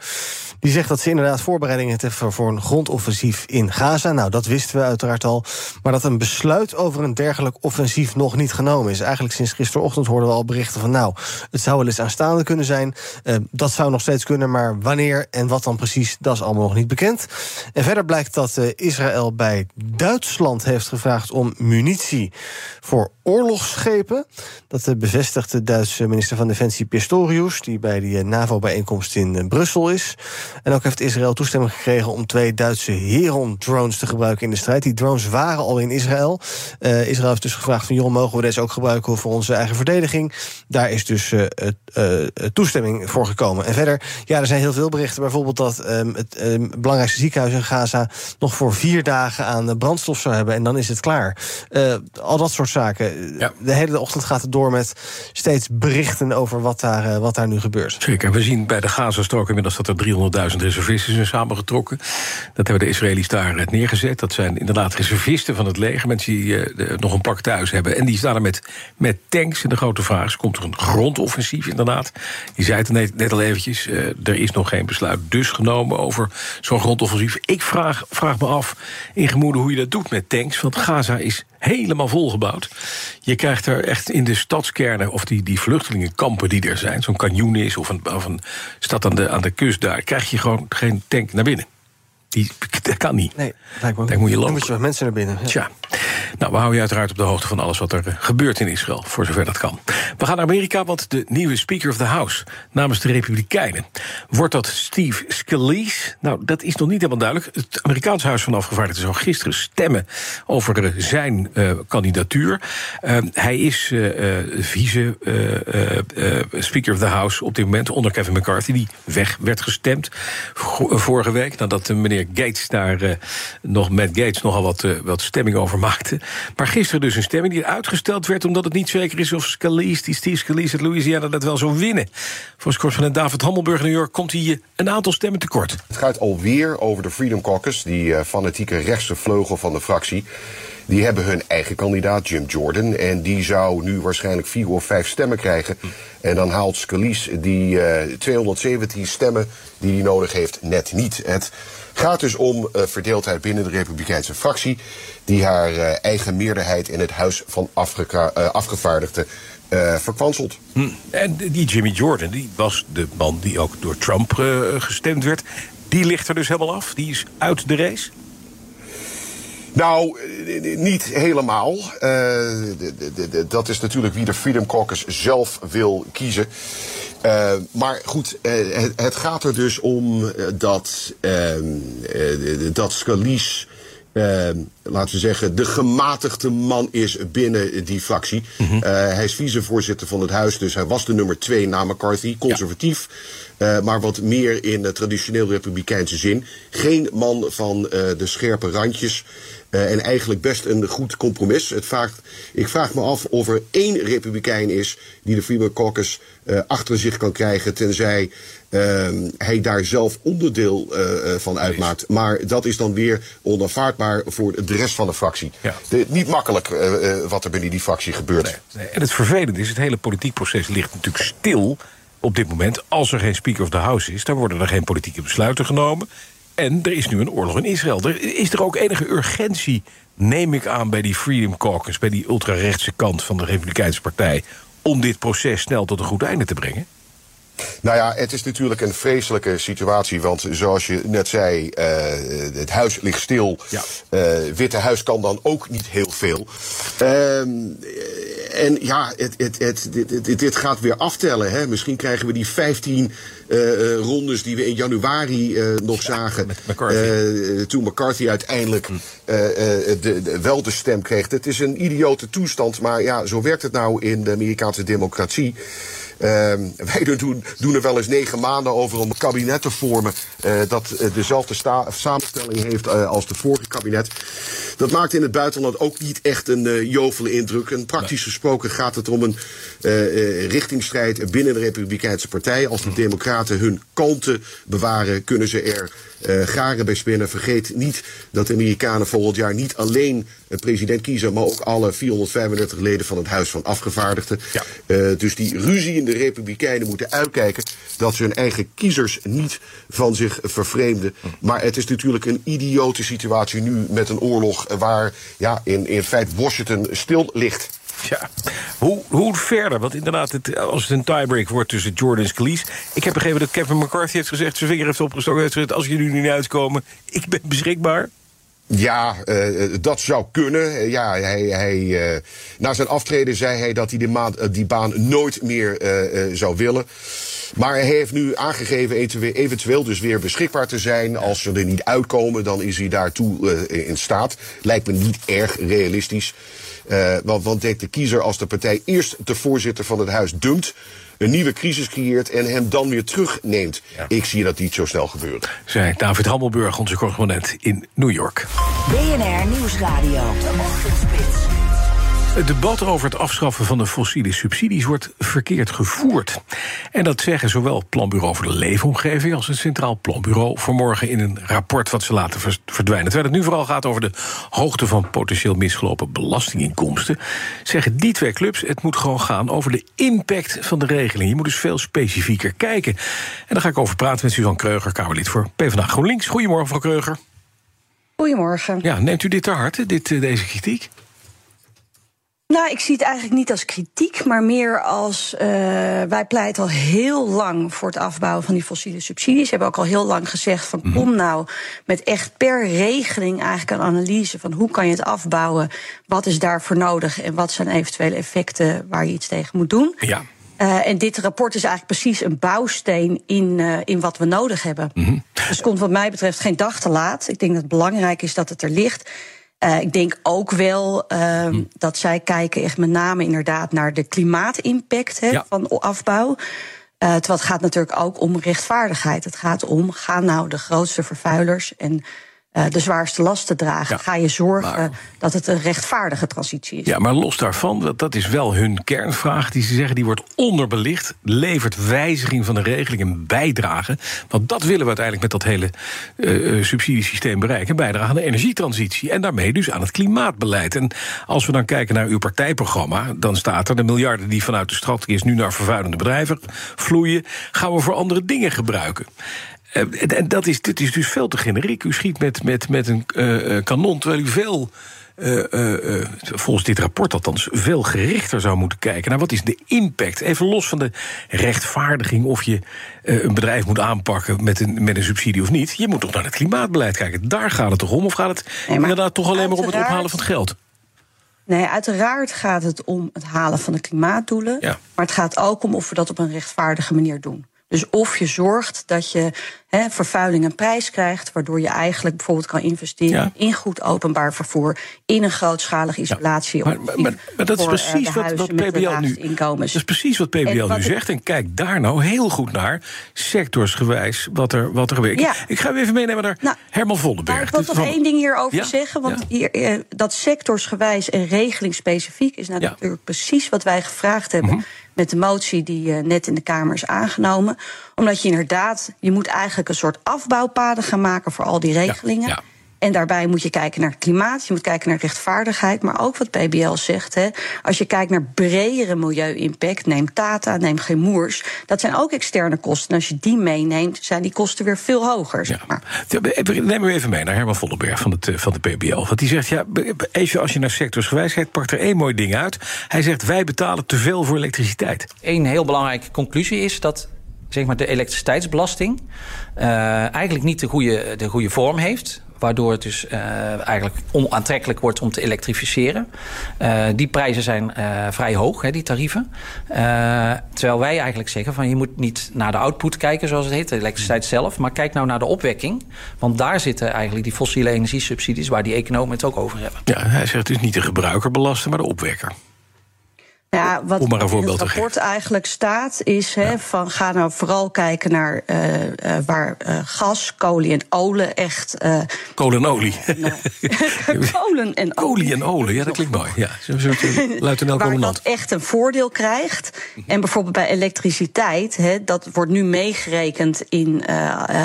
die zegt dat ze inderdaad voorbereidingen hebben voor een grondoffensief in Gaza. Nou, dat wisten we uiteraard al. Maar dat een besluit over een dergelijk offensief nog niet genomen is. Eigenlijk sinds gisterochtend hoorden we al berichten van... nou, het zou wel eens aanstaande kunnen zijn. Uh, dat zou nog steeds kunnen, maar wanneer en wat dan precies, dat is allemaal nog niet bekend. En verder blijkt dat uh, Israël bij Duitsland heeft gevraagd om munitie voor oorlogsschepen. Dat uh, bevestigt de Duitse minister van Defensie Pistorius, die bij die NAVO-bijeenkomst in Brussel is. En ook heeft Israël toestemming gekregen om twee Duitse Heron-drones te gebruiken in de strijd. Die drones waren al in Israël. Israël heeft dus gevraagd van, joh, mogen we deze ook gebruiken voor onze eigen verdediging? Daar is dus toestemming voor gekomen. En verder, ja, er zijn heel veel berichten. Bijvoorbeeld dat um, het um, belangrijkste ziekenhuis in Gaza nog voor vier dagen aan brandstof zou hebben. En dan is het klaar. Uh, al dat soort zaken. Ja. De hele ochtend gaat het door met steeds berichten over wat daar, uh, wat daar nu gebeurt. Zeker. We zien bij de Gazastrook inmiddels dat er 300.000 reservisten zijn samengetrokken. Dat hebben de Israëli's daar neergezet. Dat zijn inderdaad reservisten van het leger. Mensen die uh, nog een pak thuis hebben. En die staan er met, met tanks. En de grote vraag is: komt er een grondoffensief inderdaad? Je zei het net, al eventjes, uh, er is nog geen besluit dus genomen over zo'n grondoffensief. Ik vraag, vraag me af in gemoede hoe je dat doet met tanks, want Gaza is helemaal volgebouwd. Je krijgt er echt in de stadskernen, of die, die vluchtelingenkampen die er zijn, zo'n canyon is of een, of een stad aan de, aan de kust daar, krijg je gewoon geen tank naar binnen. Die, dat kan niet. Nee, lijkt Dan moet je lopen. Dan moet je met mensen naar binnen. Ja. Tja. Nou, we houden je uiteraard op de hoogte van alles wat er gebeurt in Israël, voor zover dat kan. We gaan naar Amerika, want de nieuwe Speaker of the House namens de Republikeinen. Wordt dat Steve Scalise? Nou, dat is nog niet helemaal duidelijk. Het Amerikaans Huis van Afgevaardigden zou gisteren stemmen over zijn uh, kandidatuur. Uh, hij is uh, vice Speaker of the House op dit moment onder Kevin McCarthy, die weg werd gestemd vorige week nadat meneer Gates daar nog met Gates nogal wat, wat stemming over maakte. Maar gisteren dus een stemming die uitgesteld werd... omdat het niet zeker is of Scalise, die Steve Scalise uit Louisiana... dat wel zou winnen. Volgens correspondent David Hammelburg in New York... komt hij een aantal stemmen tekort. Het gaat alweer over de Freedom Caucus... die fanatieke rechtse vleugel van de fractie. Die hebben hun eigen kandidaat, Jim Jordan. En die zou nu waarschijnlijk vier of vijf stemmen krijgen. En dan haalt Scalise die uh, 217 stemmen die hij nodig heeft net niet. Het gaat dus om uh, verdeeldheid binnen de Republikeinse fractie... die haar uh, eigen meerderheid in het Huis van Afgevaardigden uh. En die Jimmy Jordan, die was de man die ook door Trump gestemd werd. Die ligt er dus helemaal af? Die is uit de race? Nou, niet helemaal. Uh, dat is natuurlijk wie de Freedom Caucus zelf wil kiezen. Uh, maar goed, uh, het, het, gaat er dus om dat, dat Scalise laten we zeggen, de gematigde man is binnen die fractie. Mm -hmm. uh, hij is vicevoorzitter van het huis, dus hij was de nummer twee na McCarthy, conservatief. Ja. Uh, maar wat meer in de traditioneel republikeinse zin. Geen man van de scherpe randjes. en eigenlijk best een goed compromis. Het vraagt, ik vraag me af of er één republikein is die de Freedom Caucus achter zich kan krijgen, tenzij uh, hij daar zelf onderdeel van uitmaakt. Maar dat is dan weer onaanvaardbaar voor de rest van de fractie. Ja. De, niet makkelijk wat er binnen die fractie gebeurt. Nee, nee. En het vervelende is, het hele politiek proces ligt natuurlijk stil op dit moment. Als er geen Speaker of the House is, dan worden er geen politieke besluiten genomen. En er is nu een oorlog in Israël. Is er ook enige urgentie, neem ik aan, bij die Freedom Caucus... bij die ultrarechtse kant van de Republikeinse Partij... om dit proces snel tot een goed einde te brengen? Nou ja, het is natuurlijk een vreselijke situatie. Want zoals je net zei, uh, het huis ligt stil. Ja. Uh, Witte Huis kan dan ook niet heel veel. Uh, en ja, het, het, het, dit, dit, gaat weer aftellen. Hè. Misschien krijgen we die 15 uh, rondes die we in januari nog ja, zagen. McCarthy. toen McCarthy uiteindelijk hm. de, de, wel de stem kreeg. Het is een idiote toestand. Maar ja, zo werkt het nou in de Amerikaanse democratie. Ehm, wij doen, doen er wel eens negen maanden over om een kabinet te vormen. eh, dat eh, dezelfde samenstelling heeft eh, als de vorige kabinet. Dat maakt in het buitenland ook niet echt een jovele indruk. En praktisch gesproken gaat het om een richtingstrijd binnen de Republikeinse Partij. Als de Democraten hun kalmte bewaren, kunnen ze er eh, garen bij spinnen. Vergeet niet dat de Amerikanen volgend jaar niet alleen een president kiezen, maar ook alle 435 leden van het Huis van Afgevaardigden. Eh, dus die ruzie in de Republikeinen moeten uitkijken dat ze hun eigen kiezers niet van zich vervreemden. Maar het is natuurlijk een idiote situatie nu met een oorlog waar ja, in, in feite Washington stil ligt. Ja, hoe, hoe verder? Want inderdaad, het, als het een tiebreak wordt tussen Jordan en Scalise... Ik heb begrepen dat Kevin McCarthy heeft gezegd... zijn vinger heeft opgestoken heeft gezegd... als jullie nu niet uitkomen, ik ben beschikbaar. Ja, eh, dat zou kunnen. Eh, ja, hij, hij, eh, na zijn aftreden zei hij dat hij die, maand, eh, die baan nooit meer eh, eh, zou willen. Maar hij heeft nu aangegeven eventueel, dus weer beschikbaar te zijn. Als ze er niet uitkomen, dan is hij daartoe eh, in staat. Lijkt me niet erg realistisch. Eh, want, want denkt de kiezer als de partij eerst de voorzitter van het huis dumpt... een nieuwe crisis creëert en hem dan weer terugneemt. Ik zie dat niet zo snel gebeuren. Zei David Hammelburg, onze correspondent in New York. BNR Nieuwsradio. De Ochtendspits. Het debat over het afschaffen van de fossiele subsidies wordt verkeerd gevoerd. En dat zeggen zowel het Planbureau voor de Leefomgeving als het Centraal Planbureau vanmorgen in een rapport wat ze laten verdwijnen. Terwijl het nu vooral gaat over de hoogte van potentieel misgelopen belastinginkomsten, zeggen die twee clubs: het moet gewoon gaan over de impact van de regeling. Je moet dus veel specifieker kijken. En daar ga ik over praten met Suzanne Kreuger, Kamerlid voor PvdA GroenLinks. Goedemorgen, mevrouw Kreuger. Goedemorgen. Ja, neemt u dit ter harte, dit, eh, deze kritiek? Nou, ik zie het eigenlijk niet als kritiek, maar meer als eh, wij pleiten al heel lang voor het afbouwen van die fossiele subsidies. We hebben ook al heel lang gezegd van kom nou met echt per regeling eigenlijk een analyse van hoe kan je het afbouwen, wat is daarvoor nodig en wat zijn eventuele effecten waar je iets tegen moet doen. Ja. Eh, en dit rapport is eigenlijk precies een bouwsteen in, eh, in wat we nodig hebben. Dus het komt wat mij betreft geen dag te laat. Ik denk dat het belangrijk is dat het er ligt. Eh, ik denk ook wel ehm, dat zij kijken echt met name inderdaad naar de klimaatimpact van afbouw. Eh, terwijl het gaat natuurlijk ook om rechtvaardigheid. Het gaat om, ga nou de grootste vervuilers en de zwaarste lasten dragen. Ga je zorgen dat het een rechtvaardige transitie is. Ja, maar los daarvan, dat, dat is wel hun kernvraag. Die ze zeggen, die wordt onderbelicht. Levert wijziging van de regeling een bijdrage? Want dat willen we uiteindelijk met dat hele eh, eh, subsidiesysteem bereiken. Bijdrage aan de energietransitie. En daarmee dus aan het klimaatbeleid. En als we dan kijken naar uw partijprogramma... dan staat er de miljarden die vanuit de strategie is... nu naar vervuilende bedrijven vloeien... gaan we voor andere dingen gebruiken. Eh, En dat is, dit is dus veel te generiek. U schiet met, met, met een eh, eh, kanon, terwijl u veel, volgens dit rapport althans, veel gerichter zou moeten kijken naar wat is de impact. Even los van de rechtvaardiging of je een bedrijf moet aanpakken met een, met een subsidie of niet. Je moet toch naar het klimaatbeleid kijken. Daar gaat het toch om? Of gaat het inderdaad toch alleen maar om het ophalen van het geld? Nee, uiteraard gaat het om het halen van de klimaatdoelen. Ja. Maar het gaat ook om of we dat op een rechtvaardige manier doen. Dus of je zorgt dat je vervuiling een prijs krijgt, waardoor je eigenlijk bijvoorbeeld kan investeren in goed openbaar vervoer, in een grootschalige isolatie. Maar, maar, maar, maar dat is eh, precies wat, wat PBL nu. inkomens. Dat is precies wat PBL wat nu zegt. En kijk daar nou heel goed naar, sectorsgewijs, wat er, wat er gebeurt. Ja. Ik, ga u even meenemen naar Herman Vollenberg. Nou, ik wil van- één ding hierover Ja? zeggen. Want hier, eh, dat sectorsgewijs en regelingsspecifiek is nou natuurlijk precies wat wij gevraagd hebben. Mhm. Met de motie die eh, net in de Kamer is aangenomen. Omdat je inderdaad, je moet eigenlijk een soort afbouwpaden gaan maken voor al die regelingen. En daarbij moet je kijken naar klimaat, je moet kijken naar rechtvaardigheid. Maar ook wat PBL zegt, hè, als je kijkt naar bredere milieu-impact, neem Tata, neem Gemoers. Dat zijn ook externe kosten. En als je die meeneemt, zijn die kosten weer veel hoger. Zeg maar. Neem u even mee naar Herman Vollenberg van, het, eh, van de PBL. Want die zegt, ja, even als je naar sectorsgewijs kijkt... pakt er één mooi ding uit. Hij zegt, wij betalen te veel voor elektriciteit. Een heel belangrijke conclusie is dat zeg maar, de elektriciteitsbelasting eh, eigenlijk niet de goede, de goede vorm heeft. Waardoor het dus eh, eigenlijk onaantrekkelijk wordt om te elektrificeren. Eh, die prijzen zijn eh, vrij hoog, hè, die tarieven. Terwijl wij eigenlijk zeggen van je moet niet naar de output kijken, zoals het heet, de elektriciteit zelf. Maar kijk nou naar de opwekking. Want daar zitten eigenlijk die fossiele energiesubsidies waar die economen het ook over hebben. Ja, hij zegt dus niet de gebruiker belasten, maar de opwekker. Ja, wat Om maar een in voorbeeld het te rapport eigenlijk staat, is hè, van ga nou vooral kijken naar uh, uh, waar uh, gas, kolie en olie echt. kolen en olie. kolen en olie. En olie, ja, dat klinkt mooi. Ja, luitenant Waar dat echt een voordeel krijgt. En bijvoorbeeld bij elektriciteit, hè, dat wordt nu meegerekend in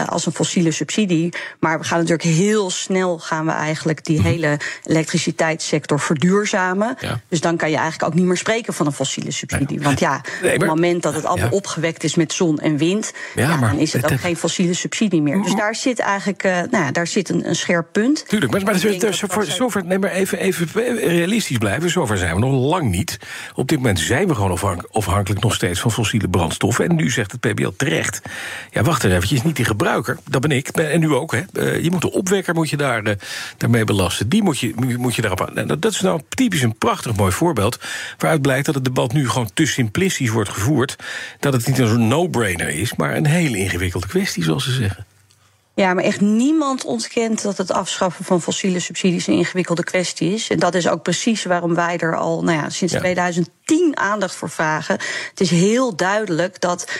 als een fossiele subsidie. Maar we gaan natuurlijk heel snel gaan we eigenlijk die hele elektriciteitssector verduurzamen. Ja. Dus dan kan je eigenlijk ook niet meer spreken van een fossiele subsidie. Want ja, nee, op het moment dat het allemaal ja. opgewekt is met zon en wind, ja, dan is het ook geen fossiele subsidie meer. Dus daar zit eigenlijk uh, nou, daar zit een, een scherp punt. Tuurlijk, maar, maar dus, dus, voor, zover, nee, maar even, even realistisch blijven. Zover zijn we nog lang niet. Op dit moment zijn we gewoon afhankelijk nog steeds van fossiele brandstoffen. En nu zegt het PBL terecht. Ja, wacht er eventjes, niet die gebruiker. Dat ben ik. En nu ook. Hè. Uh, je moet de opwekker moet je daar, uh, daarmee belasten. Die moet je, moet je daarop aan. Dat is nou typisch een prachtig mooi voorbeeld. Waaruit blijkt dat het debat nu gewoon te simplistisch wordt gevoerd. Dat het niet een no-brainer is, maar een hele ingewikkelde kwestie, zoals ze zeggen. Ja, maar echt niemand ontkent dat het afschaffen van fossiele subsidies een ingewikkelde kwestie is. En dat is ook precies waarom wij er al nou ja, sinds ja. 2010 aandacht voor vragen. Het is heel duidelijk dat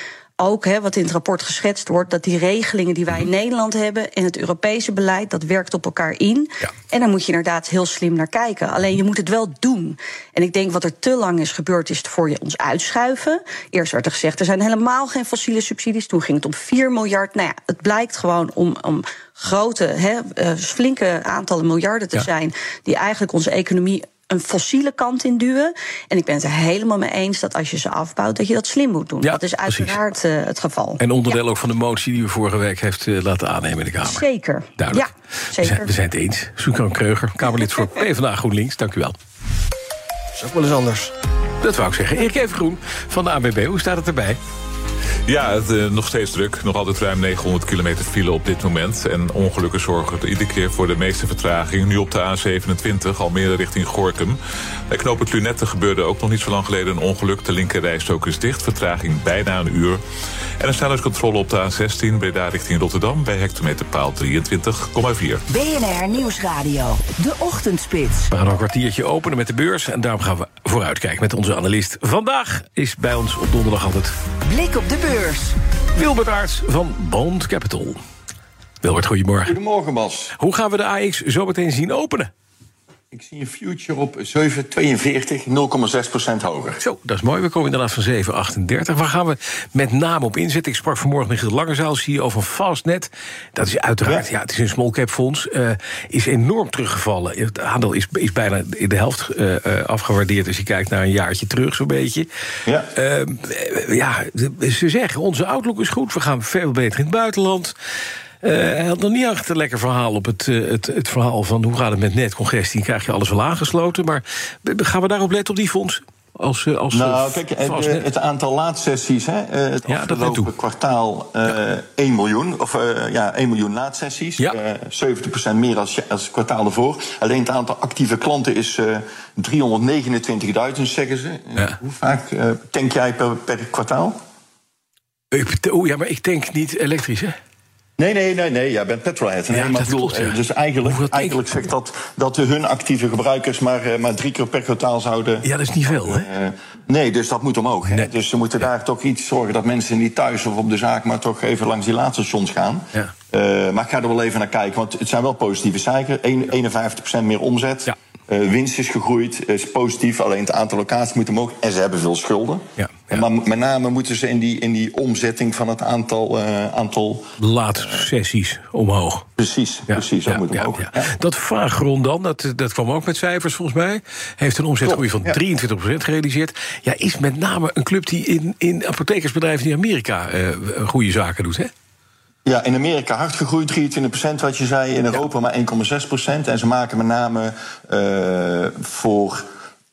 ook, hè, wat in het rapport geschetst wordt, dat die regelingen die wij in Nederland hebben en het Europese beleid, dat werkt op elkaar in. Ja. En daar moet je inderdaad heel slim naar kijken. Alleen je moet het wel doen. En ik denk wat er te lang is gebeurd, is voor je ons uitschuiven. Eerst werd er gezegd, er zijn helemaal geen fossiele subsidies. Toen ging het om 4 miljard. Nou ja, het blijkt gewoon om. om grote, hè, uh, flinke aantallen miljarden te ja. zijn, die eigenlijk onze economie een fossiele kant in duwen. En ik ben het er helemaal mee eens dat als je ze afbouwt, dat je dat slim moet doen. Ja, dat is uiteraard uh, het geval. En onderdeel ja. ook van de motie die we vorige week heeft uh, laten aannemen in de Kamer. Zeker. Duidelijk. Ja, zeker. We, zijn, we zijn het eens. Soekan Kreuger, Kamerlid voor PvdA GroenLinks. Dank u wel. Dat is ook wel eens anders. Dat wou ik zeggen. Erik Evengroen van de ABB. Hoe staat het erbij? Ja, het, uh, nog steeds druk. Nog altijd ruim 900 kilometer file op dit moment. En ongelukken zorgen er iedere keer voor de meeste vertraging. Nu op de A27, Almere richting Gorkum. Bij knooppunt Lunette gebeurde ook nog niet zo lang geleden een ongeluk. De linkerrijstrook is dicht, vertraging bijna een uur. En een snelheidscontrole op de A16, Breda richting Rotterdam... bij hectometerpaal 23,4. BNR Nieuwsradio, de ochtendspits. We gaan een kwartiertje openen met de beurs... en daarom gaan we vooruitkijken met onze analist. Vandaag is bij ons op donderdag altijd... Blik op de beurs. Wilbert Aarts van Bond Capital. Wilbert, goedemorgen. Goedemorgen, Bas. Hoe gaan we de AX zo meteen zien openen? Ik zie een future op 7,42, 0,6% hoger. Zo, dat is mooi. We komen inderdaad van 7,38. Waar gaan we met name op inzetten? Ik sprak vanmorgen met Giel Langezaal, CEO van Fastnet. Dat is uiteraard, ja, ja het is een small cap fonds. Uh, is enorm teruggevallen. Het aandeel is, is bijna de helft uh, afgewaardeerd... als je kijkt naar een jaartje terug, zo'n beetje. Ja. Uh, ja, ze zeggen, onze outlook is goed. We gaan veel beter in het buitenland. Uh, hij had nog niet echt een lekker verhaal op het, uh, het, het verhaal van hoe gaat het met netcongestie. Krijg je alles wel aangesloten. Maar gaan we daarop letten op die fonds? Als, als, nou, kijk, het, het aantal laadsessies, hè, het ja, afgelopen kwartaal uh, ja. 1 miljoen. Of ja, 1 miljoen laadsessies. Ja. 70% meer als, als het kwartaal ervoor. Alleen het aantal actieve klanten is 329.000, zeggen ze. Hoe vaak tank jij per, per kwartaal? Oeh, ja, maar ik tank niet elektrisch, hè? Nee, nee, nee, nee. Jij bent petrolhead. Nee, ja, maar bedoel, klopt, ja. Dus eigenlijk, eigenlijk zegt dat dat hun actieve gebruikers maar, maar drie keer per kwartaal zouden. Ja, dat is niet veel, hè? Uh, nee, dus dat moet omhoog. Nee. Dus ze moeten daar toch iets zorgen dat mensen niet thuis of op de zaak, maar toch even langs die laadstations gaan. Ja. Uh, maar ik ga er wel even naar kijken, want het zijn wel positieve cijfers. 51% meer omzet. Ja. Uh, winst is gegroeid, is positief. Alleen het aantal locaties moet omhoog. En ze hebben veel schulden. Ja, ja. Maar met name moeten ze in die, in die omzetting van het aantal... Uh, aantal Laadsessies omhoog. Precies, ja, precies. Dat moet omhoog. Dat Vaagron dan, dat, dat kwam ook met cijfers volgens mij. Heeft een omzetgroei van 23% gerealiseerd. Ja, is met name een club die in, in apothekersbedrijven in Amerika uh, goede zaken doet, hè? Ja, in Amerika hard gegroeid, 23% wat je zei. In Europa ja. maar 1,6%. En ze maken met name uh, voor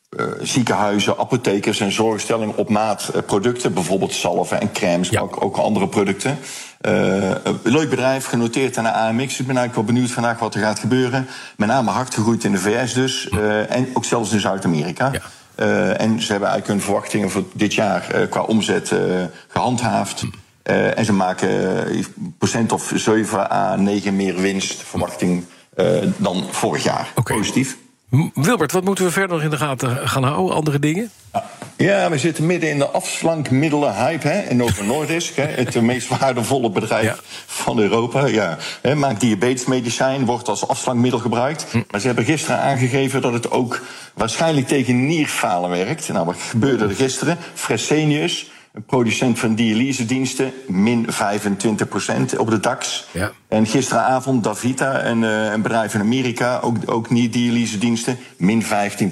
uh, ziekenhuizen, apothekers en zorgstellingen op maat uh, producten. Bijvoorbeeld zalven en crèmes, ja. maar ook, ook andere producten. leuk bedrijf, genoteerd aan de AMX. Ik ben eigenlijk wel benieuwd vandaag wat er gaat gebeuren. Met name hard gegroeid in de VS dus. en ook zelfs in Zuid-Amerika. Ja. En ze hebben eigenlijk hun verwachtingen voor dit jaar qua omzet gehandhaafd. Hm. Uh, en ze maken procent of 7 à 9 meer winstverwachting dan vorig jaar. Okay. Positief. Wilbert, wat moeten we verder nog in de gaten gaan houden? Andere dingen? Ja, we zitten midden in de afslankmiddelen hype. Hè? En Novo Nordisk, hè? het meest waardevolle bedrijf van Europa. Ja, hè? Maakt diabetesmedicijn, wordt als afslankmiddel gebruikt. Hm. Maar ze hebben gisteren aangegeven dat het ook waarschijnlijk tegen nierfalen werkt. Nou, wat gebeurde er gisteren? Fresenius, een producent van dialysediensten, min 25% op de DAX. Ja. En gisteravond Davita, een, eh, een bedrijf in Amerika, ook, ook niet dialysediensten, min 15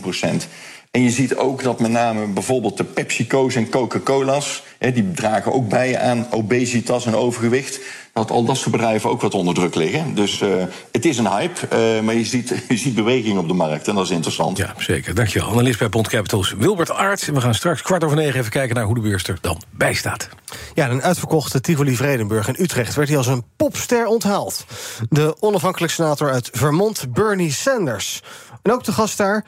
En je ziet ook dat met name bijvoorbeeld de PepsiCo's en Coca-Cola's... Hè, die dragen ook bij aan obesitas en overgewicht... dat al dat soort bedrijven ook wat onder druk liggen. Dus eh, het is een hype, eh, maar je ziet, je ziet beweging op de markt en dat is interessant. Ja, zeker. Dankjewel. Analist bij Bond Capitals, Wilbert Aert. We gaan straks kwart over negen even kijken naar hoe de beurs er dan bij staat. Ja, een uitverkochte Tivoli Vredenburg in Utrecht werd hij als een popster onthaald. De onafhankelijk senator uit Vermont, Bernie Sanders. En ook de gast daar.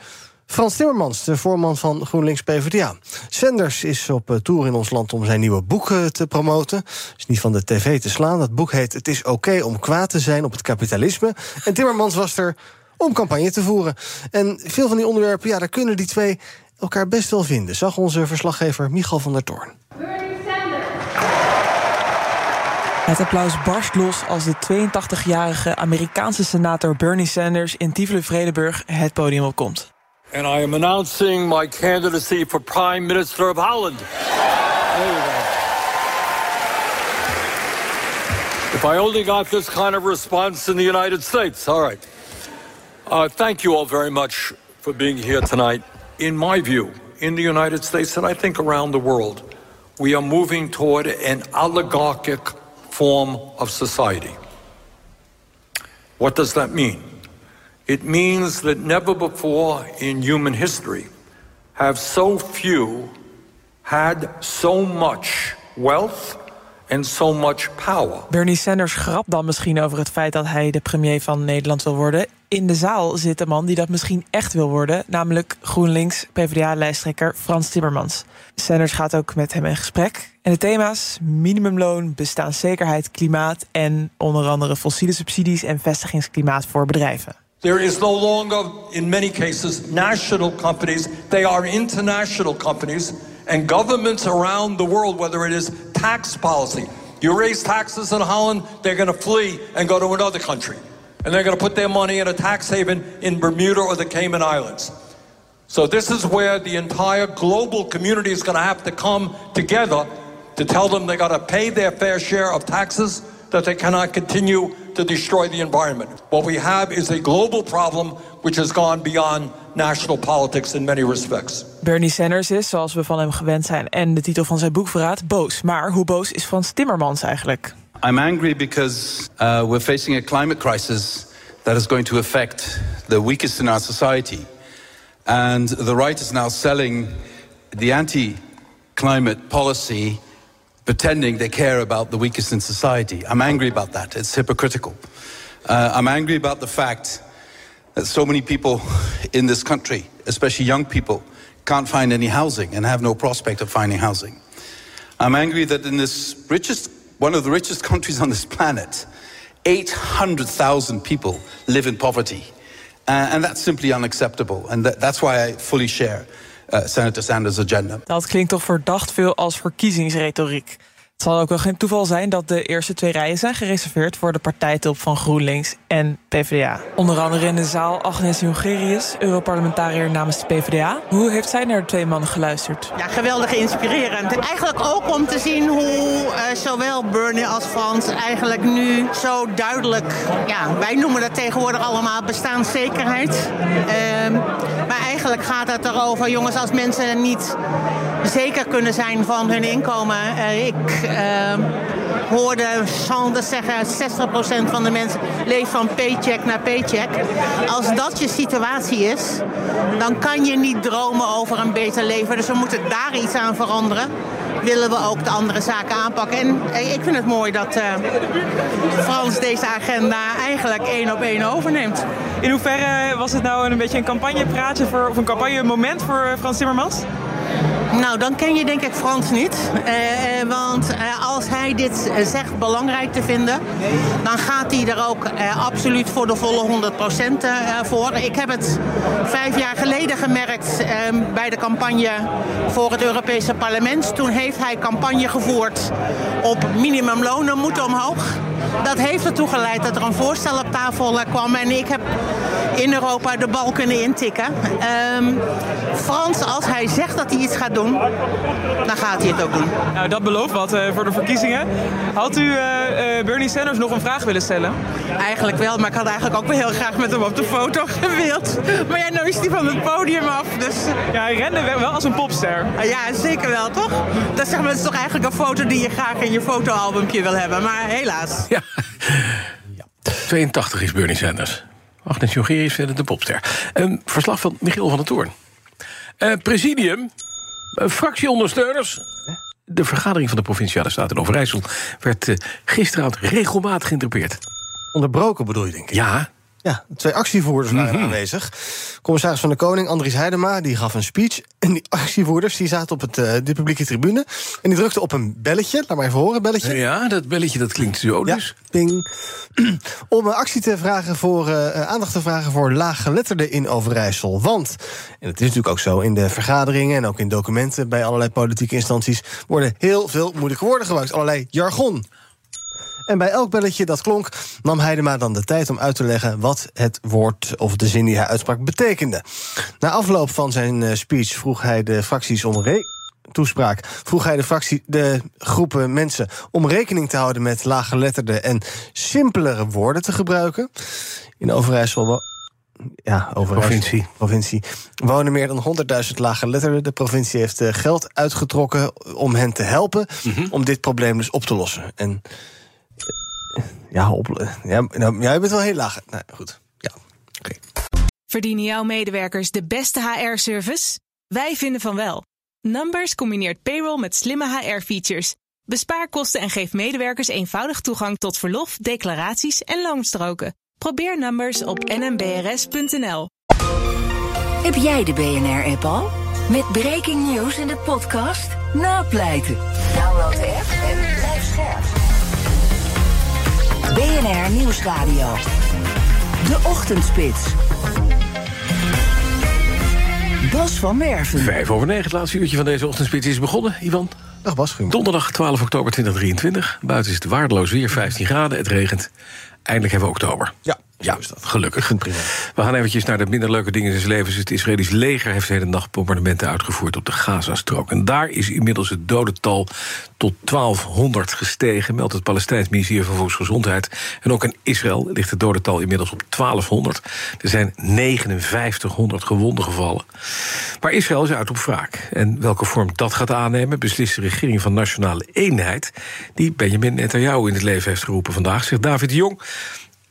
Frans Timmermans, de voorman van GroenLinks PvdA. Sanders is op eh, tour in ons land om zijn nieuwe boek te promoten. Is niet van de tv te slaan. Dat boek heet Het is oké om kwaad te zijn op het kapitalisme. En Timmermans was er om campagne te voeren. En veel van die onderwerpen, ja, daar kunnen die twee elkaar best wel vinden. Zag onze verslaggever Michal van der Toorn. Het applaus barst los als de 82-jarige Amerikaanse senator Bernie Sanders in Tivoli-Vredenburg het podium opkomt. And I am announcing my candidacy for Prime Minister of Holland. If I only got this kind of response in the United States. All right. Uh, thank you all very much for being here tonight. In my view, in the United States and I think around the world, we are moving toward an oligarchic form of society. What does that mean? It means that never before in human history have so few had so much wealth and so much power. Bernie Sanders grapt dan misschien over het feit dat hij de premier van Nederland wil worden. In de zaal zit een man die dat misschien echt wil worden, namelijk GroenLinks PvdA-lijsttrekker Frans Timmermans. Sanders gaat ook met hem in gesprek. En de thema's: minimumloon, bestaanszekerheid, klimaat en onder andere fossiele subsidies en vestigingsklimaat voor bedrijven. There is no longer, in many cases, national companies. They are international companies. And governments around the world, whether it is tax policy, you raise taxes in Holland, they're going to flee and go to another country. And they're going to put their money in a tax haven in Bermuda or the Cayman Islands. So this is where the entire global community is going to have to come together to tell them they got to pay their fair share of taxes, that they cannot continue to destroy the environment. What we have is a global problem which has gone beyond national politics in many respects. Bernie Sanders is, zoals we van hem gewend zijn en de titel van zijn boek verraadt, boos. Maar hoe boos is Frans Timmermans eigenlijk? I'm angry because uh, we're facing a climate crisis that is going to affect the weakest in our society. And the right is now selling the anti climate policy, pretending they care about the weakest in society. I'm angry about that. It's hypocritical. Uh, I'm angry about the fact that so many people in this country, especially young people, can't find any housing and have no prospect of finding housing. I'm angry that in this richest, one of the richest countries on this planet, 800,000 people live in poverty. Uh, and that's simply unacceptable. And that, that's why I fully share Senator Sanders' agenda. Dat klinkt toch verdacht veel als verkiezingsretoriek. Het zal ook wel geen toeval zijn dat de eerste twee rijen zijn gereserveerd voor de partijtop van GroenLinks en PvdA. Onder andere in de zaal Agnes Jongerius, Europarlementariër namens de PvdA. Hoe heeft zij naar de twee mannen geluisterd? Ja, geweldig inspirerend. Eigenlijk ook om te zien hoe uh, zowel Bernie als Frans eigenlijk nu zo duidelijk... Ja, wij noemen dat tegenwoordig allemaal bestaanszekerheid. Uh, maar eigenlijk gaat het erover, jongens, als mensen niet zeker kunnen zijn van hun inkomen. Uh, ik uh, hoorde Sanders zeggen, 60% van de mensen leeft van paycheck naar paycheck. Als dat je situatie is, dan kan je niet dromen over een beter leven. Dus we moeten daar iets aan veranderen. Willen we ook de andere zaken aanpakken. En ik vind het mooi dat uh, Frans deze agenda eigenlijk één op één overneemt. In hoeverre was het nou een beetje een campagnepraatje voor, of een campagnemoment voor Frans Timmermans? Nou, dan ken je denk ik Frans niet. Uh, want uh, als hij dit eh, zegt belangrijk te vinden, dan gaat hij er ook eh, absoluut voor de volle 100% eh, voor. Ik heb het vijf jaar geleden gemerkt eh, bij de campagne voor het Europese parlement. Toen heeft hij campagne gevoerd op minimumlonen moeten omhoog. Dat heeft ertoe geleid dat er een voorstel op tafel eh, kwam. En ik heb in Europa de bal kunnen intikken. Ehm, Frans, als hij zegt dat hij iets gaat doen, dan gaat hij het ook doen. Nou, dat belooft wat voor de verkiezingen. Had u eh, eh, Bernie Sanders nog een vraag willen stellen? Eigenlijk wel, maar ik had eigenlijk ook wel heel graag met hem op de foto gewild. Maar ja, nou is hij van het podium af, dus... Ja, hij rende wel als een popster. Ja, zeker wel, toch? Dat, zeg maar, dat is toch eigenlijk een foto die je graag in je fotoalbumpje wil hebben, maar helaas. Ja. 82 is Bernie Sanders. Agnes Jongerius verder de popster. Een verslag van Michiel van der Toorn. Eh, presidium, fractieondersteuners. De vergadering van de Provinciale Staten Overijssel... werd eh, gisteravond regelmatig geïnterpreteerd. Onderbroken bedoel je, denk ik? Ja. Ja, twee actievoerders waren Mhm. aanwezig. Commissaris van de Koning, Andries Heidema, die gaf een speech. En die actievoerders die zaten op het, eh, de publieke tribune. En die drukten op een belletje. Laat maar even horen, belletje. Ja, dat belletje dat klinkt zo dus. ping. Om een actie te vragen voor, eh, eh, aandacht te vragen voor laaggeletterden in Overijssel. Want, en het is natuurlijk ook zo, in de vergaderingen en ook in documenten bij allerlei politieke instanties worden heel veel moeilijke woorden gebruikt. Allerlei jargon. En bij elk belletje dat klonk, nam Heidema dan de tijd om uit te leggen wat het woord of de zin die hij uitsprak betekende. Na afloop van zijn eh, speech vroeg hij de fracties om re toespraak vroeg hij de, fractie, de groepen mensen om rekening te houden met laaggeletterde en simpelere woorden te gebruiken. In Overijssel. Ja, Overijssel. Provincie. provincie. Wonen meer dan 100.000 laaggeletterden. De provincie heeft eh, geld uitgetrokken om hen te helpen om dit probleem dus op te lossen. En ja, op, ja, nou, jij bent wel heel laag. Nou, goed. Ja, oké. Verdienen jouw medewerkers de beste HR-service? Wij vinden van wel. Numbers combineert payroll met slimme HR-features. Bespaar kosten en geef medewerkers eenvoudig toegang tot verlof, declaraties en loonstroken. Probeer Numbers op nmbrs.nl. Heb jij de BNR-app al? Met breaking news en de podcast Napleiten. Download de app BNR Nieuwsradio. De Ochtendspits. Bas van Werven. Vijf over negen, het laatste uurtje van deze ochtendspits is begonnen. Ivan? Dag Bas. Donderdag 12 oktober 2023. Buiten is het waardeloos weer, 15 graden. Het regent. Eindelijk hebben we oktober. Ja, ja gelukkig. We gaan eventjes naar de minder leuke dingen in zijn levens. Het Israëlisch leger heeft de hele nacht bombardementen uitgevoerd op de Gazastrook. En daar is inmiddels het dodental tot 1200 gestegen, meldt het Palestijns ministerie van Volksgezondheid. En ook in Israël ligt het dodental inmiddels op 1200. Er zijn 5900 gewonden gevallen. Maar Israël is uit op wraak. En welke vorm dat gaat aannemen, beslist de regering van Nationale Eenheid, die Benjamin Netanyahu in het leven heeft geroepen vandaag, zegt David de Jong.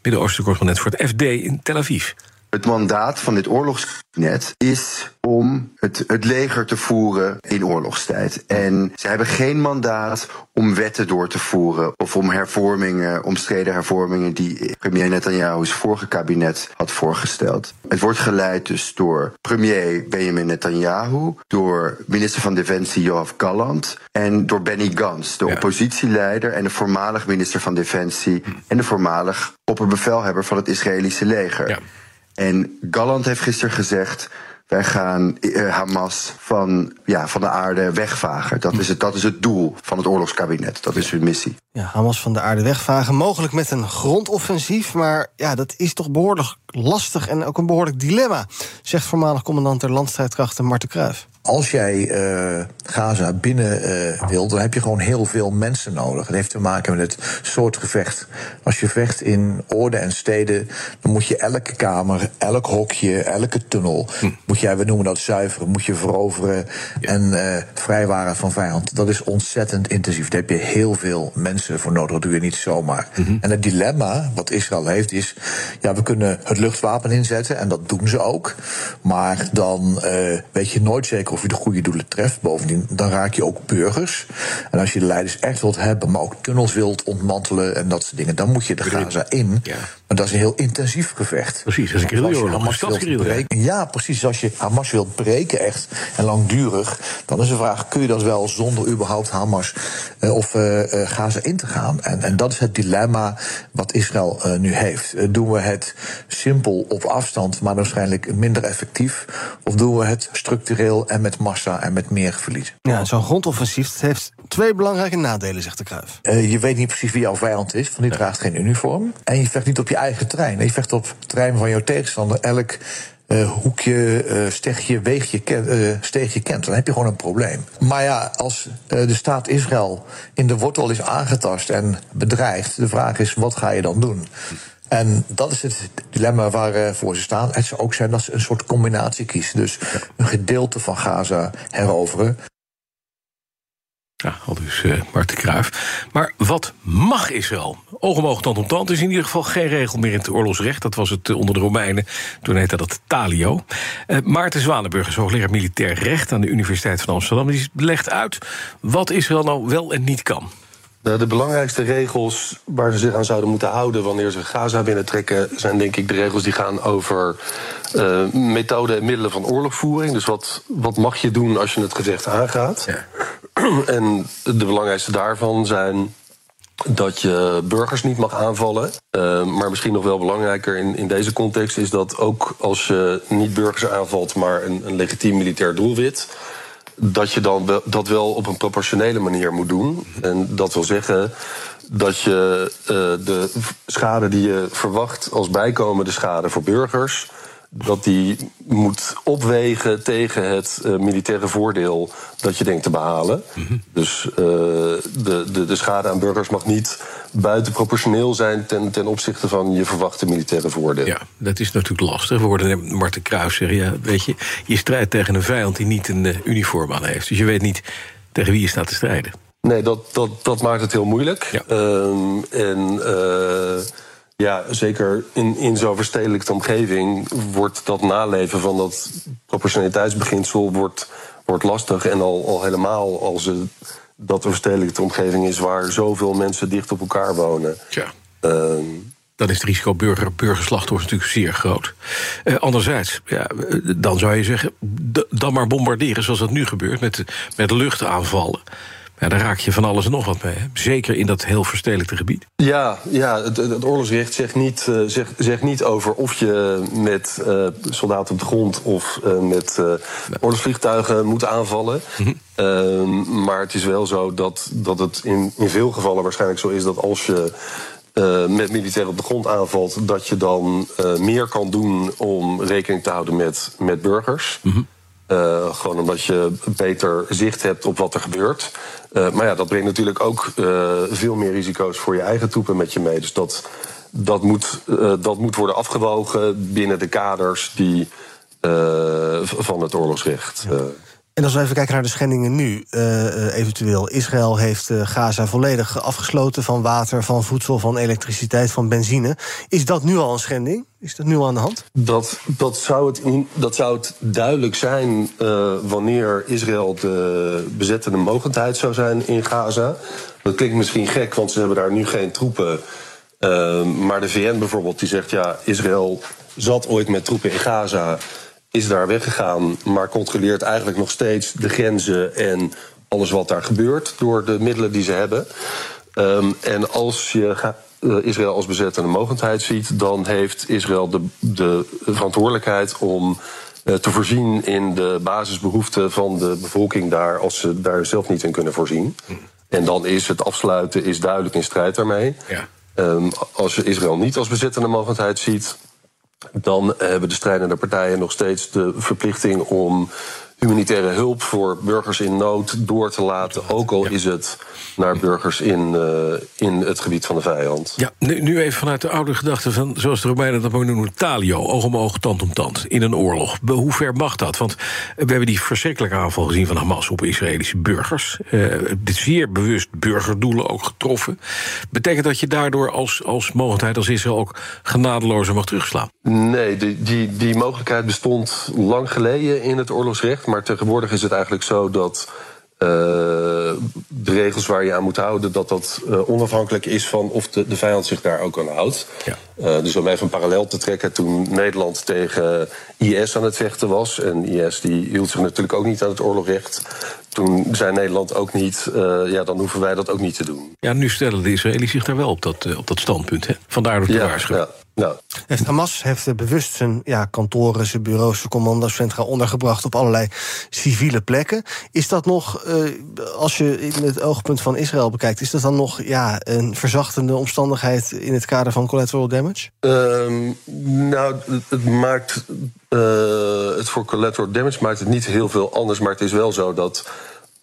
Midden-Oosten-correspondent voor het FD in Tel Aviv. Het mandaat van dit oorlogskabinet is om het, het leger te voeren in oorlogstijd. En ze hebben geen mandaat om wetten door te voeren of om hervormingen, omstreden hervormingen die premier Netanyahu's vorige kabinet had voorgesteld. Het wordt geleid dus door premier Benjamin Netanyahu, door minister van Defensie Yoav Gallant en door Benny Gantz, de oppositieleider en de voormalig minister van Defensie en de voormalig opperbevelhebber van het Israëlische leger. En Gallant heeft gisteren gezegd. Wij gaan eh, Hamas van, ja, van de aarde wegvagen. Dat is, het, dat is het doel van het oorlogskabinet. Dat is hun missie. Ja, Hamas van de aarde wegvagen. Mogelijk met een grondoffensief. Maar ja, dat is toch behoorlijk lastig en ook een behoorlijk dilemma. Zegt voormalig commandant der landstrijdkrachten Marten Kruijf. Als jij eh, Gaza binnen eh, wilt, dan heb je gewoon heel veel mensen nodig. Het heeft te maken met het soort gevecht. Als je vecht in oorden en steden, dan moet je elke kamer, elk hokje, elke tunnel, moet jij, we noemen dat zuiveren, moet je veroveren en eh, vrijwaren van vijand. Dat is ontzettend intensief. Daar heb je heel veel mensen voor nodig. Dat doe je niet zomaar. En het dilemma wat Israël heeft is, ja, we kunnen het luchtwapen inzetten en dat doen ze ook. Maar dan weet je nooit zeker of je de goede doelen treft. Bovendien, dan raak je ook burgers. En als je de leiders echt wilt hebben, maar ook tunnels wilt ontmantelen en dat soort dingen, dan moet je de Gaza in. Maar dat is een heel intensief gevecht. Precies, dat is een stadsguerrilla. breken- Ja, precies. Als je Hamas wilt breken, echt en langdurig, dan is de vraag: kun je dat wel zonder überhaupt Hamas eh, of eh, eh, Gaza in te gaan? En, en dat is het dilemma wat Israël eh, nu heeft. Doen we het simpel op afstand, maar waarschijnlijk minder effectief? Of doen we het structureel en met massa en met meer verlies? Ja, zo'n grondoffensief dat heeft twee belangrijke nadelen, zegt de Kruif. Eh, je weet niet precies wie jouw vijand is, want die draagt geen uniform. En je vecht niet op je eigen terrein. Je vecht op het terrein van jouw tegenstander. Elk eh, hoekje, eh, stegje, weegje, eh, steegje kent. Dan heb je gewoon een probleem. Maar ja, als de staat Israël in de wortel is aangetast en bedreigd... de vraag is, wat ga je dan doen? En dat is het dilemma waarvoor ze staan. Het zou ook zijn dat ze een soort combinatie kiezen. Dus een gedeelte van Gaza heroveren. Ja, al dus eh Marten Kruijf. Maar wat mag Israël? Oog om oog, tand om tand is in ieder geval geen regel meer in het oorlogsrecht. Dat was het eh, onder de Romeinen. Toen heette dat Talio. Eh, Maarten Zwanenburg is hoogleraar militair recht aan de Universiteit van Amsterdam. Die legt uit wat Israël nou wel en niet kan. De, belangrijkste regels waar ze zich aan zouden moeten houden wanneer ze Gaza binnentrekken, zijn denk ik de regels die gaan over eh methoden en middelen van oorlogvoering. Dus wat, wat mag je doen als je het gevecht aangaat? En de belangrijkste daarvan zijn dat je burgers niet mag aanvallen. Eh, maar misschien nog wel belangrijker in, in deze context is dat ook als je niet burgers aanvalt, maar een, een legitiem militair doelwit, dat je dan dat wel op een proportionele manier moet doen. En dat wil zeggen dat je eh, de schade die je verwacht als bijkomende schade voor burgers, dat die moet opwegen tegen het eh, militaire voordeel dat je denkt te behalen. Dus eh, de, de, de schade aan burgers mag niet buitenproportioneel zijn ten, ten opzichte van je verwachte militaire voordeel. Ja, dat is natuurlijk lastig. We hoorden net Marten Kruijf zeggen, ja, weet je... je strijdt tegen een vijand die niet een eh, uniform aan heeft. Dus je weet niet tegen wie je staat te strijden. Nee, dat, dat, dat maakt het heel moeilijk. Ehm, en ja, zeker in, in zo'n verstedelijkte omgeving wordt dat naleven van dat proportionaliteitsbeginsel wordt, wordt lastig. En al, al helemaal als het, dat een verstedelijkte omgeving is waar zoveel mensen dicht op elkaar wonen. Ja. Ehm, dan is het risico burger, burgerslachtoffers natuurlijk zeer groot. Eh, anderzijds, ja, eh, dan zou je zeggen, dan maar bombarderen zoals dat nu gebeurt... met, met luchtaanvallen. Ja, daar raak je van alles en nog wat mee. Hè? Zeker in dat heel verstedelijkte gebied. Ja, ja het, het oorlogsrecht zegt niet, eh, zegt, zegt niet over of je met eh, soldaten op de grond of eh, met oorlogsvliegtuigen moet aanvallen. Ehm, maar het is wel zo dat, dat het in, in veel gevallen waarschijnlijk zo is dat als je met militairen op de grond aanvalt, dat je dan meer kan doen om rekening te houden met, met burgers. Eh, gewoon omdat je beter zicht hebt op wat er gebeurt. Eh, maar ja, dat brengt natuurlijk ook eh, veel meer risico's voor je eigen troepen met je mee. Dus dat, dat, moet, dat moet worden afgewogen binnen de kaders die, van het oorlogsrecht. Eh, En als we even kijken naar de schendingen nu, eh, eh, eventueel. Israël heeft eh, Gaza volledig afgesloten van water, van voedsel, van elektriciteit, van benzine. Is dat nu al een schending? Is dat nu al aan de hand? Dat, dat, zou het dat zou het duidelijk zijn wanneer Israël de bezettende mogendheid zou zijn in Gaza. Dat klinkt misschien gek, want ze hebben daar nu geen troepen. Maar de VN bijvoorbeeld, die zegt ja, Israël zat ooit met troepen in Gaza, is daar weggegaan, maar controleert eigenlijk nog steeds de grenzen en alles wat daar gebeurt door de middelen die ze hebben. Ehm, en als je eh, Israël als bezettende mogendheid ziet, dan heeft Israël de, de verantwoordelijkheid om eh, te voorzien in de basisbehoeften van de bevolking daar, als ze daar zelf niet in kunnen voorzien. En dan is het afsluiten is duidelijk in strijd daarmee. Ehm, als je Israël niet als bezettende mogendheid ziet, dan hebben de strijdende partijen nog steeds de verplichting om humanitaire hulp voor burgers in nood door te laten. Ook al is het naar burgers in, eh, in het gebied van de vijand. Ja, nu, nu even vanuit de oude gedachte van, zoals de Romeinen dat mooi noemen, talio, oog om oog, tand om tand, in een oorlog. Hoe ver mag dat? Want we hebben die verschrikkelijke aanval gezien van Hamas op Israëlische burgers. Dit zeer bewust burgerdoelen ook getroffen. Betekent dat je daardoor als, als mogendheid, als Israël ook genadelozer mag terugslaan? Nee, die, die, die mogelijkheid bestond lang geleden in het oorlogsrecht. Maar tegenwoordig is het eigenlijk zo dat uh, de regels waar je aan moet houden, dat dat uh, onafhankelijk is van of de, de vijand zich daar ook aan houdt. Ja. Uh, dus om even een parallel te trekken, toen Nederland tegen IS aan het vechten was, en IS die hield zich natuurlijk ook niet aan het oorlogrecht. Toen zei Nederland ook niet, ja, dan hoeven wij dat ook niet te doen. Ja, nu stellen de Israëli's zich daar wel op dat, op dat standpunt. Hè? Vandaar ook de ja, waarschuwing. Ja. Nou. Heeft Hamas heeft bewust zijn ja, kantoren, zijn bureaus, zijn commandocentra ondergebracht op allerlei civiele plekken. Is dat nog, uh, als je in het oogpunt van Israël bekijkt, is dat dan nog ja, een verzachtende omstandigheid in het kader van collateral damage? Um, nou, het maakt uh, het voor collateral damage maakt het niet heel veel anders, maar het is wel zo dat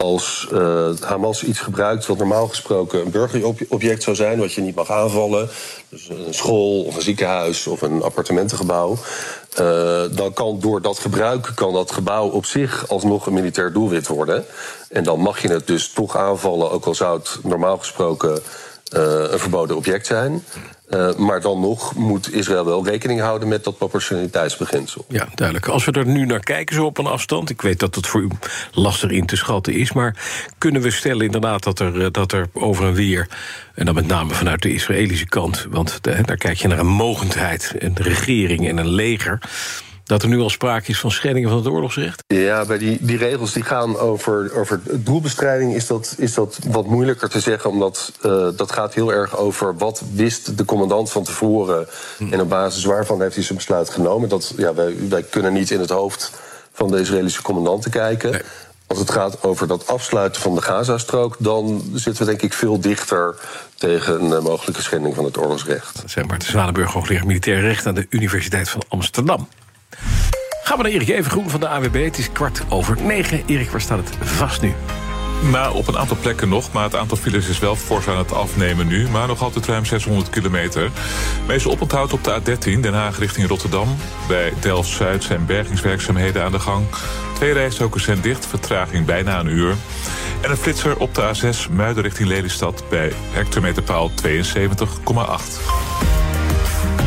als uh, Hamas iets gebruikt wat normaal gesproken een burgerobject zou zijn, wat je niet mag aanvallen, dus een school of een ziekenhuis of een appartementengebouw, uh, dan kan door dat gebruik kan dat gebouw op zich alsnog een militair doelwit worden. En dan mag je het dus toch aanvallen, ook al zou het normaal gesproken uh, een verboden object zijn. Uh, maar dan nog moet Israël wel rekening houden met dat proportionaliteitsbeginsel. Ja, duidelijk. Als we er nu naar kijken, zo op een afstand. Ik weet dat het voor u lastig in te schatten is. Maar kunnen we stellen inderdaad dat er, dat er over en weer. En dan met name vanuit de Israëlische kant. Want daar kijk je naar een mogendheid, een regering en een leger dat er nu al sprake is van schendingen van het oorlogsrecht? Ja, bij die, die regels die gaan over, over doelbestrijding is dat, is dat wat moeilijker te zeggen. Omdat uh, dat gaat heel erg over wat wist de commandant van tevoren. Hm. En op basis waarvan heeft hij zijn besluit genomen. Dat, ja, wij, wij kunnen niet in het hoofd van de Israëlische commandanten kijken. Nee. Als het gaat over dat afsluiten van de Gazastrook, dan zitten we denk ik veel dichter tegen een mogelijke schending van het oorlogsrecht. Dat zijn Marten Zwanenburg, hoogleraar militair recht aan de Universiteit van Amsterdam. Gaan we naar Erik Evengroen van de AWB. Het is kwart over negen. Erik, waar staat het vast nu? Nou, op een aantal plekken nog, maar het aantal files is wel fors aan het afnemen nu. Maar nog altijd ruim 600 kilometer. Meestal oponthoud op de A13, Den Haag richting Rotterdam. Bij Delft-Zuid zijn bergingswerkzaamheden aan de gang. Twee rijstroken zijn dicht, vertraging bijna een uur. En een flitser op de A6 Muiden richting Lelystad... bij hectometerpaal 72,8.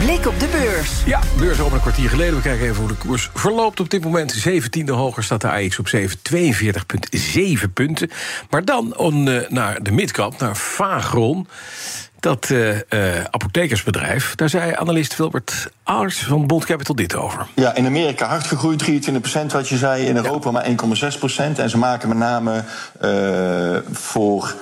Blik op de beurs. Ja, beurs over een kwartier geleden. We kijken even hoe de koers verloopt op dit moment. 17e hoger staat de AX op 742,7 punten. Maar dan on, uh, naar de midcap, naar Fagron. Dat uh, uh, apothekersbedrijf, daar zei analist Wilbert Aars van Bond Capital dit over. Ja, in Amerika hard gegroeid, 23% wat je zei. In Europa ja. maar 1,6%. En ze maken met name uh, voor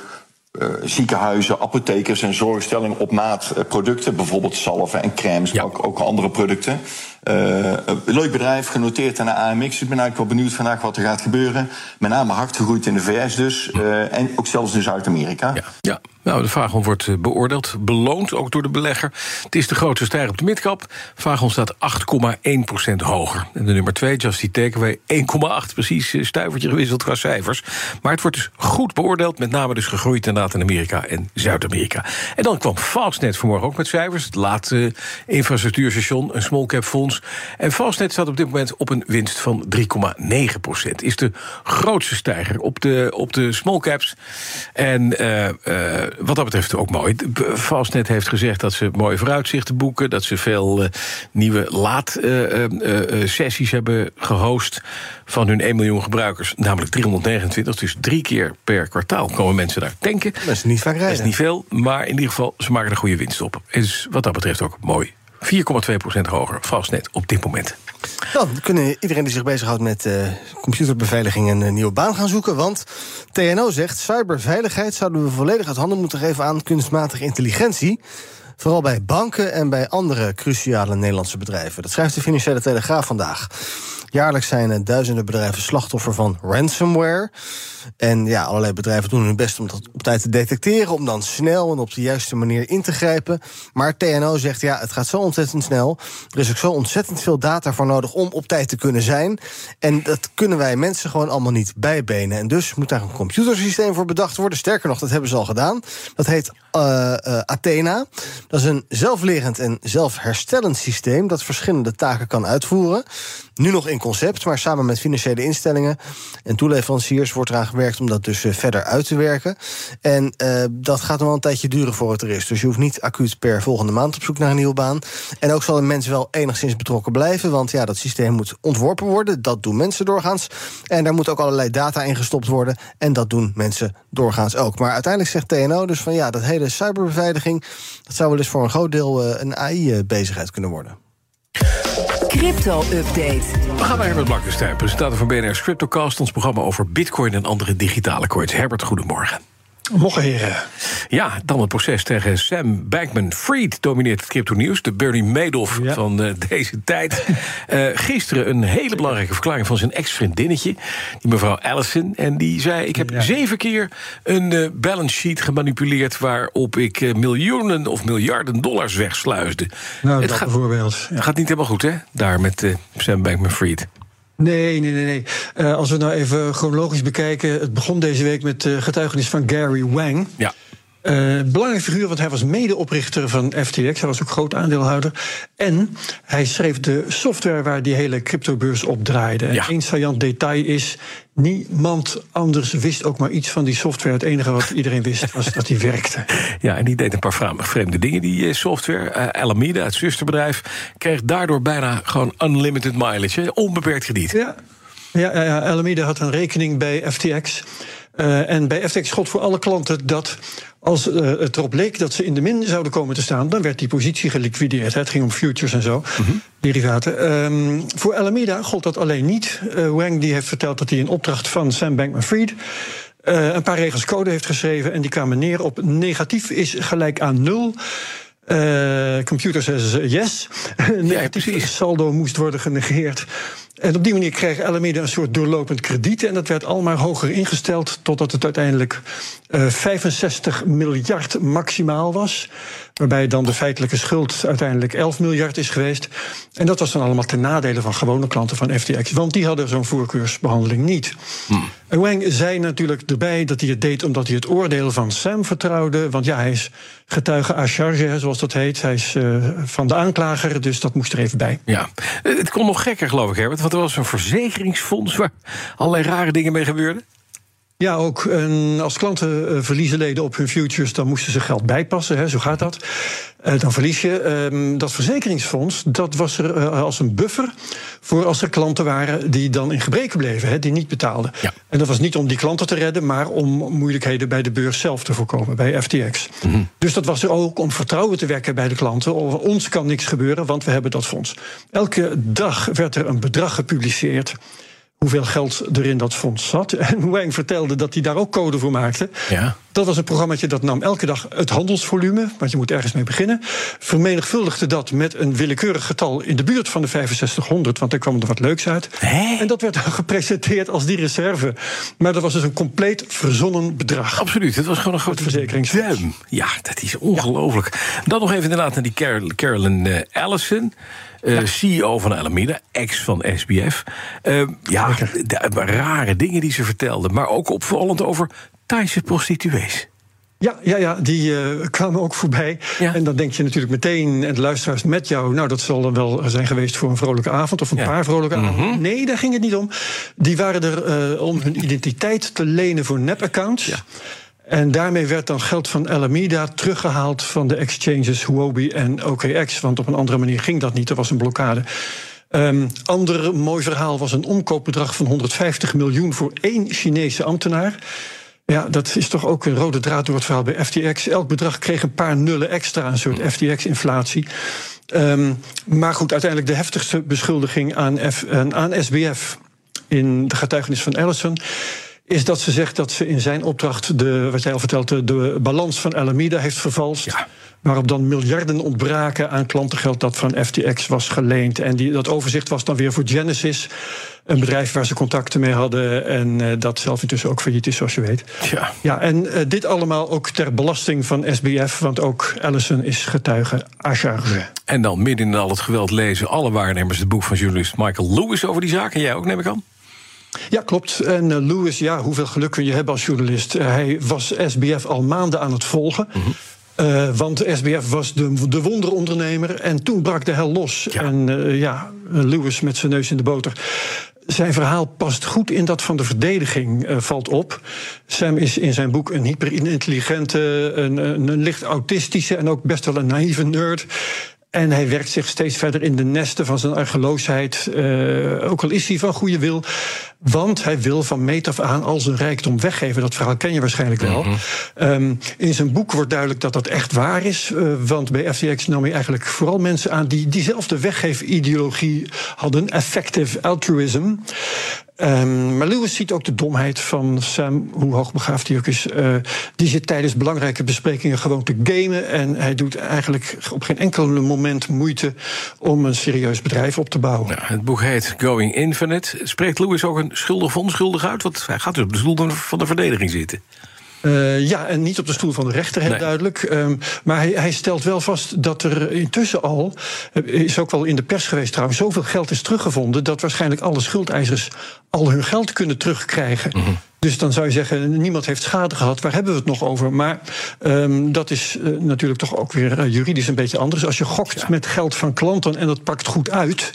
uh, ziekenhuizen, apothekers en zorgstellingen op maat uh, producten. Bijvoorbeeld zalven en crèmes, ja. maar ook, ook andere producten. Uh, leuk bedrijf, genoteerd aan de AMX. Ik ben eigenlijk wel benieuwd vandaag wat er gaat gebeuren. Met name hard gegroeid in de VS dus. Uh, en ook zelfs in Zuid-Amerika. Ja, ja. Nou, de Vagon wordt beoordeeld, beloond, ook door de belegger. Het is de grootste stijger op de midcap. Vagon staat 8,1% hoger. En de nummer 2, Justy Takeaway, 1,8. Precies, stuivertje gewisseld qua cijfers. Maar het wordt dus goed beoordeeld. Met name dus gegroeid inderdaad in Amerika en Zuid-Amerika. En dan kwam Fastnet vanmorgen ook met cijfers. Het laatste infrastructuurstation, een small cap fonds. En Fastnet staat op dit moment op een winst van 3,9% Is de grootste stijger op de, op de small caps. En uh, uh, wat dat betreft ook mooi. Fastnet heeft gezegd dat ze mooie vooruitzichten boeken. Dat ze veel uh, nieuwe laadsessies hebben gehost van hun 1 miljoen gebruikers. Namelijk 329. Dus drie keer per kwartaal komen mensen daar tanken. Dat is niet vaak rijden. Dat is niet veel, maar in ieder geval, ze maken er goede winst op. Dus wat dat betreft ook mooi. 4,2% hoger, vastnet op dit moment. Dan kunnen iedereen die zich bezighoudt met uh, computerbeveiliging een uh, nieuwe baan gaan zoeken. Want TNO zegt, cyberveiligheid zouden we volledig uit handen moeten geven aan kunstmatige intelligentie. Vooral bij banken en bij andere cruciale Nederlandse bedrijven. Dat schrijft de Financiële Telegraaf vandaag. Jaarlijks zijn duizenden bedrijven slachtoffer van ransomware. En ja, allerlei bedrijven doen hun best om dat op tijd te detecteren, om dan snel en op de juiste manier in te grijpen. Maar TNO zegt ja, het gaat zo ontzettend snel. Er is ook zo ontzettend veel data voor nodig om op tijd te kunnen zijn. En dat kunnen wij mensen gewoon allemaal niet bijbenen. En dus moet daar een computersysteem voor bedacht worden. Sterker nog, dat hebben ze al gedaan. Dat heet uh, uh, Athena. Dat is een zelflerend en zelfherstellend systeem dat verschillende taken kan uitvoeren. Nu nog in concept, maar samen met financiële instellingen en toeleveranciers wordt eraan gewerkt om dat dus verder uit te werken. En dat gaat nog wel een tijdje duren voor het er is. Dus je hoeft niet acuut per volgende maand op zoek naar een nieuwe baan. En ook zal een mens wel enigszins betrokken blijven, want ja, dat systeem moet ontworpen worden. Dat doen mensen doorgaans. En daar moet ook allerlei data in gestopt worden. En dat doen mensen doorgaans ook. Maar uiteindelijk zegt TNO dus van ja, dat hele cyberbeveiliging, dat zou wel eens voor een groot deel een AI-bezigheid kunnen worden. Crypto-update. We gaan naar Herbert Blankenstein, presentator van BNR's Cryptocast... ons programma over bitcoin en andere digitale coins. Herbert, goedemorgen. Mocht heren. Ja, dan het proces tegen Sam Bankman-Fried domineert het crypto-nieuws. De Bernie Madoff van uh, deze tijd. Uh, gisteren een hele belangrijke verklaring van zijn ex-vriendinnetje... die mevrouw Allison. En die zei, ik heb ja. zeven keer een uh, balance sheet gemanipuleerd... waarop ik miljoenen of miljarden dollars wegsluisde. Nou, het dat gaat, bijvoorbeeld. Het gaat niet helemaal goed, hè? Daar met Sam Bankman-Fried. Nee, nee, nee. nee. Uh, als we nou even chronologisch bekijken. Het begon deze week met de getuigenis van Gary Wang. Ja. Uh, belangrijke figuur, want hij was medeoprichter van FTX. Hij was ook groot aandeelhouder. En hij schreef de software waar die hele cryptobeurs op draaide. En één saillant detail is... niemand anders wist ook maar iets van die software. Het enige wat iedereen wist was dat die werkte. Ja, en die deed een paar vreemde dingen, die eh, software. Uh, Alameda, het zusterbedrijf, kreeg daardoor bijna gewoon unlimited mileage. Onbeperkt krediet. Ja, ja, ja, ja, Alameda had een rekening bij FTX... Uh, en bij FTX God voor alle klanten dat als uh, het erop leek dat ze in de min zouden komen te staan, dan werd die positie geliquideerd. Het ging om futures en zo, mm -hmm. derivaten. Um, voor Alameda gold dat alleen niet. Uh, Wang die heeft verteld dat hij in opdracht van Sam Bankman-Fried een paar regels code heeft geschreven en die kwamen neer op negatief is gelijk aan nul. Computer says yes. Negatief saldo moest worden genegeerd. En op die manier kreeg Alameda een soort doorlopend krediet. En dat werd allemaal hoger ingesteld. Totdat het uiteindelijk uh, 65 miljard maximaal was. Waarbij dan de feitelijke schuld uiteindelijk 11 miljard is geweest. En dat was dan allemaal ten nadele van gewone klanten van FTX. Want die hadden zo'n voorkeursbehandeling niet. Hmm. En Wang zei natuurlijk erbij dat hij het deed omdat hij het oordeel van Sam vertrouwde. Want ja, hij is getuige à charge, zoals dat heet. Hij is uh, van de aanklager, dus dat moest er even bij. Ja, het kon nog gekker, geloof ik, Herbert. Want er was een verzekeringsfonds waar allerlei rare dingen mee gebeurden. Ja, ook en als klanten uh, verliezen leden op hun futures, dan moesten ze geld bijpassen. Hè, zo gaat dat. Uh, dan verlies je. Uh, dat verzekeringsfonds, dat was er uh, als een buffer voor als er klanten waren die dan in gebreken bleven, hè, die niet betaalden. Ja. En dat was niet om die klanten te redden, maar om moeilijkheden bij de beurs zelf te voorkomen, bij FTX. Mm -hmm. Dus dat was er ook om vertrouwen te wekken bij de klanten. Ons kan niks gebeuren, want we hebben dat fonds. Elke dag werd er een bedrag gepubliceerd hoeveel geld er in dat fonds zat. En Wang vertelde dat hij daar ook code voor maakte. Ja. Dat was een programmaatje dat nam elke dag het handelsvolume, want je moet ergens mee beginnen. Vermenigvuldigde dat met een willekeurig getal in de buurt van de 6500, want daar kwam er wat leuks uit. Hè? En dat werd gepresenteerd als die reserve. Maar dat was dus een compleet verzonnen bedrag. Absoluut, het was gewoon een groot verzekeringsfonds. Ja, dat is ongelooflijk. Ja. Dan nog even inderdaad naar die Carol, Carolyn uh, Allison. Ja. CEO van Alameda, ex van SBF. Uh, ja, de, de, rare dingen die ze vertelde. Maar ook opvallend over Thaise prostituees. Ja, ja, ja die uh, kwamen ook voorbij. Ja. En dan denk je natuurlijk meteen, en de luisteraars met jou... nou, dat zal dan wel zijn geweest voor een vrolijke avond... of een ja. paar vrolijke Mhm. avonden. Nee, daar ging het niet om. Die waren er uh, om hun identiteit te lenen voor nep-accounts... Ja. En daarmee werd dan geld van Alameda teruggehaald van de exchanges Huobi en OKX. Want op een andere manier ging dat niet, er was een blokkade. Um, ander mooi verhaal was een omkoopbedrag van 150 miljoen voor één Chinese ambtenaar. Ja, dat is toch ook een rode draad door het verhaal bij FTX. Elk bedrag kreeg een paar nullen extra, een soort FTX-inflatie. Um, maar goed, uiteindelijk de heftigste beschuldiging aan, F, aan SBF in de getuigenis van Ellison is dat ze zegt dat ze in zijn opdracht, de, wat jij al vertelde, de balans van Alameda heeft vervalst. Ja. Waarop dan miljarden ontbraken aan klantengeld dat van FTX was geleend. En die, dat overzicht was dan weer voor Genesis, een bedrijf waar ze contacten mee hadden. En uh, dat zelf intussen ook failliet is, zoals je weet. Ja, ja en uh, dit allemaal ook ter belasting van SBF, want ook Allison is getuige à charge. En dan midden in al het geweld lezen alle waarnemers het boek van journalist Michael Lewis over die zaak. En jij ook, neem ik aan? Ja, klopt. En uh, Lewis, ja, hoeveel geluk kun je hebben als journalist? Uh, hij was SBF al maanden aan het volgen. Mm -hmm. Uh, want SBF was de, de wonderondernemer. En toen brak de hel los. En uh, ja, Lewis met zijn neus in de boter. Zijn verhaal past goed in dat van de verdediging, uh, valt op. Sam is in zijn boek een hyperintelligente, een, een licht autistische en ook best wel een naïeve nerd. En hij werkt zich steeds verder in de nesten van zijn argeloosheid. Uh, ook al is hij van goede wil. Want hij wil van meet af aan al zijn rijkdom weggeven. Dat verhaal ken je waarschijnlijk wel. Mm -hmm. um, in zijn boek wordt duidelijk dat dat echt waar is. Uh, want bij FTX nam hij eigenlijk vooral mensen aan die diezelfde weggeefideologie hadden. Effective altruism. Um, maar Lewis ziet ook de domheid van Sam, hoe hoogbegaafd hij ook is. Uh, die zit tijdens belangrijke besprekingen gewoon te gamen. En hij doet eigenlijk op geen enkel moment moeite om een serieus bedrijf op te bouwen. Het boek heet Going Infinite. Spreekt Lewis ook een schuldig of onschuldig uit? Want hij gaat dus op de stoel van de verdediging zitten. Uh, ja, en niet op de stoel van de rechter, heel nee. duidelijk. Um, maar hij, hij, stelt wel vast dat er intussen al, is ook wel in de pers geweest trouwens, zoveel geld is teruggevonden dat waarschijnlijk alle schuldeisers al hun geld kunnen terugkrijgen. Mm -hmm. Dus dan zou je zeggen, niemand heeft schade gehad. Waar hebben we het nog over? Maar um, dat is uh, natuurlijk toch ook weer uh, juridisch een beetje anders. Als je gokt ja. met geld van klanten en dat pakt goed uit...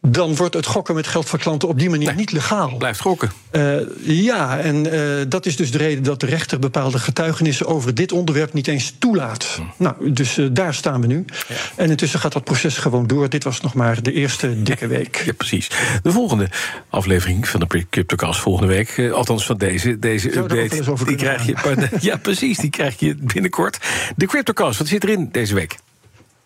dan wordt het gokken met geld van klanten op die manier nee, niet legaal. Blijft gokken. Uh, ja, en dat is dus de reden dat de rechter bepaalde getuigenissen... over dit onderwerp niet eens toelaat. Hm. Nou, dus daar staan we nu. Ja. En intussen gaat dat proces gewoon door. Dit was nog maar de eerste dikke week. Ja, precies. De volgende aflevering van de CryptoCast volgende week... althans van deze, deze update. Die krijg je, ja, precies, die krijg je binnenkort. De CryptoCast, wat zit erin deze week?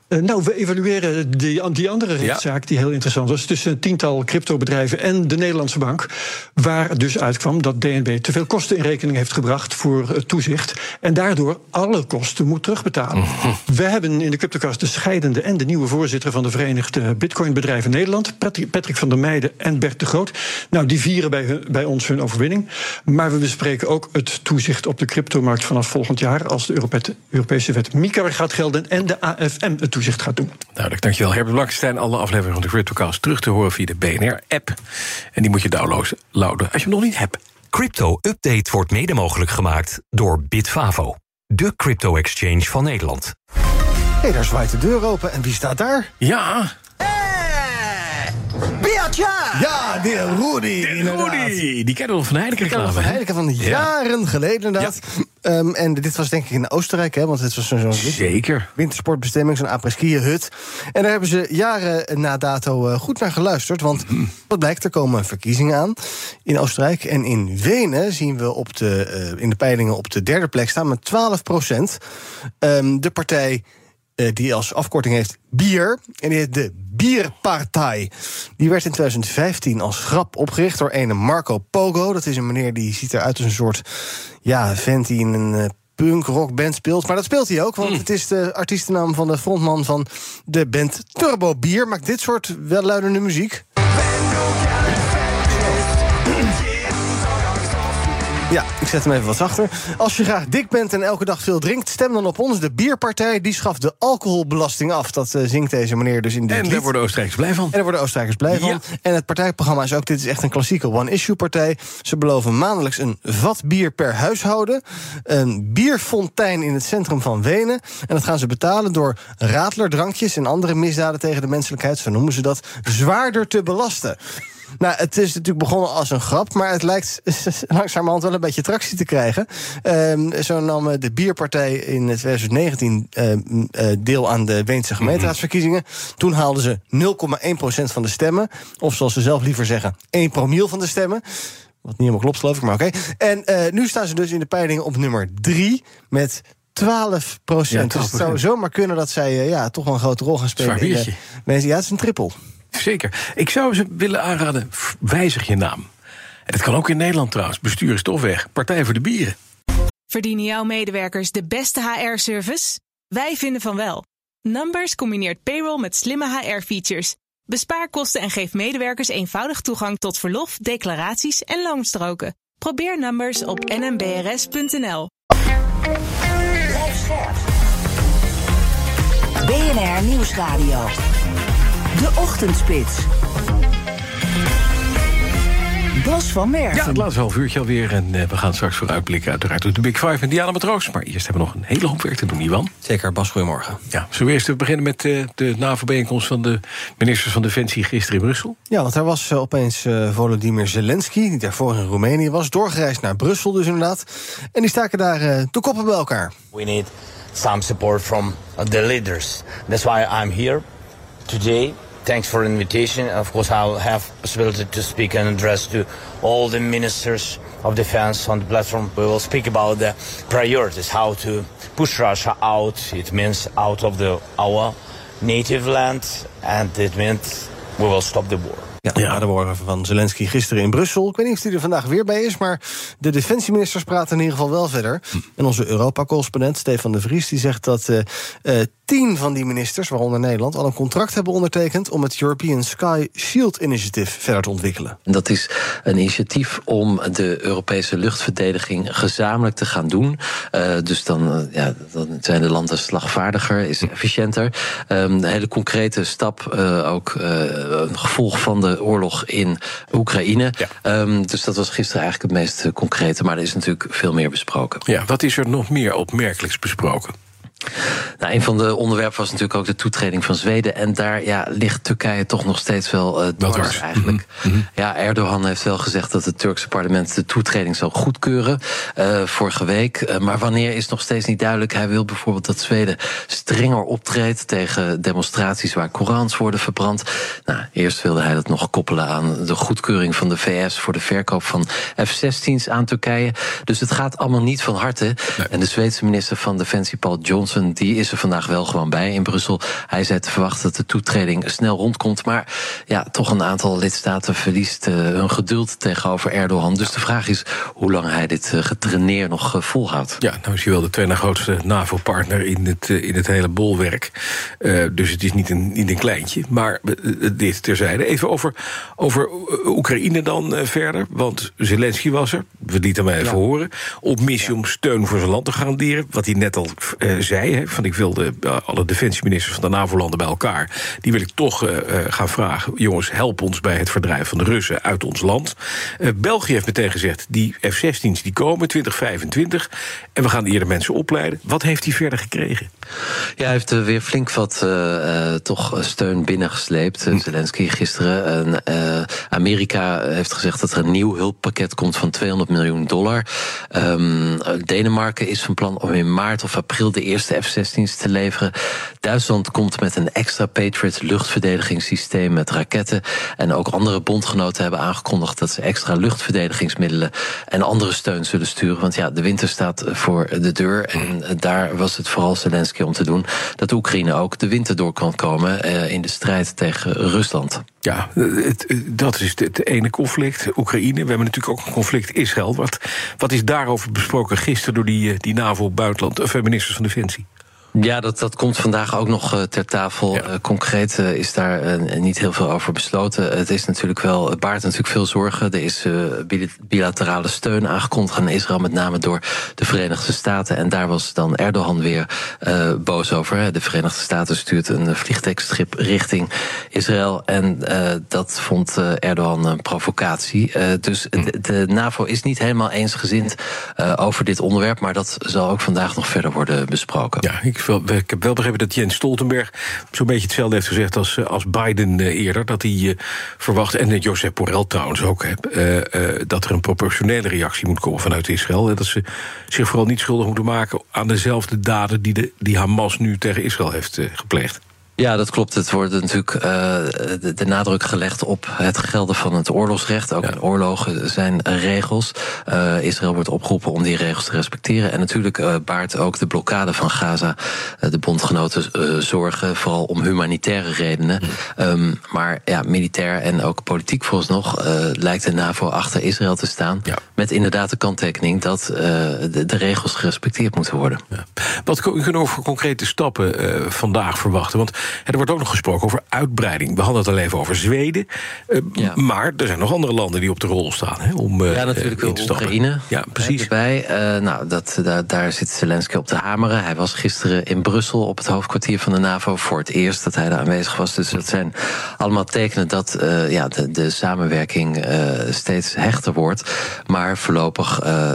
Uh, nou, we evalueren die, die andere rechtszaak, die heel interessant was, tussen een tiental cryptobedrijven en de Nederlandse bank. Waar dus uitkwam dat DNB te veel kosten in rekening heeft gebracht voor het toezicht. En daardoor alle kosten moet terugbetalen. Mm-hmm. We hebben in de CryptoCast de scheidende en de nieuwe voorzitter van de Verenigde Bitcoinbedrijven Nederland, Patrick van der Meijden en Bert de Groot. Nou, die vieren bij, hun, bij ons hun overwinning. Maar we bespreken ook het toezicht op de cryptomarkt vanaf volgend jaar, als de Europese wet MiCA gaat gelden en de AFM het toezicht gaat doen. Duidelijk, dankjewel. Herbert Blankenstein, alle afleveringen van de CryptoCast terug te horen via de BNR-app. En die moet je downloaden als je hem nog niet hebt. Crypto Update wordt mede mogelijk gemaakt door Bitfavo, de crypto-exchange van Nederland. Hé, hey, daar zwaait de deur open. En wie staat daar? Ja, Ja, de Rudy. De Rudy. Die kennen we van Heineken. Van Heineken van jaren ja. geleden inderdaad. Ja. Um, en dit was denk ik in Oostenrijk, hè, want het was zo'n zo Zeker. wintersportbestemming, zo'n apres-ski hut. En daar hebben ze jaren na dato uh, goed naar geluisterd. Want mm. wat blijkt, er komen verkiezingen aan in Oostenrijk. En in Wenen zien we op de, uh, in de peilingen op de derde plek staan met 12 procent. Um, de partij die als afkorting heeft Bier. En die heet de Bierpartij. Die werd in 2015 als grap opgericht door een Marco Pogo. Dat is een meneer die ziet eruit als een soort ja, vent die in een uh, punk rock band speelt. Maar dat speelt hij ook, want mm. het is de artiestennaam van de frontman van de band Turbo Bier. Maakt dit soort welluidende muziek. Ja, ik zet hem even wat zachter. Als je graag dik bent en elke dag veel drinkt, stem dan op ons. De Bierpartij die schaft de alcoholbelasting af. Dat uh, zingt deze meneer dus in dit En lied. daar worden Oostenrijkers blij van. En daar worden Oostenrijkers blij van. Ja. En het partijprogramma is ook, dit is echt een klassieke one-issue-partij. Ze beloven maandelijks een vat bier per huishouden. Een bierfontein in het centrum van Wenen. En dat gaan ze betalen door radlerdrankjes en andere misdaden tegen de menselijkheid, zo noemen ze dat, zwaarder te belasten. Nou, het is natuurlijk begonnen als een grap, maar het lijkt langzamerhand wel een beetje tractie te krijgen. Um, zo nam de Bierpartij in 2019 uh, uh, deel aan de Weense gemeenteraadsverkiezingen. Toen haalden ze 0,1% van de stemmen. Of zoals ze zelf liever zeggen, 1 promiel van de stemmen. Wat niet helemaal klopt, geloof ik, maar oké. Okay. En uh, nu staan ze dus in de peilingen op nummer 3 met 12 procent. Ja, dus het zou zomaar kunnen dat zij uh, ja, toch wel een grote rol gaan spelen. In mensen, ja, het is een trippel. Zeker. Ik zou ze willen aanraden, wijzig je naam. En dat kan ook in Nederland trouwens. Bestuur is toch weg. Partij voor de Bieren. Verdienen jouw medewerkers de beste HR-service? Wij vinden van wel. Numbers combineert payroll met slimme HR-features. Bespaar kosten en geef medewerkers eenvoudig toegang tot verlof, declaraties en loonstroken. Probeer Numbers op nmbrs.nl. BNR Nieuwsradio. De Ochtendspits. Bas van Merven. Ja, het laatste half uurtje alweer. En uh, we gaan straks vooruitblikken uiteraard op de Big Five en Diana Matroos. Maar eerst hebben we nog een hele hoop werk te doen, Iwan. Zeker, Bas, goedemorgen. Ja, zullen we eerst beginnen met uh, de NAVO-bijeenkomst... van de ministers van Defensie gisteren in Brussel? Ja, want daar was uh, opeens Volodymyr Zelensky... die daarvoor in Roemenië was, doorgereisd naar Brussel dus inderdaad. En die staken daar de koppen bij elkaar. We need some support from the leaders. That's why I'm here today thanks for the invitation. Of course, I'll have possibility to speak and address to all the ministers of defense on the platform. We will speak about the priorities, how to push Russia out. It means out of the our native land, and it means we will stop the war. Ja, ja. de woorden van Zelensky gisteren in Brussel. Ik weet niet of hij er vandaag weer bij is, maar de defensieministers praten in ieder geval wel verder. En onze Europa-correspondent Stefan de Vries die zegt dat uh, uh, tien van die ministers, waaronder Nederland, al een contract hebben ondertekend om het European Sky Shield Initiative verder te ontwikkelen. Dat is een initiatief om de Europese luchtverdediging gezamenlijk te gaan doen. Uh, dus dan, ja, dan zijn de landen slagvaardiger, is efficiënter. Um, een hele concrete stap, ook een gevolg van de oorlog in Oekraïne. Ja. Um, dus dat was gisteren eigenlijk het meest concrete. Maar er is natuurlijk veel meer besproken. Ja, wat is er nog meer opmerkelijks besproken? Nou, een van de onderwerpen was natuurlijk ook de toetreding van Zweden. En daar ja, ligt Turkije toch nog steeds wel uh, dwars eigenlijk. Mm -hmm. Ja, Erdogan heeft wel gezegd dat het Turkse parlement de toetreding zal goedkeuren. Uh, vorige week. Uh, maar wanneer is nog steeds niet duidelijk. Hij wil bijvoorbeeld dat Zweden strenger optreedt tegen demonstraties waar Korans worden verbrand. Nou, eerst wilde hij dat nog koppelen aan de goedkeuring van de VS voor de verkoop van F-16's aan Turkije. Dus het gaat allemaal niet van harte. Nee. En de Zweedse minister van Defensie, Paul Johnson die is er vandaag wel gewoon bij in Brussel. Hij zei te verwachten dat de toetreding snel rondkomt. Maar ja, toch een aantal lidstaten verliest uh, hun geduld tegenover Erdogan. Dus de vraag is hoe lang hij dit uh, getraineer nog uh, volhoudt. Ja, nou is hij wel de tweede grootste NAVO-partner in het, in het hele bolwerk. dus het is niet een, niet een kleintje. Maar dit terzijde. Even over, over Oekraïne dan verder. Want Zelensky was er. We lieten hem even ja. horen. Op missie om steun voor zijn land te garanderen. Wat hij net al zei van ik wil de, alle defensieministers van de NAVO-landen bij elkaar. Die wil ik toch uh, gaan vragen. Jongens, help ons bij het verdrijven van de Russen uit ons land. Uh, België heeft meteen gezegd, die F-16's die komen 2025. En we gaan eerder mensen opleiden. Wat heeft hij verder gekregen? Ja, hij heeft weer flink wat uh, toch steun binnengesleept. Hm. Zelensky gisteren. En, Amerika heeft gezegd dat er een nieuw hulppakket komt van 200 miljoen dollar. Um, Denemarken is van plan om in maart of april de eerste de F-16's te leveren. Duitsland komt met een extra Patriot luchtverdedigingssysteem met raketten. En ook andere bondgenoten hebben aangekondigd dat ze extra luchtverdedigingsmiddelen en andere steun zullen sturen. Want ja, de winter staat voor de deur. En daar was het vooral Zelensky om te doen dat Oekraïne ook de winter door kan komen in de strijd tegen Rusland. Ja, het, dat is het ene conflict, Oekraïne. We hebben natuurlijk ook een conflict Israël. Wat, wat is daarover besproken gisteren door die, die NAVO-buitenland, of ministers van Defensie? Ja, dat, dat komt vandaag ook nog uh, ter tafel. Ja. Uh, concreet uh, is daar niet heel veel over besloten. Het is natuurlijk wel, het baart natuurlijk veel zorgen. Er is bilaterale steun aangekondigd aan Israël, met name door de Verenigde Staten. En daar was dan Erdogan weer boos over. De Verenigde Staten stuurt een vliegtuigschip richting Israël. En dat vond Erdogan een provocatie. dus de, de, NAVO is niet helemaal eensgezind over dit onderwerp. Maar dat zal ook vandaag nog verder worden besproken. Ja, ik ik heb wel begrepen dat Jens Stoltenberg zo'n beetje hetzelfde heeft gezegd als, eh, als Biden eh, eerder. Dat hij uh, verwacht, en Josep Borrell trouwens ook, dat er een proportionele reactie moet komen vanuit Israël. Dat ze zich vooral niet schuldig moeten maken aan dezelfde daden die, de, die Hamas nu tegen Israël heeft gepleegd. Ja, dat klopt. Het wordt natuurlijk uh, de, de, nadruk gelegd op het gelden van het oorlogsrecht. Ook ja. in oorlogen zijn regels. Uh, Israël wordt opgeroepen om die regels te respecteren. En natuurlijk uh, baart ook de blokkade van Gaza de bondgenoten zorgen, vooral om humanitaire redenen. Um, maar ja, militair en ook politiek volgens nog lijkt de NAVO achter Israël te staan. Ja. Met inderdaad de kanttekening dat de, de, regels gerespecteerd moeten worden. Wat kunnen we voor concrete stappen vandaag verwachten? Want er wordt ook nog gesproken over uitbreiding. We hadden het al even over Zweden. Uh, Maar er zijn nog andere landen die op de rol staan. Hè, om, ja, natuurlijk wel Oekraïne. Ja, precies. Erbij. nou, dat, daar, daar zit Zelensky op te hameren. Hij was gisteren in Brussel op het hoofdkwartier van de NAVO voor het eerst dat hij daar aanwezig was. Dus dat zijn allemaal tekenen dat uh, ja, de, de samenwerking uh, steeds hechter wordt. Maar voorlopig uh,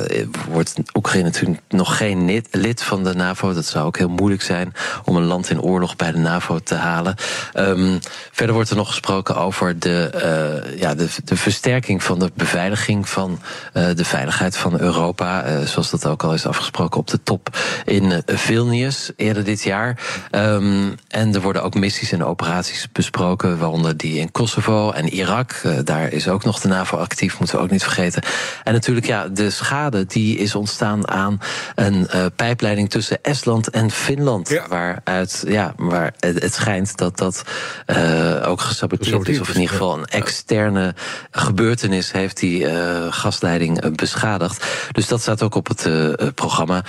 wordt Oekraïne natuurlijk nog geen lid van de NAVO. Dat zou ook heel moeilijk zijn om een land in oorlog bij de NAVO te halen. Um, verder wordt er nog gesproken over de, ja, de, de versterking van de beveiliging van de veiligheid van Europa. zoals dat ook al is afgesproken op de top in Vilnius eerder dit jaar. Um, en er worden ook missies en operaties besproken, waaronder die in Kosovo en Irak. Daar is ook nog de NAVO actief, moeten we ook niet vergeten. En natuurlijk, ja, de schade die is ontstaan aan een pijpleiding tussen Estland en Finland. Ja. Waaruit, ja, waar het schijnt dat dat uh, ook gesaboteerd is, of in ieder geval een externe gebeurtenis heeft die gasleiding beschadigd. Dus dat staat ook op het programma.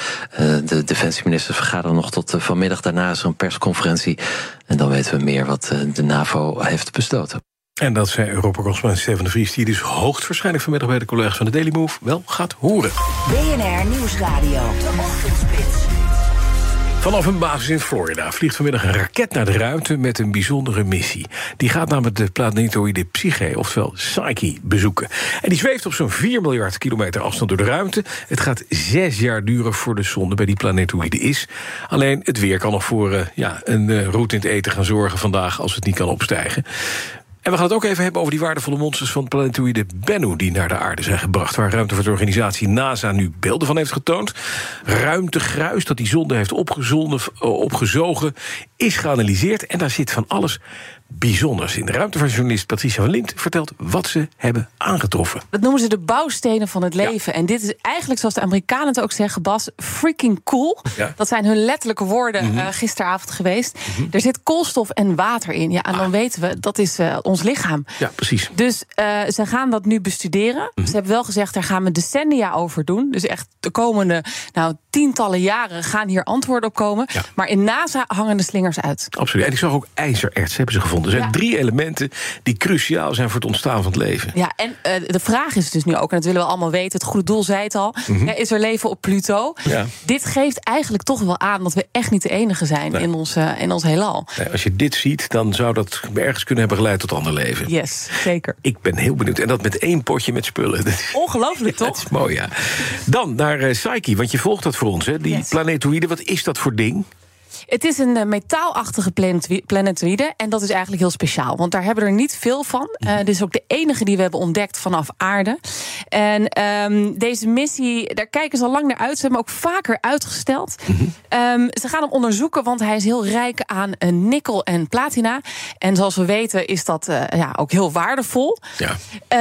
de defensieministers vergaderen nog tot vanmiddag. Daarna is er een persconferentie. En dan weten we meer wat de NAVO heeft besloten. En dat zei Europa-correspondent Steven de Vries... die dus hoogstwaarschijnlijk vanmiddag bij de collega's van de Daily Move... wel gaat horen. BNR Nieuwsradio, de ochtendspits. Vanaf een basis in Florida vliegt vanmiddag een raket naar de ruimte met een bijzondere missie. Die gaat namelijk de planetoïde Psyche, oftewel Psyche, bezoeken. En die zweeft op zo'n 4 miljard kilometer afstand door de ruimte. Het gaat zes jaar duren voor de zonde bij die planetoïde is. Alleen het weer kan nog voor uh, ja, een uh, route in het eten gaan zorgen vandaag als het niet kan opstijgen. En we gaan het ook even hebben over die waardevolle monsters van planetoïde Bennu... die naar de aarde zijn gebracht, waar ruimtevaartorganisatie NASA nu beelden van heeft getoond. Ruimtegruis dat die zonde heeft opgezogen, is geanalyseerd... en daar zit van alles bijzonders in. De ruimtevaartjournalist Patricia van Lint vertelt wat ze hebben aangetroffen. Dat noemen ze de bouwstenen van het leven. Ja. En dit is eigenlijk, zoals de Amerikanen het ook zeggen, Bas, freaking cool. Ja. Dat zijn hun letterlijke woorden mm -hmm. uh, gisteravond geweest. Mm -hmm. Er zit koolstof en water in. Ja, en ah. dan weten we, dat is uh, ons lichaam. Ja, precies. Dus uh, ze gaan dat nu bestuderen. Mm -hmm. Ze hebben wel gezegd, daar gaan we decennia over doen. Dus echt de komende nou, tientallen jaren gaan hier antwoorden op komen. Ja. Maar in NASA hangen de slingers uit. Absoluut. En ik zag ook ijzererts hebben ze gevonden. Er zijn ja. drie elementen die cruciaal zijn voor het ontstaan van het leven. Ja, en uh, de vraag is dus nu ook, en dat willen we allemaal weten... het goede doel zei het al, mm -hmm. ja, is er leven op Pluto? Ja. Dit geeft eigenlijk toch wel aan dat we echt niet de enige zijn nee. in, ons, uh, in ons heelal. Nee, als je dit ziet, dan zou dat ergens kunnen hebben geleid tot ander leven. Yes, zeker. Ik ben heel benieuwd. En dat met één potje met spullen. Ongelooflijk, toch? Dat is mooi, ja. Dan naar uh, Psyche, want je volgt dat voor ons, hè? Die yes. planetoïde, wat is dat voor ding? Het is een uh, metaalachtige planetoïde. En dat is eigenlijk heel speciaal. Want daar hebben we er niet veel van. Uh, dit is ook de enige die we hebben ontdekt vanaf aarde. En um, deze missie, daar kijken ze al lang naar uit. Ze hebben hem ook vaker uitgesteld. Mm -hmm. um, ze gaan hem onderzoeken, want hij is heel rijk aan uh, nikkel en platina. En zoals we weten is dat ja, ook heel waardevol. Ja.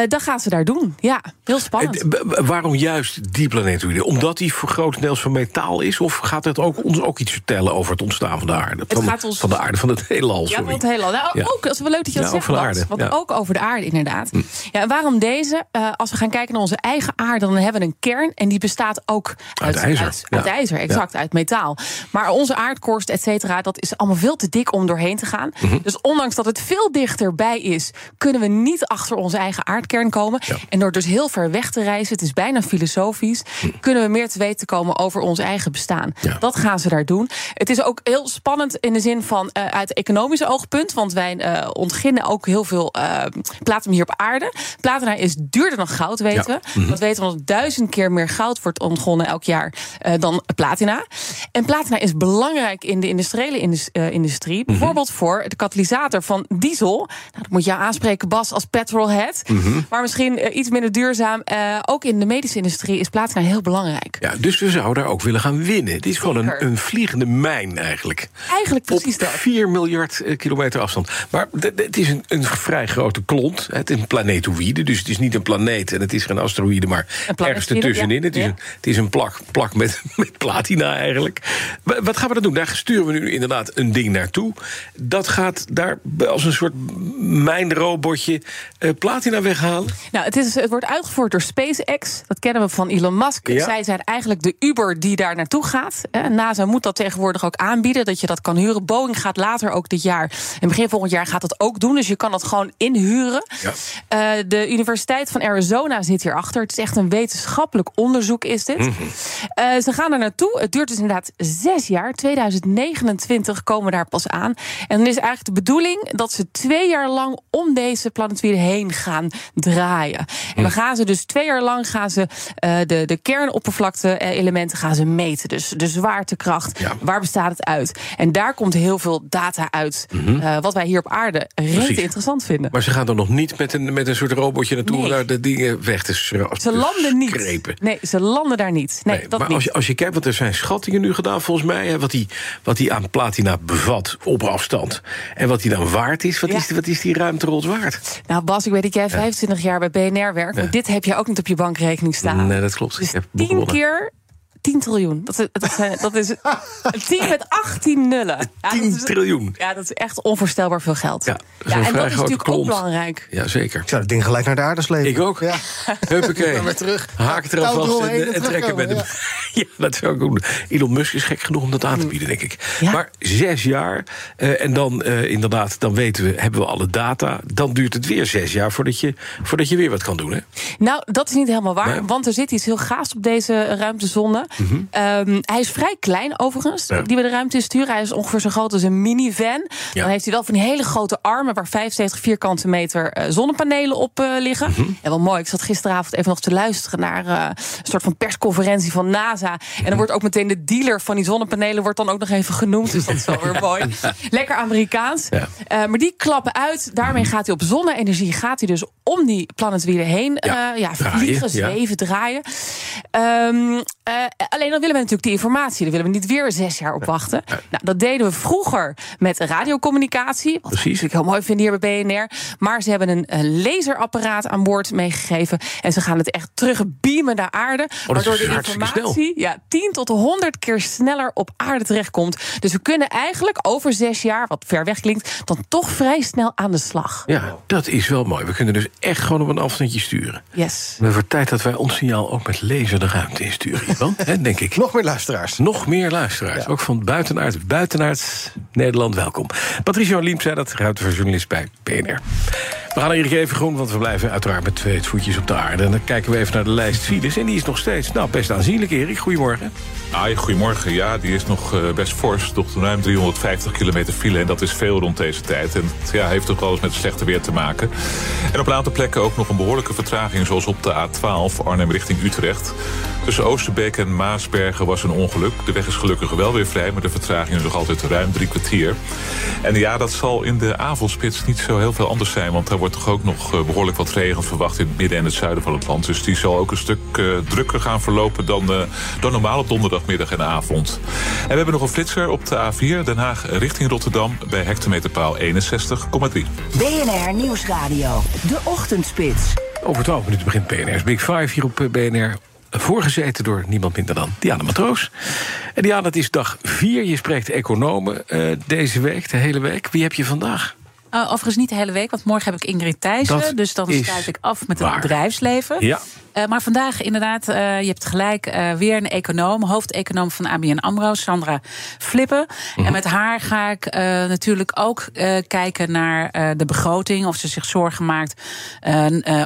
dat gaan ze daar doen. Ja, heel spannend. waarom juist die planetoïde? Omdat hij voor grotendeels van metaal is? Of gaat het ook, ons ook iets vertellen over het ontstaan van de aarde. Van, gaat ons... van de aarde, van het heelal. Ja, van het heelal. Nou, ja. ook, dat is wel leuk dat je dat ja, zegt. Van aarde. Want ja. ook over de aarde, inderdaad. Hm. Ja, en waarom deze? Uh, als we gaan kijken naar onze eigen aarde, dan hebben we een kern. En die bestaat ook uit, uit ijzer. Uit, uit ijzer, exact, uit metaal. Maar onze aardkorst, et cetera, dat is allemaal veel te dik om doorheen te gaan. Hm. Mm -hmm. Dus ondanks dat het veel dichterbij is, kunnen we niet achter onze eigen aardkern komen. En door dus heel ver weg te reizen, het is bijna filosofisch, hm. kunnen we meer te weten komen over ons eigen bestaan. Dat gaan ze daar doen. Het is ook heel spannend in de zin van uh, uit economisch oogpunt. Want wij uh, ontginnen ook heel veel uh, platinum hier op aarde. Platina is duurder dan goud, weten ja. we. Mm -hmm. Dat weten we omdat duizend keer meer goud wordt ontgonnen elk jaar dan platina. En platina is belangrijk in de industriële indus industrie. Mm -hmm. Bijvoorbeeld voor de katalysator van diesel. Nou, dat moet je aanspreken, Bas, als petrolhead. Mhm. Mm -hmm. Maar misschien iets minder duurzaam. ook in de medische industrie is platina heel belangrijk. Ja, dus we zouden daar ook willen gaan winnen. Het is gewoon een, een vliegende mijn eigenlijk. Eigenlijk precies op dat. 4 miljard uh, kilometer afstand. Maar het is een, een, vrij grote klont. Het is een planetoïde, dus het is niet een planeet... en het is geen asteroïde, maar ergens ertussenin. Ja. Het, is een, het is een plak, plak met, met platina eigenlijk. Wat gaan we dan doen? Daar sturen we nu inderdaad een ding naartoe. Dat gaat daar als een soort mijnrobotje uh, platina weghalen? Nou, het, is, het wordt uitgevoerd door SpaceX. Dat kennen we van Elon Musk. Ja. Zij zijn eigenlijk de Uber die daar naartoe gaat. NASA moet dat tegenwoordig ook aanbieden. Dat je dat kan huren. Boeing gaat later ook dit jaar en begin volgend jaar gaat dat ook doen. Dus je kan dat gewoon inhuren. Ja. Eh, de Universiteit van Arizona zit hierachter. Het is echt een wetenschappelijk onderzoek, is dit. Mhm. Eh, ze gaan er naartoe. Het duurt dus inderdaad zes jaar. 2029 komen daar pas aan. En dan is eigenlijk de bedoeling dat ze twee jaar lang om deze planetoïde heen gaan draaien. En dan Mhm. gaan ze dus twee jaar lang gaan ze eh, de, de kernoppervlakte-elementen gaan ze meten. Dus de zwaartekracht. Waar bestaat het uit? En daar komt heel veel data uit. eh, wat wij hier op aarde rete interessant vinden. Maar ze gaan er nog niet met een, met een soort robotje naartoe... om Nee. daar de dingen weg te schra- Ze landen niet. Nee, ze landen daar niet. Nee, dat maar niet. als je, als je kijkt, want er zijn schattingen nu gedaan volgens mij... Hè, wat hij wat die aan platina bevat op afstand. En wat hij dan waard is, wat, Ja. is, wat is die waard? Nou, Bas, ik weet dat jij 25 jaar bij BNR werkt. Maar Ja. dit heb je ook niet op je bankrekening staan. Nee, dat klopt. ik heb 10 begonnen. keer 10 triljoen. Dat is, dat zijn, dat is een 10 met 18 nullen. Ja, 10 dat is, triljoen. Ja, dat is echt onvoorstelbaar veel geld. Ja, een en dat is natuurlijk ook belangrijk. Ja, zeker. Ik zou het ding gelijk naar de aarde slepen. Ik ook. Ja. Huppakee. Weer terug. Haak het eraf Touw vast en, en en trekken met hem. Ja, dat zou ik ook doen. Elon Musk is gek genoeg om dat aan te bieden, denk ik. Maar zes jaar, eh, en dan eh, inderdaad, dan weten we, hebben we alle data. Dan duurt het weer zes jaar voordat je, voordat je weer wat kan doen, hè? Nou, dat is niet helemaal waar. Nee? Want er zit iets heel gaafs op deze ruimtezonde. Mhm. Ehm, hij is vrij klein overigens, Ja. die we de ruimte sturen. Hij is ongeveer zo groot als een minivan. Ja. Dan heeft hij wel van die hele grote armen... waar 75 vierkante meter eh, zonnepanelen op eh, liggen. Mhm. En wel mooi, ik zat gisteravond even nog te luisteren... naar eh, een soort van persconferentie van NASA. En Mhm. dan wordt ook meteen de dealer van die zonnepanelen... wordt dan ook nog even genoemd, dus dat is wel weer mooi. Lekker Amerikaans. Maar die klappen uit. Daarmee gaat hij op zonne-energie... gaat hij dus om die planetoïde heen Ja, vliegen, zweven, draaien. Eh, alleen dan willen we natuurlijk die informatie. Daar willen we niet weer zes jaar op wachten. Nou, dat deden we vroeger met radiocommunicatie. Wat we natuurlijk heel mooi vinden hier bij BNR. Maar ze hebben een, een laserapparaat aan boord meegegeven. En ze gaan het echt terug beamen naar aarde. Oh, waardoor de informatie ja, 10 tot 100 keer sneller op aarde terechtkomt. Dus we kunnen eigenlijk over zes jaar, wat ver weg klinkt... dan toch vrij snel aan de slag. Ja, dat is wel mooi. We kunnen dus echt gewoon op een afstandje sturen. Yes. Het wordt tijd dat wij ons signaal ook met laser de ruimte insturen, Ivan. Hè, denk ik. Nog meer luisteraars. Nog meer luisteraars. Ook van buitenaard. Buitenaard Nederland, welkom. Patricio Liem zei dat, ruimtevaartjournalist bij PNR. We gaan Erik even groen, want we blijven uiteraard met twee voetjes op de aarde. En dan kijken we even naar de lijst files. En die is nog steeds nou, best aanzienlijk, Erik. Goedemorgen. Ah, goedemorgen. Ja, die is nog eh, best fors. Toch ruim 350 kilometer file. En dat is veel rond deze tijd. En het ja, heeft toch wel eens met slechte weer te maken. En op een aantal plekken ook nog een behoorlijke vertraging. Zoals op de A12 Arnhem richting Utrecht. Tussen Oosterbeek en Maasbergen was een ongeluk. De weg is gelukkig wel weer vrij. Maar de vertraging is nog altijd ruim drie kwartier. En ja, dat zal in de avondspits niet zo heel veel anders zijn. Want daar wordt toch ook nog eh, behoorlijk wat regen verwacht... in het midden en het zuiden van het land. Dus die zal ook een stuk eh, drukker gaan verlopen... Dan, eh, dan normaal op donderdagmiddag en avond. En we hebben nog een flitser op de A4 Den Haag richting Rotterdam... bij hectometerpaal 61,3. BNR Nieuwsradio. De Ochtendspits. Over 12 minuten begint BNR's Big Five hier op BNR. Voorgezeten door niemand minder dan Diana Matroos. En Diana, het is dag 4. Je spreekt economen eh, deze week, de hele week. Wie heb je vandaag? Uh, overigens niet de hele week, want morgen heb ik Ingrid Thijssen. Dus dan sluit ik af met het waar. bedrijfsleven. Ja. Uh, maar vandaag inderdaad, uh, je hebt gelijk, weer een econoom, hoofdeconoom van ABN AMRO, Sandra Flippen. Mhm. En met haar ga ik natuurlijk ook kijken naar de begroting, of ze zich zorgen maakt